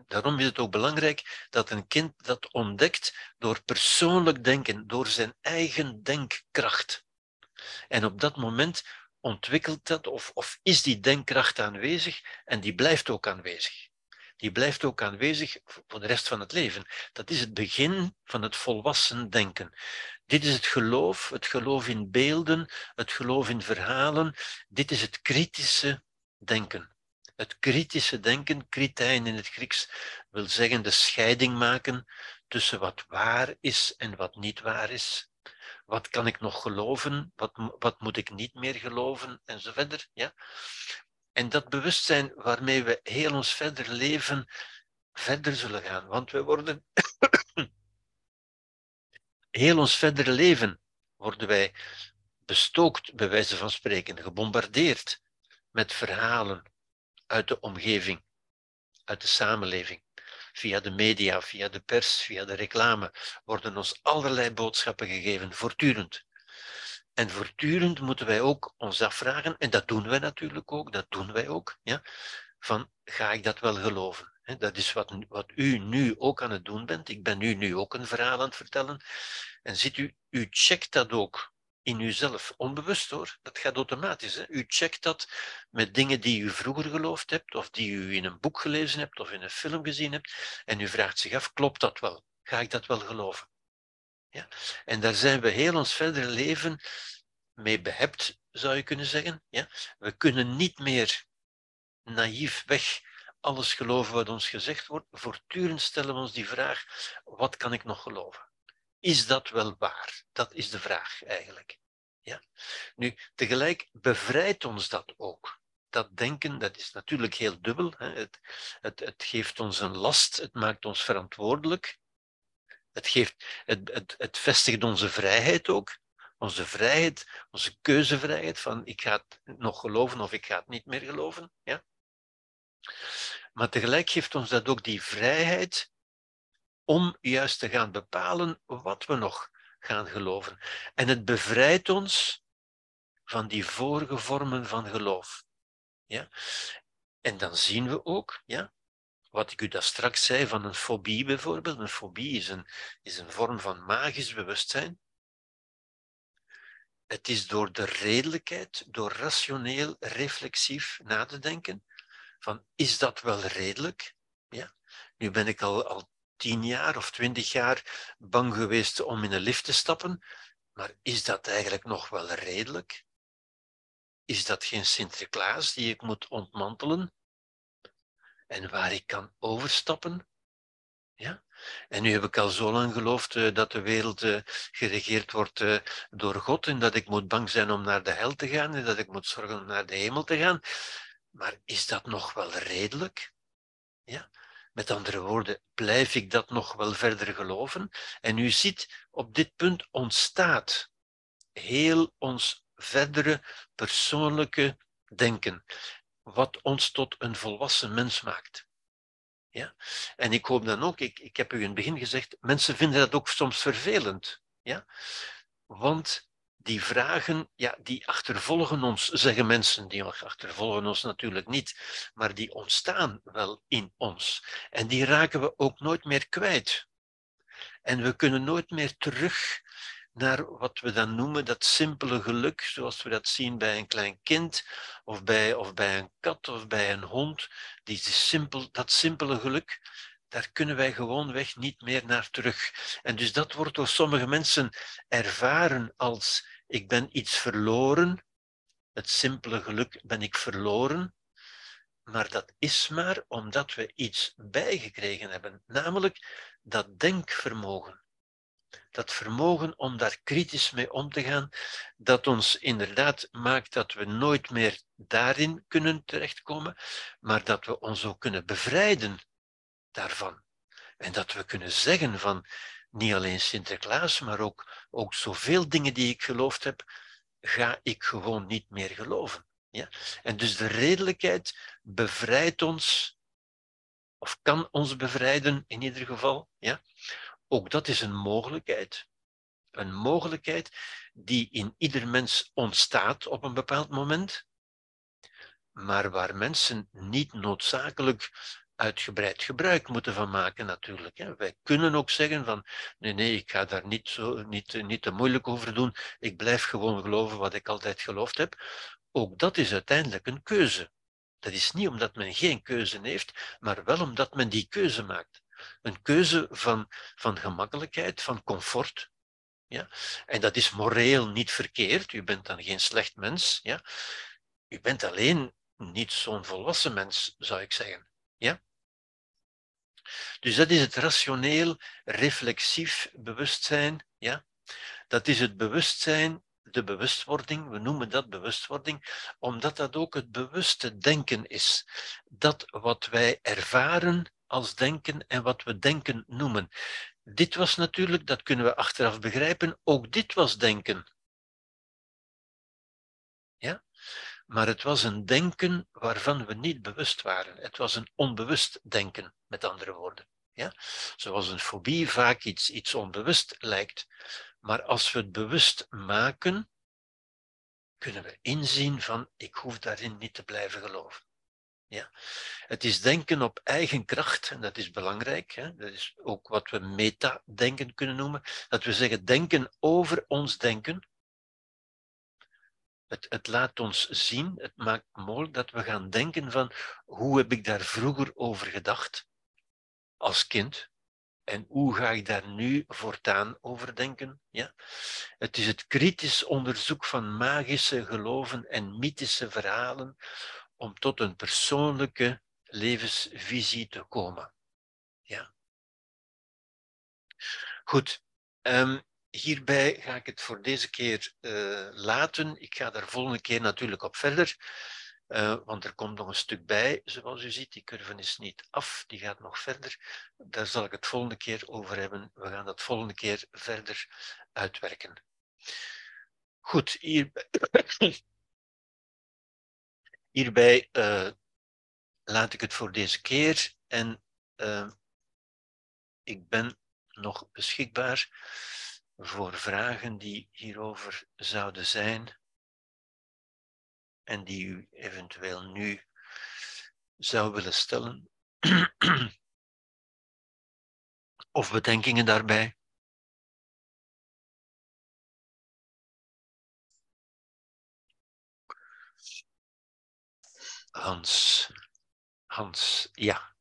Daarom is het ook belangrijk dat een kind dat ontdekt door persoonlijk denken, door zijn eigen denkkracht. En op dat moment ontwikkelt dat of, of is die denkkracht aanwezig en die blijft ook aanwezig. Die blijft ook aanwezig voor de rest van het leven. Dat is het begin van het volwassen denken. Dit is het geloof, het geloof in beelden, het geloof in verhalen. Dit is het kritische denken. Het kritische denken, kritijn in het Grieks, wil zeggen de scheiding maken tussen wat waar is en wat niet waar is. Wat kan ik nog geloven? Wat, wat moet ik niet meer geloven? En verder. Ja? En dat bewustzijn waarmee we heel ons verder leven, verder zullen gaan. Want we worden heel ons verder leven, worden wij bestookt, bij wijze van spreken, gebombardeerd met verhalen, uit de omgeving, uit de samenleving. Via de media, via de pers, via de reclame worden ons allerlei boodschappen gegeven, voortdurend. En voortdurend moeten wij ook ons afvragen, en dat doen wij natuurlijk ook, dat doen wij ook, ja, van ga ik dat wel geloven? Dat is wat, wat u nu ook aan het doen bent. Ik ben u nu ook een verhaal aan het vertellen. En ziet u, u checkt dat ook in uzelf. Onbewust hoor, dat gaat automatisch. Hè. U checkt dat met dingen die u vroeger geloofd hebt, of die u in een boek gelezen hebt, of in een film gezien hebt. En u vraagt zich af, klopt dat wel? Ga ik dat wel geloven? Ja? En daar zijn we heel ons verdere leven mee behept, zou je kunnen zeggen. Ja? We kunnen niet meer naïef weg alles geloven wat ons gezegd wordt. Voortdurend stellen we ons die vraag, wat kan ik nog geloven? Is dat wel waar? Dat is de vraag eigenlijk. Ja? Nu, tegelijk bevrijdt ons dat ook. Dat denken, dat is natuurlijk heel dubbel. Hè. Het, het, het geeft ons een last, het maakt ons verantwoordelijk. Het, geeft, het, het, het vestigt onze vrijheid ook. Onze vrijheid, onze keuzevrijheid van ik ga het nog geloven of ik ga het niet meer geloven. Ja? Maar tegelijk geeft ons dat ook die vrijheid om juist te gaan bepalen wat we nog gaan geloven. En het bevrijdt ons van die vorige vormen van geloof. Ja? En dan zien we ook, ja, wat ik u daar straks zei van een fobie bijvoorbeeld. Een fobie is een, is een vorm van magisch bewustzijn. Het is door de redelijkheid, door rationeel, reflexief na te denken, van is dat wel redelijk? Ja? Nu ben ik al, al tien jaar of twintig jaar bang geweest om in een lift te stappen, maar is dat eigenlijk nog wel redelijk? Is dat geen Sinterklaas die ik moet ontmantelen en waar ik kan overstappen? Ja? En nu heb ik al zo lang geloofd uh, dat de wereld uh, geregeerd wordt uh, door God en dat ik moet bang zijn om naar de hel te gaan en dat ik moet zorgen om naar de hemel te gaan. Maar is dat nog wel redelijk? Ja? Met andere woorden, blijf ik dat nog wel verder geloven? En u ziet, op dit punt ontstaat heel ons verdere persoonlijke denken, wat ons tot een volwassen mens maakt. Ja? En ik hoop dan ook, ik, ik heb u in het begin gezegd, mensen vinden dat ook soms vervelend. Ja? Want die vragen, ja, die achtervolgen ons, zeggen mensen, die achtervolgen ons natuurlijk niet, maar die ontstaan wel in ons. En die raken we ook nooit meer kwijt. En we kunnen nooit meer terug naar wat we dan noemen dat simpele geluk, zoals we dat zien bij een klein kind, of bij, of bij een kat of bij een hond. Die simpel, dat simpele geluk, daar kunnen wij gewoonweg niet meer naar terug. En dus dat wordt door sommige mensen ervaren als ik ben iets verloren, het simpele geluk ben ik verloren, maar dat is maar omdat we iets bijgekregen hebben, namelijk dat denkvermogen. Dat vermogen om daar kritisch mee om te gaan, dat ons inderdaad maakt dat we nooit meer daarin kunnen terechtkomen, maar dat we ons ook kunnen bevrijden daarvan. En dat we kunnen zeggen van niet alleen Sinterklaas, maar ook, ook zoveel dingen die ik geloofd heb, ga ik gewoon niet meer geloven. Ja? En dus de redelijkheid bevrijdt ons, of kan ons bevrijden in ieder geval. Ja? Ook dat is een mogelijkheid. Een mogelijkheid die in ieder mens ontstaat op een bepaald moment, maar waar mensen niet noodzakelijk uitgebreid gebruik moeten van maken natuurlijk. Hè. Wij kunnen ook zeggen van nee, nee, ik ga daar niet, zo, niet, niet te moeilijk over doen, ik blijf gewoon geloven wat ik altijd geloofd heb. Ook dat is uiteindelijk een keuze. Dat is niet omdat men geen keuze heeft, maar wel omdat men die keuze maakt. Een keuze van, van gemakkelijkheid, van comfort. Ja? En dat is moreel niet verkeerd, u bent dan geen slecht mens. Ja? U bent alleen niet zo'n volwassen mens, zou ik zeggen. Ja? Dus dat is het rationeel, reflexief bewustzijn. Ja? Dat is het bewustzijn, de bewustwording, we noemen dat bewustwording, omdat dat ook het bewuste denken is. Dat wat wij ervaren als denken en wat we denken noemen. Dit was natuurlijk, dat kunnen we achteraf begrijpen, ook dit was denken. Ja? Maar het was een denken waarvan we niet bewust waren. Het was een onbewust denken, met andere woorden. Ja? Zoals een fobie vaak iets, iets onbewust lijkt. Maar als we het bewust maken, kunnen we inzien van ik hoef daarin niet te blijven geloven. Ja? Het is denken op eigen kracht, en dat is belangrijk. Hè? Dat is ook wat we meta-denken kunnen noemen. Dat we zeggen denken over ons denken, het, het laat ons zien, het maakt mogelijk dat we gaan denken van hoe heb ik daar vroeger over gedacht als kind en hoe ga ik daar nu voortaan over denken? Ja? Het is het kritisch onderzoek van magische geloven en mythische verhalen om tot een persoonlijke levensvisie te komen. Ja. Goed. Um, hierbij ga ik het voor deze keer uh, laten. Ik ga daar volgende keer natuurlijk op verder, uh, want er komt nog een stuk bij, zoals u ziet. Die curve is niet af, die gaat nog verder. Daar zal ik het volgende keer over hebben. We gaan dat volgende keer verder uitwerken. Goed, hier, hierbij uh, laat ik het voor deze keer en ik ben nog beschikbaar voor vragen die hierover zouden zijn en die u eventueel nu zou willen stellen. of bedenkingen daarbij. Hans. Hans, ja.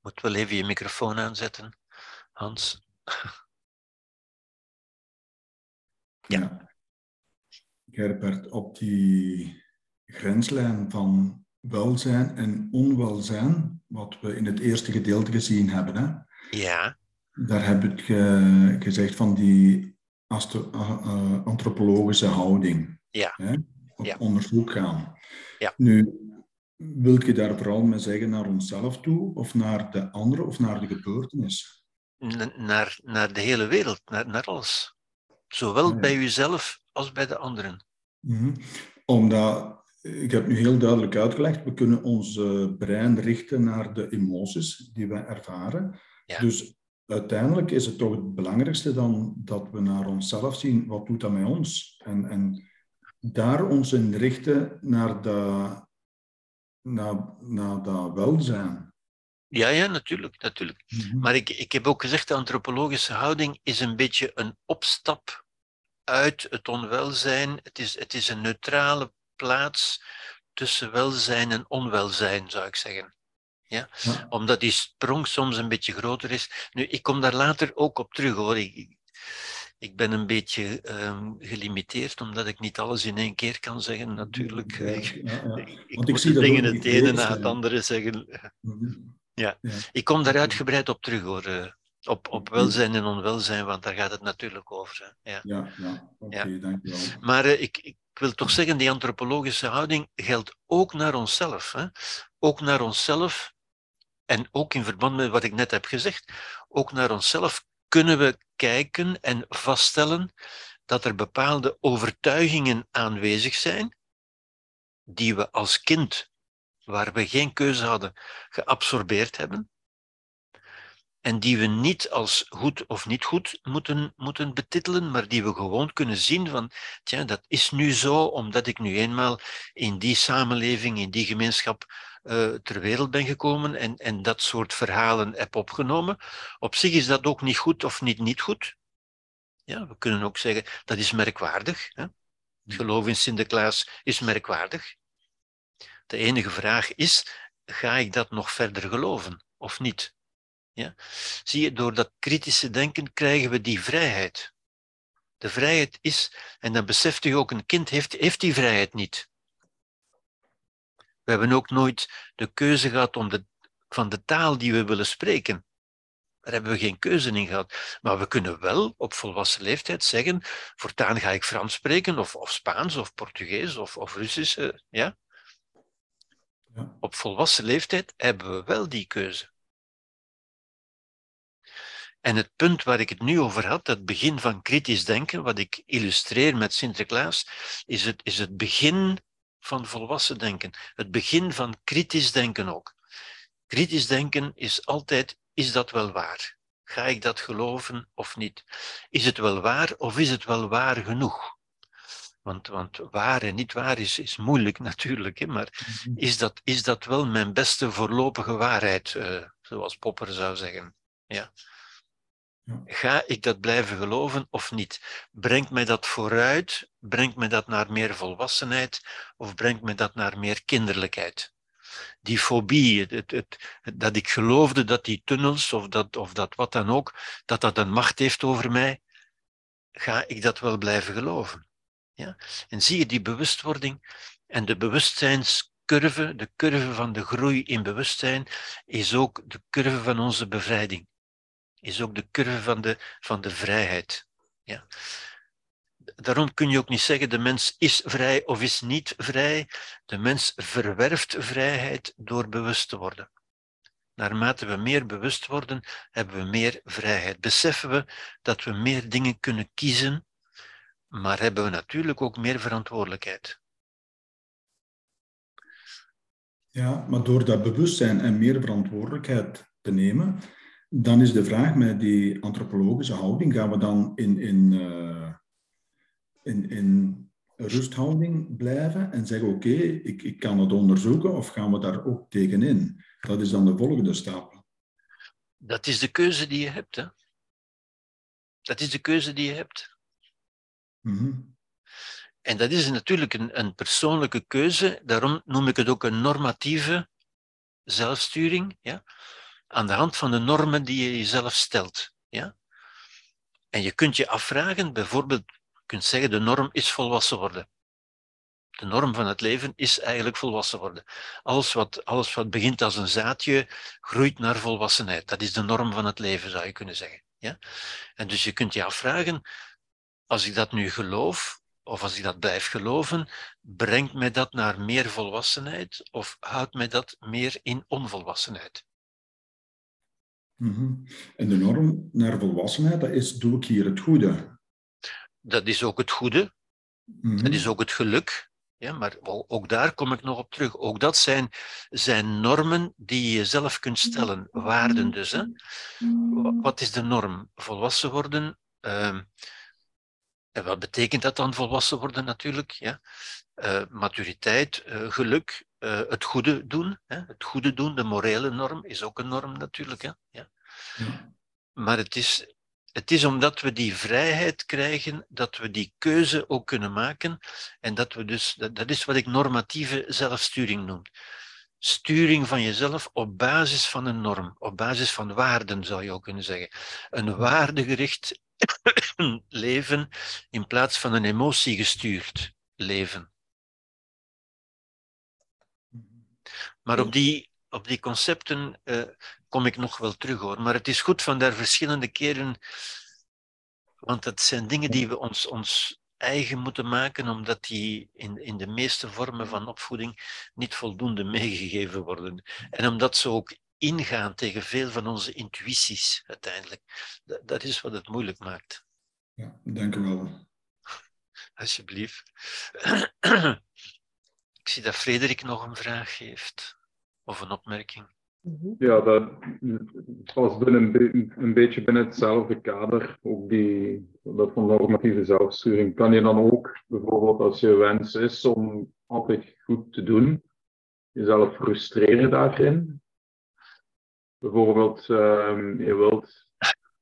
Moet wel even je microfoon aanzetten, Hans. Ja. Gerbert, op die grenslijn van welzijn en onwelzijn, wat we in het eerste gedeelte gezien hebben, hè? Ja. daar heb ik ge gezegd van die antropologische houding. Ja. Hè? Op onderzoek gaan. Ja. Nu, wil je daar vooral mee zeggen naar onszelf toe, of naar de anderen, of naar de gebeurtenis? Naar, naar de hele wereld, naar, naar alles. Zowel ah, bij uzelf als bij de anderen. Mm Omdat, ik heb nu heel duidelijk uitgelegd, we kunnen ons brein richten naar de emoties die wij ervaren. Ja. Dus uiteindelijk is het toch het belangrijkste dan dat we naar onszelf zien, wat doet dat met ons? En, en daar ons in richten naar, de, naar, naar dat welzijn. Ja, ja, natuurlijk. natuurlijk. Mhm. Maar ik, ik heb ook gezegd, de antropologische houding is een beetje een opstap uit het onwelzijn. Het is, het is een neutrale plaats tussen welzijn en onwelzijn, zou ik zeggen. Ja? Omdat die sprong soms een beetje groter is. Nu, ik kom daar later ook op terug hoor. Ik, ik ben een beetje um, gelimiteerd, omdat ik niet alles in één keer kan zeggen, natuurlijk. Ja, ja, ja. ik, ik moet de dingen het ene na het andere zeggen. Mhm. Ja. ik kom daar uitgebreid op terug hoor. Eh, op, op welzijn en onwelzijn, want daar gaat het natuurlijk over. Hè. Ja, ja, ja. oké, okay, dankjewel. Maar uh, ik, ik wil toch zeggen, die antropologische houding geldt ook naar onszelf. Hè. Ook naar onszelf, en ook in verband met wat ik net heb gezegd, ook naar onszelf kunnen we kijken en vaststellen dat er bepaalde overtuigingen aanwezig zijn die we als kind, waar we geen keuze hadden, geabsorbeerd hebben en die we niet als goed of niet goed moeten, moeten betitelen, maar die we gewoon kunnen zien van, tja, dat is nu zo, omdat ik nu eenmaal in die samenleving, in die gemeenschap uh, ter wereld ben gekomen en, en dat soort verhalen heb opgenomen. Op zich is dat ook niet goed of niet niet goed. Ja, we kunnen ook zeggen, dat is merkwaardig. Hè? Het geloof in Sinterklaas is merkwaardig. De enige vraag is, ga ik dat nog verder geloven of niet? Ja? Zie je, door dat kritische denken krijgen we die vrijheid. De vrijheid is, en dan beseft u ook, een kind heeft, heeft die vrijheid niet. We hebben ook nooit de keuze gehad om de, van de taal die we willen spreken. Daar hebben we geen keuze in gehad. Maar we kunnen wel op volwassen leeftijd zeggen, voortaan ga ik Frans spreken, of, of Spaans, of Portugees, of, of Russisch. Ja? Op volwassen leeftijd hebben we wel die keuze. En het punt waar ik het nu over had, dat begin van kritisch denken, wat ik illustreer met Sinterklaas, is het, is het begin van volwassen denken. Het begin van kritisch denken ook. Kritisch denken is altijd, is dat wel waar? Ga ik dat geloven of niet? Is het wel waar of is het wel waar genoeg? Want, want waar en niet waar is, is moeilijk natuurlijk, hè? maar Mhm. is dat, is dat wel mijn beste voorlopige waarheid, eh, zoals Popper zou zeggen? Ja. Ja. Ga ik dat blijven geloven of niet? Brengt mij dat vooruit? Brengt mij dat naar meer volwassenheid? Of brengt mij dat naar meer kinderlijkheid? Die fobie, het, het, het, dat ik geloofde dat die tunnels of dat, of dat wat dan ook, dat dat een macht heeft over mij, ga ik dat wel blijven geloven? Ja? En zie je die bewustwording en de bewustzijnscurve, de curve van de groei in bewustzijn, is ook de curve van onze bevrijding is ook de curve van de, van de vrijheid. Ja. Daarom kun je ook niet zeggen de mens is vrij of is niet vrij. De mens verwerft vrijheid door bewust te worden. Naarmate we meer bewust worden, hebben we meer vrijheid. Beseffen we dat we meer dingen kunnen kiezen, maar hebben we natuurlijk ook meer verantwoordelijkheid. Ja, maar door dat bewustzijn en meer verantwoordelijkheid te nemen, dan is de vraag met die antropologische houding, gaan we dan in, in, uh, in, in rusthouding blijven en zeggen, oké, ik, ik kan het onderzoeken of gaan we daar ook tegenin? Dat is dan de volgende stap. Dat is de keuze die je hebt. Hè? Dat is de keuze die je hebt. Mm En dat is natuurlijk een, een persoonlijke keuze, daarom noem ik het ook een normatieve zelfsturing, ja? aan de hand van de normen die je jezelf stelt. Ja? En je kunt je afvragen, bijvoorbeeld, je kunt zeggen, de norm is volwassen worden. De norm van het leven is eigenlijk volwassen worden. Alles wat, alles wat begint als een zaadje, groeit naar volwassenheid. Dat is de norm van het leven, zou je kunnen zeggen. Ja? En dus je kunt je afvragen, als ik dat nu geloof, of als ik dat blijf geloven, brengt mij dat naar meer volwassenheid of houdt mij dat meer in onvolwassenheid? Mhm. En de norm naar volwassenheid, dat is, doe ik hier het goede? Dat is ook het goede. Mhm. Dat is ook het geluk. Ja, maar ook daar kom ik nog op terug. Ook dat zijn, zijn normen die je zelf kunt stellen, waarden dus. Hè. Wat is de norm? Volwassen worden. Uh, en wat betekent dat dan volwassen worden natuurlijk? Ja? Uh, maturiteit, uh, geluk, uh, het goede doen. Hè? Het goede doen, de morele norm, is ook een norm natuurlijk. Hè? Ja? ja. Maar het is, het is omdat we die vrijheid krijgen, dat we die keuze ook kunnen maken. En dat we dus, dat, dat is wat ik normatieve zelfsturing noem. Sturing van jezelf op basis van een norm, op basis van waarden zou je ook kunnen zeggen. Een waardegericht leven in plaats van een emotiegestuurd leven. Maar op die, op die concepten uh, kom ik nog wel terug hoor. Maar het is goed van daar verschillende keren, want dat zijn dingen die we ons, ons eigen moeten maken, omdat die in, in de meeste vormen van opvoeding niet voldoende meegegeven worden. En omdat ze ook ingaan tegen veel van onze intuïties uiteindelijk. Dat, dat is wat het moeilijk maakt. Ja, dank u wel. Alsjeblieft. Ik zie dat Frederik nog een vraag heeft of een opmerking. Mhm. Ja, dat was binnen, een beetje binnen hetzelfde kader, ook die, dat van normatieve zelfsturing. Kan je dan ook, bijvoorbeeld als je wens is om altijd goed te doen, jezelf frustreren daarin? Bijvoorbeeld, um, je wilt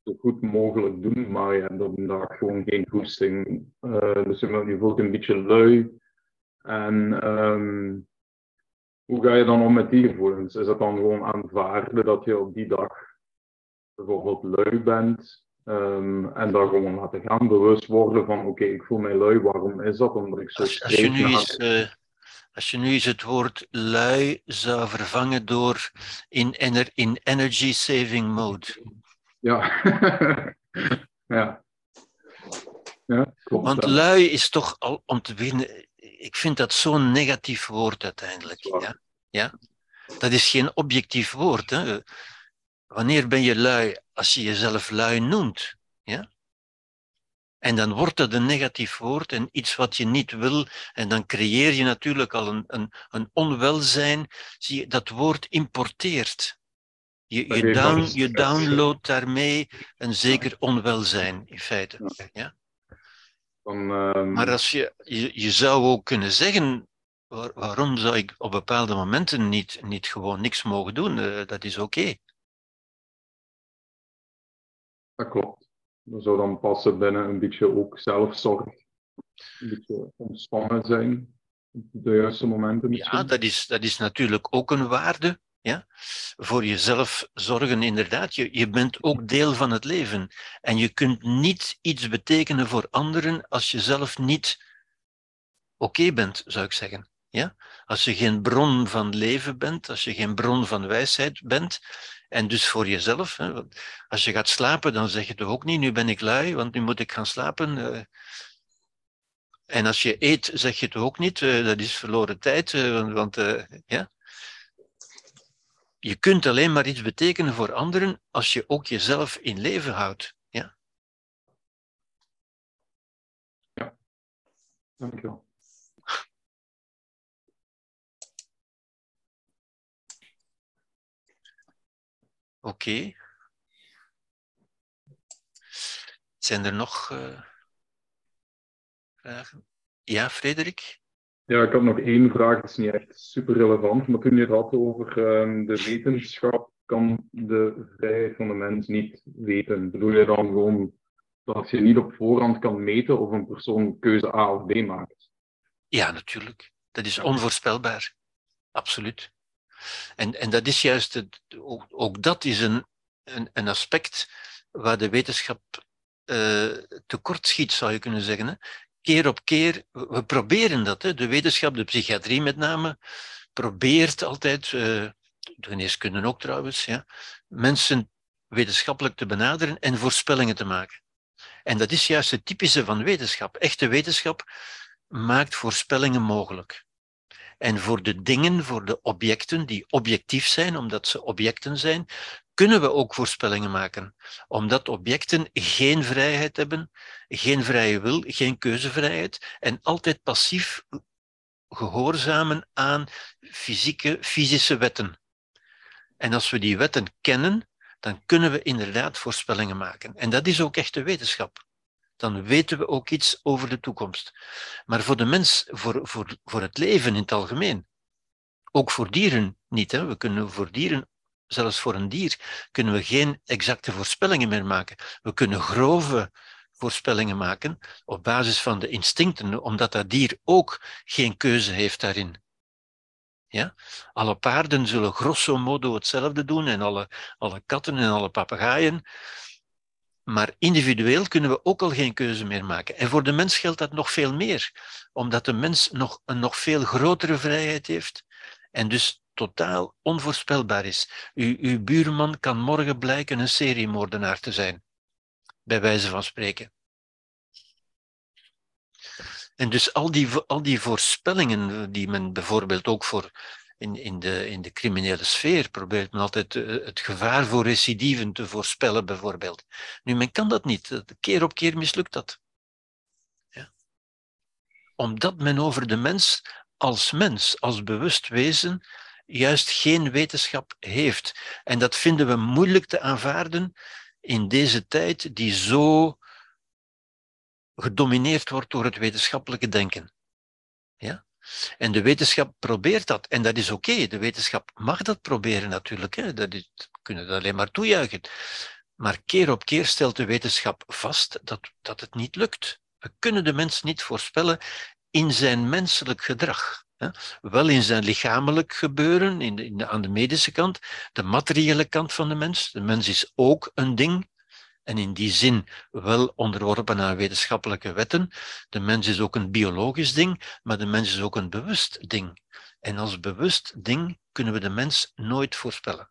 zo goed mogelijk doen, maar je hebt op een dag gewoon geen goesting. Uh, dus je voelt een beetje lui. En um, hoe ga je dan om met die gevoelens? Is het dan gewoon aanvaarden dat je op die dag bijvoorbeeld lui bent? Um, en dan gewoon laten gaan, bewust worden van oké, okay, ik voel mij lui, waarom is dat? Omdat ik zo als, als je nu eens, uh, als je nu eens het woord lui zou vervangen door in, ener, in energy saving mode. Ja. ja. ja klopt, Want lui is toch al om te beginnen, ik vind dat zo'n negatief woord uiteindelijk. Ja? Ja? Dat is geen objectief woord. Hè? Wanneer ben je lui? Als je jezelf lui noemt. Ja? En dan wordt dat een negatief woord en iets wat je niet wil. En dan creëer je natuurlijk al een, een, een onwelzijn. Zie je, dat woord importeert. Je, je, down, je downloadt daarmee een zeker onwelzijn, in feite. Ja? Dan, um... Maar als je, je, je zou ook kunnen zeggen, waar, waarom zou ik op bepaalde momenten niet, niet gewoon niks mogen doen? Uh, dat is oké. Okay. Dat klopt. Dat zou dan passen binnen een beetje ook zelfzorg. Een beetje ontspannen zijn op de juiste momenten. Misschien. Ja, dat is, dat is natuurlijk ook een waarde. Ja? Voor jezelf zorgen, inderdaad. Je, je bent ook deel van het leven. En je kunt niet iets betekenen voor anderen als je zelf niet oké bent, zou ik zeggen. Ja? Als je geen bron van leven bent, als je geen bron van wijsheid bent, en dus voor jezelf. Hè, als je gaat slapen, dan zeg je toch ook niet, nu ben ik lui, want nu moet ik gaan slapen. Uh, en als je eet, zeg je toch ook niet, uh, dat is verloren tijd, uh, want ja. Je kunt alleen maar iets betekenen voor anderen als je ook jezelf in leven houdt. Ja, ja. dankjewel. Oké. Zijn er nog uh, vragen? Ja, Frederik? Ja, ik had nog één vraag, dat is niet echt super relevant, maar toen je het had over uh, de wetenschap, kan de vrijheid van de mens niet weten. Bedoel je dan gewoon dat je niet op voorhand kan meten of een persoon keuze A of B maakt? Ja, natuurlijk. Dat is onvoorspelbaar. Absoluut. En, en dat is juist, ook dat is een, een, een aspect waar de wetenschap uh, tekort schiet, zou je kunnen zeggen. Hè? Keer op keer, we proberen dat, hè? de wetenschap, de psychiatrie met name, probeert altijd, uh, de geneeskunde ook trouwens, ja, mensen wetenschappelijk te benaderen en voorspellingen te maken. En dat is juist het typische van wetenschap. Echte wetenschap maakt voorspellingen mogelijk. En voor de dingen, voor de objecten die objectief zijn, omdat ze objecten zijn, kunnen we ook voorspellingen maken. Omdat objecten geen vrijheid hebben, geen vrije wil, geen keuzevrijheid en altijd passief gehoorzamen aan fysieke, fysische wetten. En als we die wetten kennen, dan kunnen we inderdaad voorspellingen maken. En dat is ook echte wetenschap. Dan weten we ook iets over de toekomst. Maar voor de mens, voor, voor, voor het leven in het algemeen, ook voor dieren niet. Hè. We kunnen voor dieren, zelfs voor een dier, kunnen we geen exacte voorspellingen meer maken. We kunnen grove voorspellingen maken op basis van de instincten, omdat dat dier ook geen keuze heeft daarin. Ja? Alle paarden zullen grosso modo hetzelfde doen en alle, alle katten en alle papegaaien. Maar individueel kunnen we ook al geen keuze meer maken. En voor de mens geldt dat nog veel meer, omdat de mens nog een nog veel grotere vrijheid heeft en dus totaal onvoorspelbaar is. U, uw buurman kan morgen blijken een seriemoordenaar te zijn, bij wijze van spreken. En dus al die, al die voorspellingen die men bijvoorbeeld ook voor in, in, de, in de criminele sfeer probeert men altijd eh, het gevaar voor recidiven te voorspellen, bijvoorbeeld. Nu, men kan dat niet. Keer op keer mislukt dat. Ja. Omdat men over de mens als mens, als bewust wezen, juist geen wetenschap heeft. En dat vinden we moeilijk te aanvaarden in deze tijd die zo gedomineerd wordt door het wetenschappelijke denken. Ja? En de wetenschap probeert dat. En dat is oké. De wetenschap mag dat proberen natuurlijk. Hè. Dat is, we kunnen dat alleen maar toejuichen. Maar keer op keer stelt de wetenschap vast dat, dat het niet lukt. We kunnen de mens niet voorspellen in zijn menselijk gedrag. Wel in zijn lichamelijk gebeuren, in de, aan de medische kant, de materiële kant van de mens. De mens is ook een ding en in die zin wel onderworpen aan wetenschappelijke wetten. De mens is ook een biologisch ding, maar de mens is ook een bewust ding. En als bewust ding kunnen we de mens nooit voorspellen.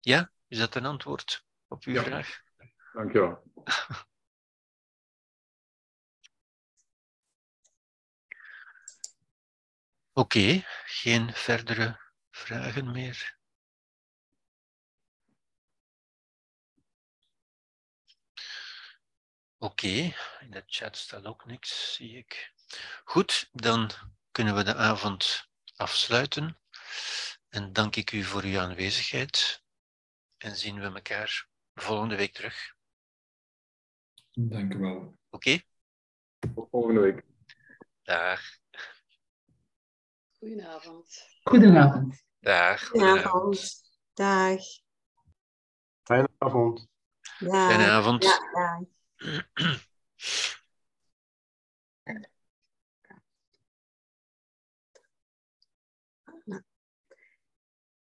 Ja, is dat een antwoord op uw ja. vraag? Dank je wel. Oké, okay, geen verdere vragen meer. Oké, okay. in de chat staat ook niks, zie ik. Goed, dan kunnen we de avond afsluiten. En dank ik u voor uw aanwezigheid. En zien we elkaar volgende week terug. Dank u wel. Oké? Okay? Tot volgende week. Dag. Goedenavond. Goedenavond. Dag. Goedenavond. Dag. Fijne avond. Dag. Fijne avond. Ja, dag.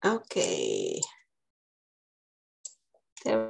okay. There